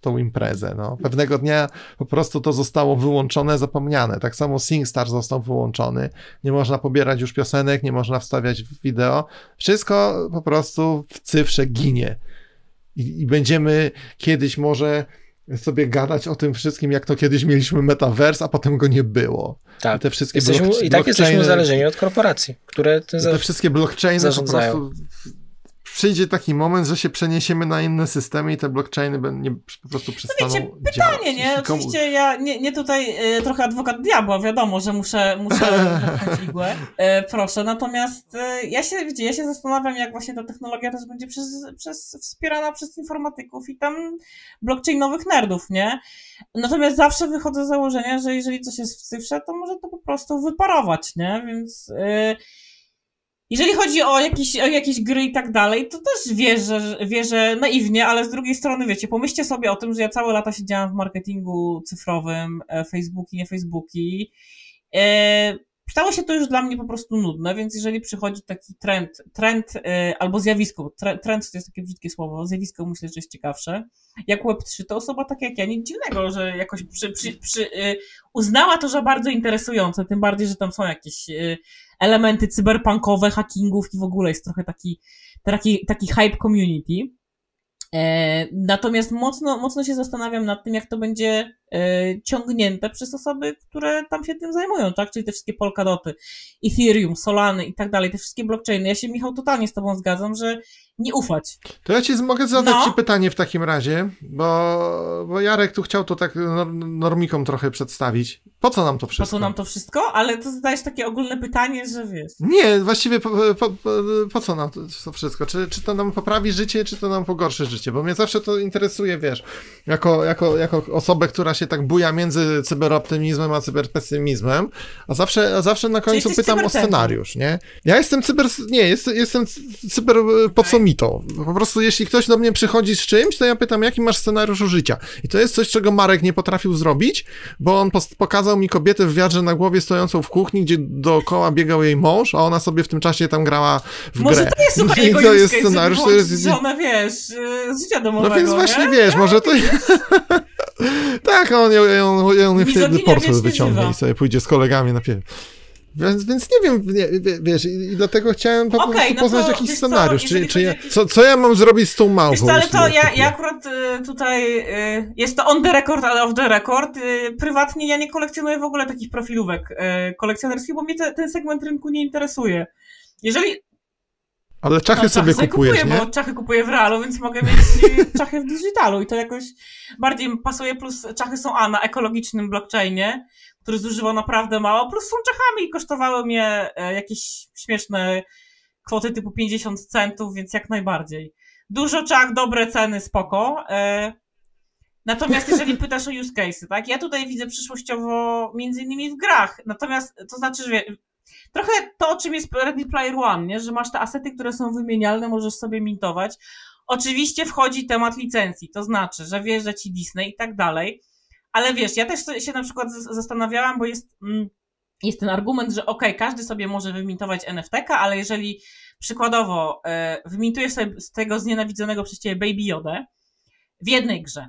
tą imprezę. No. Pewnego dnia po prostu to zostało wyłączone, zapomniane. Tak samo SingStar został wyłączony. Nie można pobierać już piosenek, nie można wstawiać wideo. Wszystko po prostu w cyfrze ginie. I, i będziemy kiedyś może sobie gadać o tym wszystkim, jak to kiedyś mieliśmy metaverse, a potem go nie było. Tak. I, te wszystkie jesteśmy, I tak jesteśmy uzależnieni od korporacji, które te wszystkie blockchainy zarządzają. po prostu przyjdzie taki moment, że się przeniesiemy na inne systemy i te blockchainy nie, po prostu przestaną no wiecie, pytanie, działać. nie? Oczywiście ja nie, nie tutaj e, trochę adwokat diabła, wiadomo, że muszę, muszę igłę. E, proszę, natomiast e, ja się, wiecie, ja się zastanawiam, jak właśnie ta technologia też będzie przez, przez, wspierana przez informatyków i tam blockchainowych nerdów, nie? Natomiast zawsze wychodzę z założenia, że jeżeli coś jest w cyfrze, to może to po prostu wyparować, nie? Więc... E, jeżeli chodzi o jakieś, o jakieś gry i tak dalej, to też wierzę, wierzę naiwnie, ale z drugiej strony, wiecie, pomyślcie sobie o tym, że ja całe lata siedziałam w marketingu cyfrowym, e, Facebooki, nie Facebooki. E, stało się to już dla mnie po prostu nudne, więc jeżeli przychodzi taki trend, trend e, albo zjawisko, trend to jest takie brzydkie słowo, zjawisko myślę, że jest ciekawsze, jak Web3, to osoba tak jak ja, nic dziwnego, że jakoś przy, przy, przy, uznała to, że bardzo interesujące, tym bardziej, że tam są jakieś elementy cyberpunkowe, hackingów i w ogóle jest trochę taki, taki, taki hype community. E, natomiast mocno, mocno się zastanawiam nad tym, jak to będzie ciągnięte przez osoby, które tam się tym zajmują, tak? Czyli te wszystkie Polkadoty, Ethereum, Solany i tak dalej, te wszystkie blockchainy. Ja się, Michał, totalnie z Tobą zgadzam, że nie ufać. To ja ci mogę zadać no. ci pytanie w takim razie, bo, bo Jarek tu chciał to tak normikom trochę przedstawić. Po co nam to wszystko? Po co nam to wszystko? Ale to zadajesz takie ogólne pytanie, że wiesz. Nie, właściwie po, po, po co nam to, to, wszystko? Czy, czy to nam poprawi życie, czy to nam pogorszy życie? Bo mnie zawsze to interesuje, wiesz, jako, jako, jako osobę, która się tak buja między cyberoptymizmem a cyberpesymizmem, a zawsze, a zawsze na końcu pytam o scenariusz, nie? Ja jestem cyber... Nie, jest, jestem cyber... Po co mi to? Po prostu jeśli ktoś do mnie przychodzi z czymś, to ja pytam, jaki masz scenariusz życia? I to jest coś, czego Marek nie potrafił zrobić, bo on pokazał mi kobietę w wiadrze na głowie stojącą w kuchni, gdzie dookoła biegał jej mąż, a ona sobie w tym czasie tam grała w może grę. to jest, to jest scenariusz, to jest... Żona, wiesz, z życia domowego, No więc właśnie, nie? wiesz, może to... tak, on, on, on, on wtedy portfel wyciągnie i sobie pójdzie z kolegami na piew. Więc, więc nie wiem, nie, wiesz, i dlatego chciałem po okay, no poznać to, jakiś scenariusz. Co, czy, czy ja, co, co ja mam zrobić z tą małpą? Wiesz ale to ja, ja akurat y, tutaj, y, jest to on the record, ale off the record. Y, prywatnie ja nie kolekcjonuję w ogóle takich profilówek kolekcjonerskich, bo mnie te, ten segment rynku nie interesuje. Jeżeli... Ale czachy no, sobie kupujesz, kupuję, nie? bo czachy kupuję w realu, więc mogę mieć czachy w digitalu i to jakoś bardziej pasuje, plus czachy są A na ekologicznym blockchainie, który zużywał naprawdę mało, plus są Czechami i kosztowały mnie e, jakieś śmieszne kwoty typu 50 centów, więc jak najbardziej. Dużo czak, dobre ceny, spoko. E, natomiast jeżeli pytasz o use case, tak, ja tutaj widzę przyszłościowo między innymi w grach, natomiast to znaczy, że trochę to, o czym jest Ready Player One, nie? że masz te asety, które są wymienialne, możesz sobie mintować. Oczywiście wchodzi temat licencji, to znaczy, że wjeżdża ci Disney i tak dalej, ale wiesz, ja też się na przykład zastanawiałam, bo jest, mm, jest ten argument, że ok, każdy sobie może wymintować NFT, ale jeżeli przykładowo e, wymintujesz sobie z tego znienawidzonego przez ciebie Baby Yoda w jednej grze,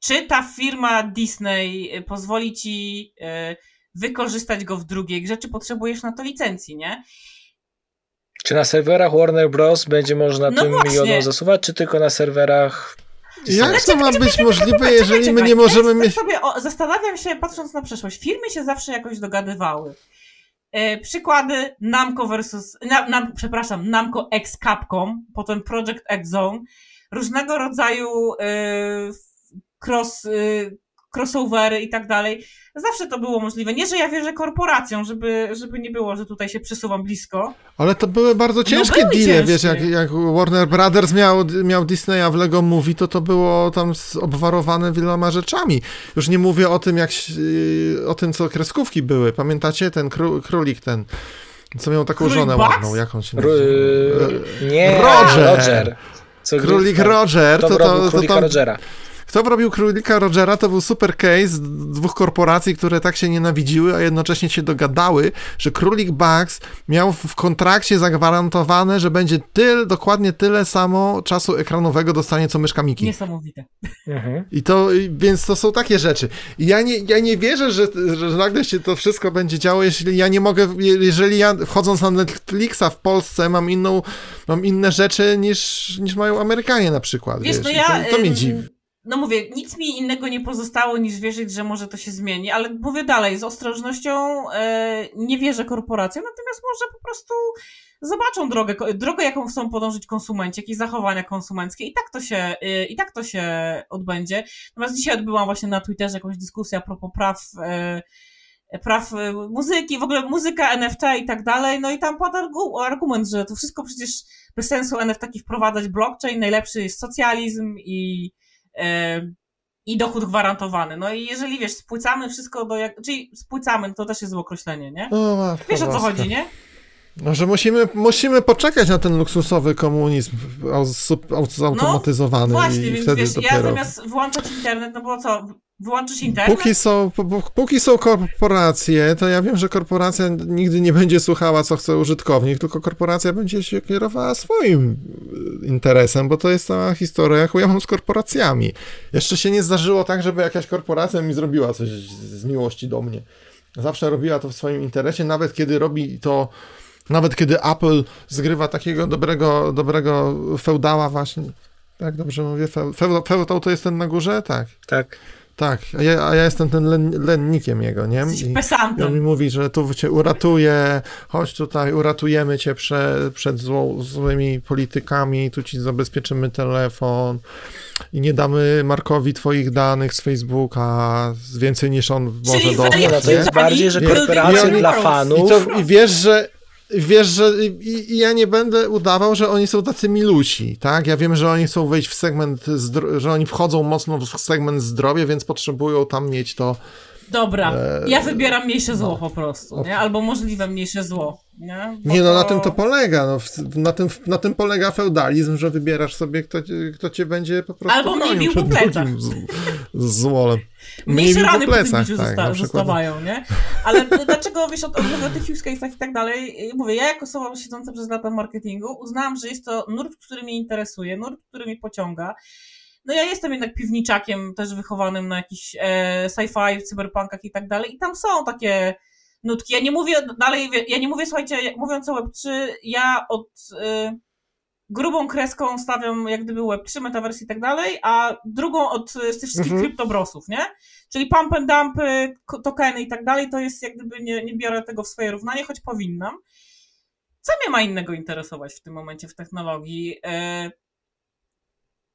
czy ta firma Disney e, pozwoli ci e, wykorzystać go w drugiej grze, czy potrzebujesz na to licencji, nie? Czy na serwerach Warner Bros. będzie można no tym milionom zasuwać, czy tylko na serwerach jak to ma być możliwe, jeżeli my nie możemy mieć... sobie zastanawiam się, patrząc na przyszłość, firmy się zawsze jakoś dogadywały. E, przykłady Namco versus, na, na, przepraszam, Namco X Capcom, potem Project X Zone, różnego rodzaju e, cross, e, crossovery i tak dalej. Zawsze to było możliwe. Nie, że ja wierzę korporacjom, żeby, żeby nie było, że tutaj się przesuwam blisko. Ale to były bardzo no ciężkie no, deale, wiesz, jak, jak Warner Brothers miał, miał Disneya w Lego Movie, to to było tam obwarowane wieloma rzeczami. Już nie mówię o tym, jak, o tym, co kreskówki były. Pamiętacie? Ten kró, królik, ten, co miał taką Królik żonę Bugs? ładną, jak on się nazywa? Nie, Roger. Roger. Co Królik Roger. To, to, to, to, to, Rogera. Kto robił Królika Rogera, to był super case dwóch korporacji, które tak się nienawidziły, a jednocześnie się dogadały, że Królik Bugs miał w kontrakcie zagwarantowane, że będzie tyl, dokładnie tyle samo czasu ekranowego dostanie, co myszka Miki. Niesamowite. Mhm. I to, więc to są takie rzeczy. I ja nie, ja nie wierzę, że, że nagle się to wszystko będzie działo, jeśli ja nie mogę, jeżeli ja wchodząc na Netflixa w Polsce mam inną, mam inne rzeczy niż, niż mają Amerykanie na przykład. Wiesz, wiesz? No ja, to, to mnie dziwi no mówię, nic mi innego nie pozostało niż wierzyć, że może to się zmieni, ale mówię dalej, z ostrożnością e, nie wierzę korporacjom, natomiast może po prostu zobaczą drogę, drogę, jaką chcą podążyć konsumenci, jakieś zachowania konsumenckie i tak to się, e, i tak to się odbędzie. Natomiast dzisiaj odbyłam właśnie na Twitterze jakąś dyskusję a propos praw e, praw e, muzyki, w ogóle muzyka, NFT i tak dalej, no i tam padł argument, że to wszystko przecież bez sensu NFT wprowadzać blockchain, najlepszy jest socjalizm i i dochód gwarantowany. No i jeżeli wiesz, spłycamy wszystko do jak. Czyli spłycamy, to też jest złe określenie, nie? No, wiesz o co chodzi, nie? No, że musimy, musimy poczekać na ten luksusowy komunizm zautomatyzowany no, właśnie, i więc wtedy wiesz, dopiero... ja zamiast włączać internet, no bo co, wyłączysz internet? Póki są, póki są korporacje, to ja wiem, że korporacja nigdy nie będzie słuchała, co chce użytkownik, tylko korporacja będzie się kierowała swoim e, interesem, bo to jest cała historia, jaką ja mam z korporacjami. Jeszcze się nie zdarzyło tak, żeby jakaś korporacja mi zrobiła coś z miłości do mnie. Zawsze robiła to w swoim interesie, nawet kiedy robi to nawet kiedy Apple zgrywa takiego dobrego, dobrego feudała właśnie. Tak, dobrze mówię? Feudał to jest ten na górze? Tak. Tak. Tak, a ja, a ja jestem ten len, lennikiem jego, nie? Jesteś I, I on mi mówi, że tu cię uratuje, chodź tutaj, uratujemy cię prze, przed zło, złymi politykami, tu ci zabezpieczymy telefon i nie damy Markowi twoich danych z Facebooka, więcej niż on może dostać. No to jest bardziej, że korporacje dla fanów. I, to, I wiesz, że wiesz, że i, ja nie będę udawał, że oni są tacy milusi, tak? Ja wiem, że oni chcą wejść w segment, że oni wchodzą mocno w segment zdrowia, więc potrzebują tam mieć to. Dobra, e... ja wybieram mniejsze zło no. po prostu, nie? Albo możliwe mniejsze zło, nie? Bo nie, no to... na tym to polega, no, na, tym, na tym polega feudalizm, że wybierasz sobie, kto, kto cię będzie po prostu Albo mnie bił po plecach. Z, złolem. Mniejsze rany po po tak, zosta- zostawają, nie? Ale dlaczego, wiesz, od, od, o tych use case'ach i tak dalej, mówię, ja jako osoba siedząca przez lata marketingu uznałam, że jest to nurt, który mnie interesuje, nurt, który mnie pociąga. No ja jestem jednak piwniczakiem też wychowanym na jakichś e, sci-fi, cyberpunkach i tak dalej i tam są takie nutki. Ja nie mówię dalej, ja nie mówię, słuchajcie, mówiąc o Web3, ja od... Y, grubą kreską stawiam jak gdyby Web3, Metaverse i tak dalej, a drugą od z tych wszystkich mhm. kryptobrosów, nie? Czyli pump and dumpy, tokeny i tak dalej, to jest jak gdyby nie, nie biorę tego w swoje równanie, choć powinnam. Co mnie ma innego interesować w tym momencie w technologii? E,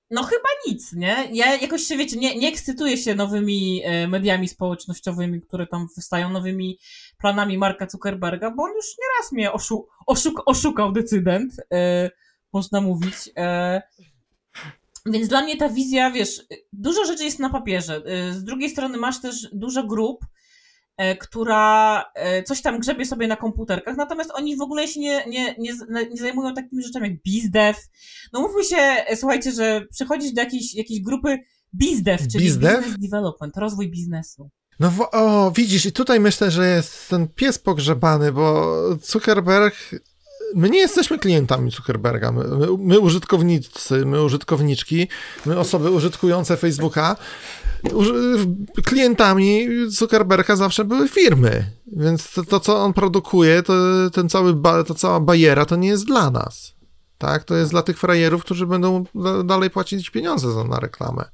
no chyba nic, nie? Ja jakoś się, wiecie, nie, nie ekscytuję się nowymi e, mediami społecznościowymi, które tam wystają, nowymi planami Marka Zuckerberga, bo on już nieraz mnie oszu oszuk oszukał decydent. E, można mówić. E, więc dla mnie ta wizja, wiesz, dużo rzeczy jest na papierze. E, z drugiej strony masz też dużo grup, e, która coś tam grzebie sobie na komputerkach, natomiast oni w ogóle się nie, nie, nie, nie zajmują takimi rzeczami jak bizdev. No mówmy się, słuchajcie, że przychodzisz do jakiejś, jakiejś grupy bizdev, czyli bizdev? business development, rozwój biznesu. No o, widzisz, i tutaj myślę, że jest ten pies pogrzebany, bo Zuckerberg my nie jesteśmy klientami Zuckerberga, my, my, my, użytkownicy, my użytkowniczki, my osoby użytkujące Facebooka, klientami Zuckerberga zawsze były firmy, więc to, to co on produkuje, to, ten cały ba, to cała bajera to nie jest dla nas, tak? To jest dla tych frajerów, którzy będą dalej płacić pieniądze za na reklamę.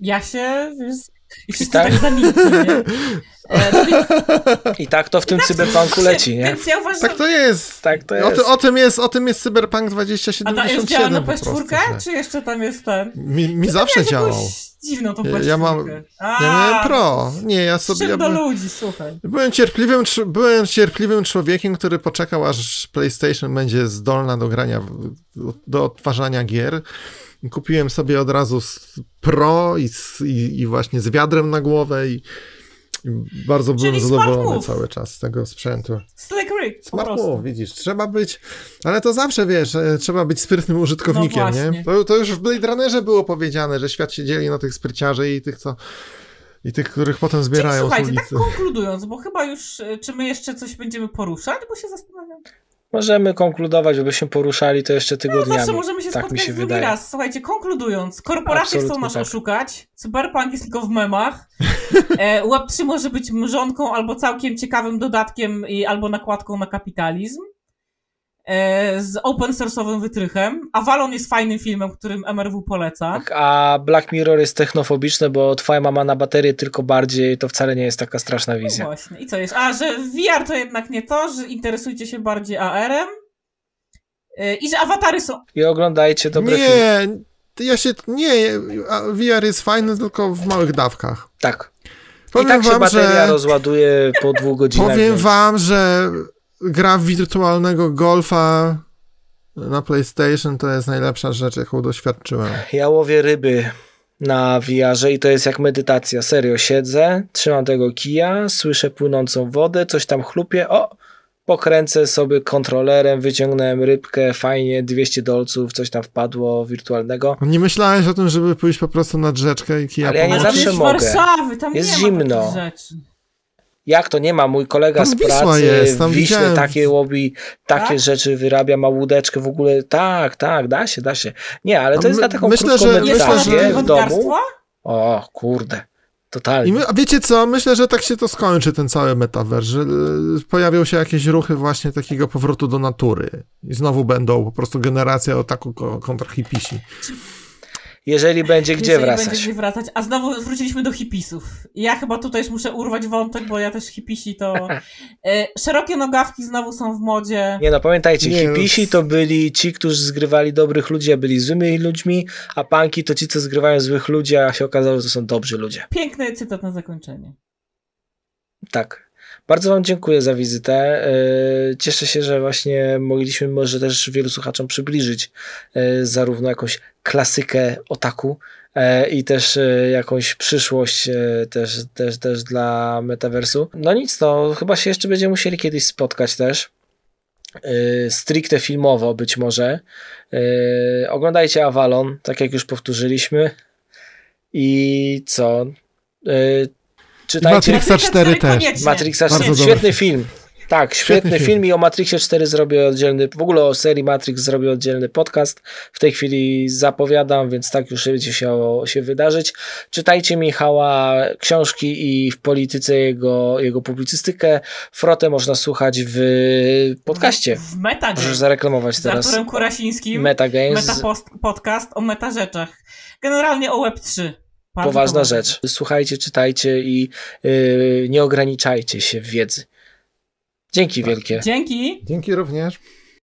Ja się i wszyscy tak, tak zamilkli, nie? E, no więc... I tak to w tym tak, cyberpunku leci, nie? Więc ja uważam... Tak to jest. Tak to jest. O, ty, o, tym jest. o tym jest Cyberpunk 2077 A to jest działa na PS4, czy jeszcze tam jest ten? Mi, mi zawsze działał. Dziwną tą PS4. Ja mam, A, ja miałem pro. Nie, ja sobie... Ja do ludzi, słuchaj. Byłem cierpliwym, byłem cierpliwym człowiekiem, który poczekał, aż PlayStation będzie zdolna do grania, do odtwarzania gier. Kupiłem sobie od razu Pro i, i, i właśnie z wiadrem na głowę i, i bardzo byłem Czyli zadowolony cały czas z tego sprzętu. Slick Rick, Smart move, widzisz, trzeba być, ale to zawsze wiesz, e, trzeba być sprytnym użytkownikiem, no nie? To, to już w Blade Runnerze było powiedziane, że świat się dzieli na tych spryciarzy i tych, co i tych, których potem zbierają Czyli, słuchajcie, tak konkludując, bo chyba już, e, czy my jeszcze coś będziemy poruszać, bo się zastanawiam. Możemy konkludować, żeby się poruszali to jeszcze tygodniami. No zawsze możemy się tak spotkać się drugi wydaje. raz. Słuchajcie, konkludując, korporacje Absolutnie chcą nas tak. oszukać, cyberpunk jest tylko w memach, e, Web3 może być mrzonką albo całkiem ciekawym dodatkiem i, albo nakładką na kapitalizm. E, z open source'owym wytrychem. Avalon jest fajnym filmem, którym MRW poleca. Tak, a Black Mirror jest technofobiczny, bo twoja mama na baterię tylko bardziej, to wcale nie jest taka straszna no wizja. No właśnie. I co jest? A, że VR to jednak nie to, że interesujcie się bardziej AR-em e, i że awatary są... I oglądajcie dobre nie, filmy. Ja się... Nie, VR jest fajny tylko w małych dawkach. Tak. Powiem I tak się bateria że... rozładuje po dwóch godzinach. Powiem więc... wam, że gra wirtualnego golfa na PlayStation to jest najlepsza rzecz, jaką doświadczyłem. Ja łowię ryby na VR-ze i to jest jak medytacja. Serio, siedzę, trzymam tego kija, słyszę płynącą wodę, coś tam chlupie, o, pokręcę sobie kontrolerem, wyciągnąłem rybkę, fajnie, 200 dolców, coś tam wpadło wirtualnego. Nie myślałeś o tym, żeby pójść po prostu nad rzeczkę i kija Ale ja nie zawsze to jest mogę. Warszawy, tam Jest nie zimno. ma rzeczy. Jak to nie ma? Mój kolega Tam z Wisła pracy jest, tam w Wiśle widziałem. takie łobi, takie Tak? rzeczy wyrabia, ma łódeczkę w ogóle. Tak, tak, da się, da się. Nie, ale to A jest my- na taką myślę, krótką że- myślę, medytację że- w domu. O, kurde. I Totalnie. my, a wiecie co? Myślę, że tak się to skończy, ten cały metavers, że e, pojawią się jakieś ruchy właśnie takiego powrotu do natury. I znowu będą po prostu generacja ataku ko- kontra hipisi. Jeżeli będzie gdzie Jeżeli wracać. Będzie gdzie wracać. A znowu wróciliśmy do hipisów. Ja chyba tutaj już muszę urwać wątek, bo ja też hipisi to... E, szerokie nogawki znowu są w modzie. Nie no, pamiętajcie, Nie, no. hipisi to byli ci, którzy zgrywali dobrych ludzi, a byli złymi ludźmi, a punki to ci, co zgrywają złych ludzi, a się okazało, że to są dobrzy ludzie. Piękny cytat na zakończenie. Tak. Bardzo Wam dziękuję za wizytę. Yy, Cieszę się, że właśnie mogliśmy może też wielu słuchaczom przybliżyć yy, zarówno jakąś klasykę otaku yy, i też jakąś przyszłość też, też, też dla metaversu. No nic, no chyba się jeszcze będziemy musieli kiedyś spotkać też. Stricte filmowo być może. Oglądajcie Avalon, tak jak już powtórzyliśmy. I co? Czytajcie Matrixa 4 też. Matrixa Bardzo 4. dobry Świetny film. film. Tak, świetny, Świetny film. film. i o Matrixie 4 zrobię oddzielny, w ogóle o serii Matrix zrobię oddzielny podcast. W tej chwili zapowiadam, więc tak już będzie się, się wydarzyć. Czytajcie Michała książki i w polityce jego, jego publicystykę. Frotę można słuchać w podcaście. W Meta Możesz zareklamować z teraz Arturem Kurasińskim. Metagames. Meta post, podcast o meta rzeczach. Generalnie o Web3. Bardzo Poważna rzecz. Słuchajcie, czytajcie i yy, nie ograniczajcie się w wiedzy. Dzięki wielkie. Dzięki. Dzięki również.